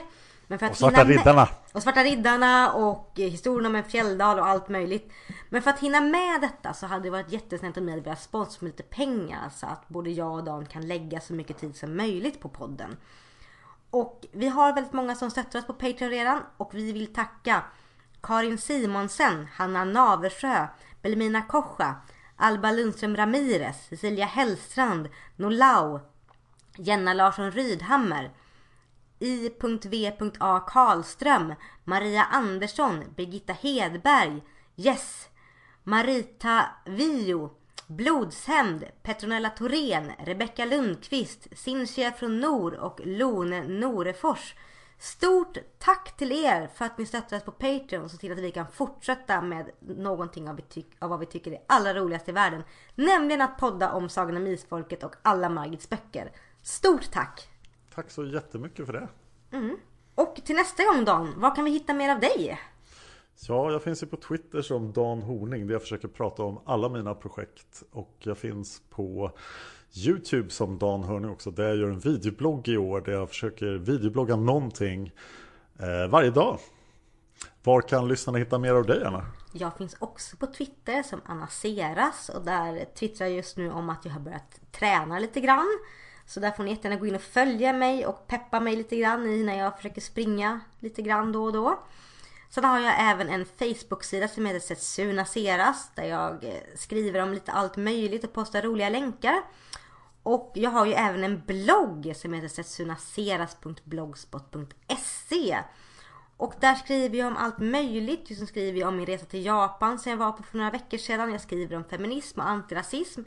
S2: Men för att
S1: Och Svarta
S2: hinna med-
S1: Riddarna.
S2: och Svarta Riddarna och eh, historien om en fjälldal och allt möjligt. Men för att hinna med detta så hade det varit jättesnällt om ni hade velat sponsra med lite pengar så att både jag och Dan kan lägga så mycket tid som möjligt på podden. Och vi har väldigt många som stöttar oss på Patreon redan och vi vill tacka Karin Simonsen, Hanna Naversjö, Belmina Kocha, Alba Lundström Ramirez, Cecilia Hellstrand, Nolau, Jenna Larsson Rydhammer, I.V.A. Karlström, Maria Andersson, Birgitta Hedberg, Yes, Marita Vio, Blodshämnd, Petronella Thorén, Rebecka Lundqvist, Cinzia från Nor och Lone Norefors. Stort tack till er för att ni stöttar oss på Patreon och ser till att vi kan fortsätta med någonting av, vi av vad vi tycker är allra roligast i världen. Nämligen att podda om Sagan om Isfolket och alla Margits böcker. Stort tack!
S1: Tack så jättemycket för det.
S2: Och till nästa gång Dan, var kan vi hitta mer av dig?
S1: Ja, jag finns ju på Twitter som Dan Horning där jag försöker prata om alla mina projekt. Och jag finns på YouTube som Dan Hörning också där jag gör en videoblogg i år där jag försöker videoblogga någonting eh, varje dag. Var kan lyssnarna hitta mer av dig Anna?
S2: Jag finns också på Twitter som Anna Seras och där twittrar jag just nu om att jag har börjat träna lite grann. Så där får ni jättegärna gå in och följa mig och peppa mig lite grann i när jag försöker springa lite grann då och då. Sen har jag även en Facebook-sida som heter Setsuna Seras där jag eh, skriver om lite allt möjligt och postar roliga länkar. Och jag har ju även en blogg som heter setsunaseras.blogspot.se och där skriver jag om allt möjligt. Just nu skriver jag om min resa till Japan som jag var på för några veckor sedan. Jag skriver om feminism och antirasism.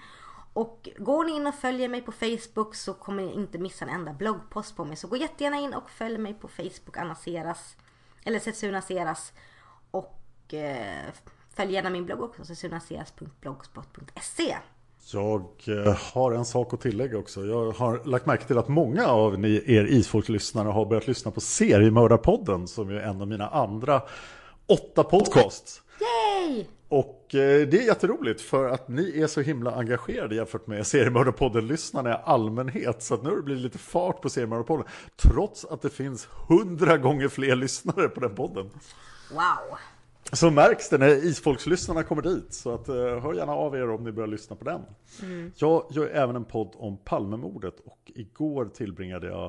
S2: Och går ni in och följer mig på Facebook så kommer ni inte missa en enda bloggpost på mig. Så gå jättegärna in och följ mig på Facebook, Anna Seras. Eller Setsuna Seras. Och eh, följ gärna min blogg också, setsunaseras.blogspot.se.
S1: Jag eh, har en sak att tillägga också. Jag har lagt märke till att många av ni, er isfolkslyssnare har börjat lyssna på Seriemördarpodden som är en av mina andra åtta podcasts.
S2: Yay!
S1: Och eh, det är jätteroligt för att ni är så himla engagerade jämfört med Seriemördarpodden-lyssnarna i allmänhet. Så att nu har det blivit lite fart på Seriemördarpodden. Trots att det finns hundra gånger fler lyssnare på den podden.
S2: Wow!
S1: Så märks det när isfolkslyssnarna kommer dit. Så att, eh, hör gärna av er om ni börjar lyssna på den. Jag gör även en podd om Palmemordet och igår tillbringade jag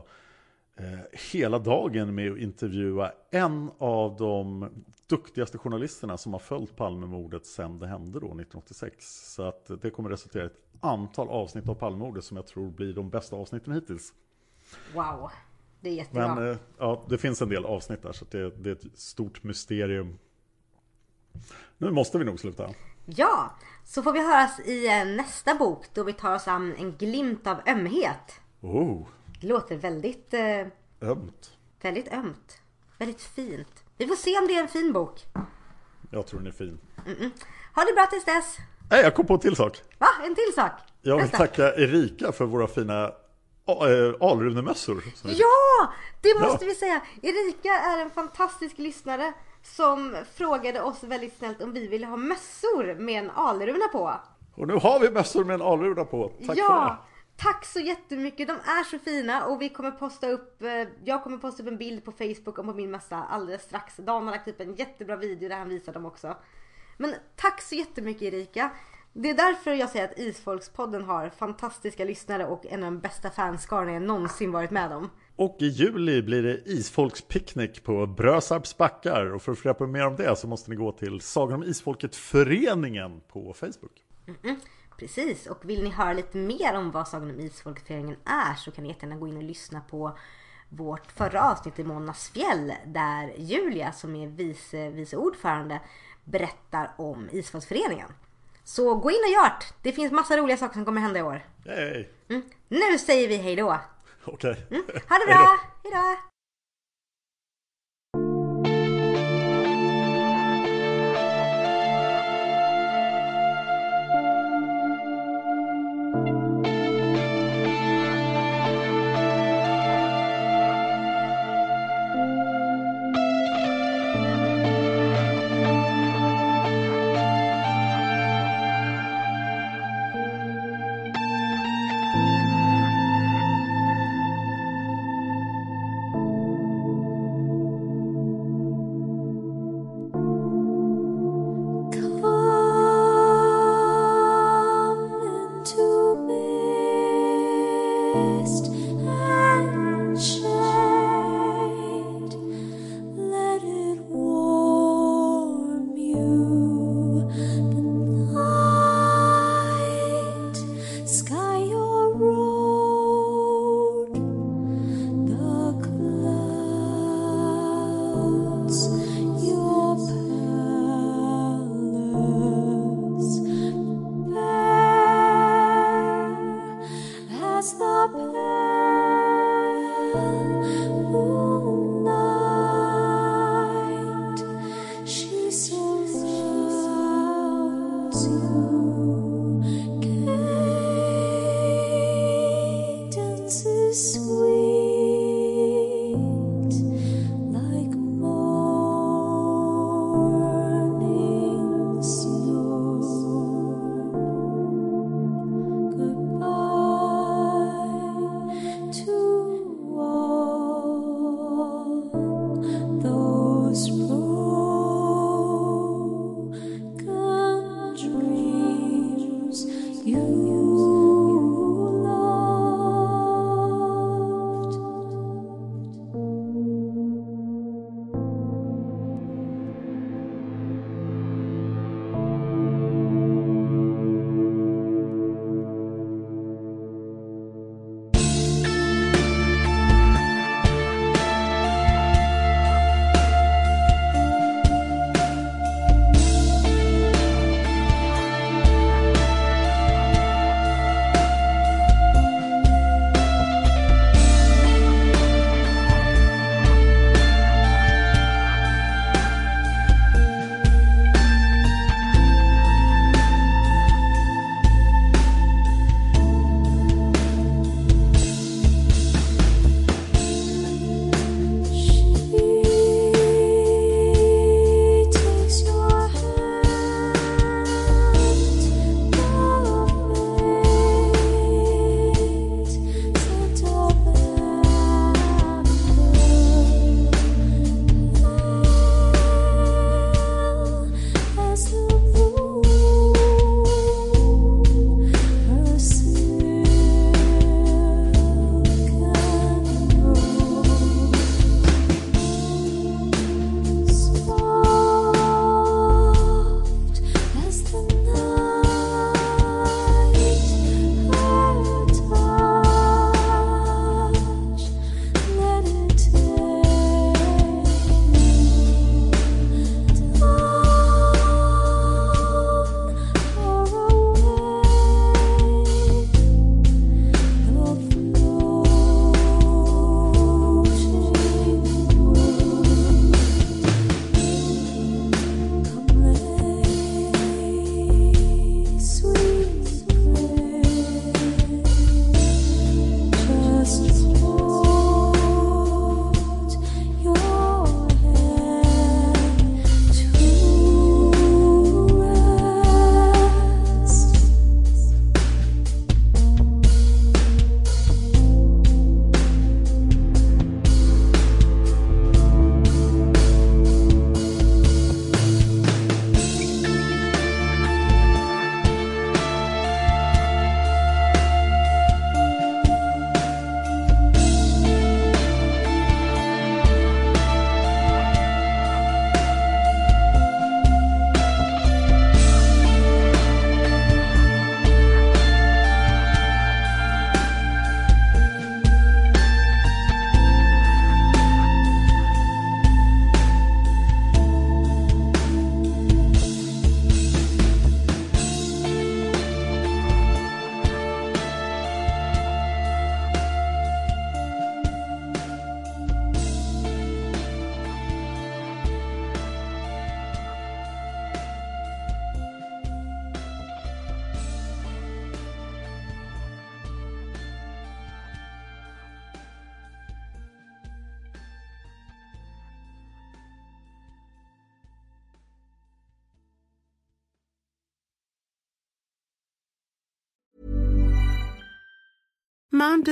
S1: eh, hela dagen med att intervjua en av de duktigaste journalisterna som har följt Palmemordet sedan det hände då 1986. Så att det kommer resultera i ett antal avsnitt av Palmemordet som jag tror blir de bästa avsnitten hittills.
S2: Wow! Det är jättebra.
S1: Men eh, ja, det finns en del avsnitt där så det, det är ett stort mysterium. Nu måste vi nog sluta.
S2: Ja, så får vi höras i eh, nästa bok då vi tar oss an en glimt av ömhet.
S1: Oh,
S2: Det låter väldigt, eh,
S1: ömt.
S2: väldigt ömt. Väldigt fint. Vi får se om det är en fin bok.
S1: Jag tror den är fin.
S2: Ha det bra tills dess.
S1: Nej, jag kom på en till sak.
S2: Va? En till sak?
S1: Jag vill
S2: Nästa.
S1: tacka Erika för våra fina eh, Alrunemössor.
S2: Ja! Det måste
S1: Ja.
S2: vi säga. Erika är en fantastisk lyssnare som frågade oss väldigt snällt om vi ville ha mössor med en alruna på.
S1: Och nu har vi mössor med en alruna på. Tack
S2: ja!
S1: för det.
S2: Tack så jättemycket. De är så fina och vi kommer posta upp, eh, jag kommer posta upp en bild på Facebook och på min mössa alldeles strax. Dan har lagt upp en jättebra video där han visar dem också. Men tack så jättemycket Erika. Det är därför jag säger att Isfolkspodden har fantastiska lyssnare och en av de bästa fanskarorna jag någonsin varit med om.
S1: Och i juli blir det isfolkspicknick på Brösarps backar. Och för att få reda på mer om det så måste ni gå till Sagan om Isfolket föreningen på Facebook.
S2: Precis, och vill ni höra lite mer om vad Sagan om Isfolkföreningen är så kan ni jättegärna gå in och lyssna på vårt förra avsnitt i Månas fjäll där Julia som är vice, vice ordförande berättar om Isfolksföreningen. Så gå in och gör det! Det finns massa roliga saker som kommer hända i år.
S1: Yay!
S2: Nu säger vi hej då!
S1: Okej.
S2: Ha det bra! Hej då!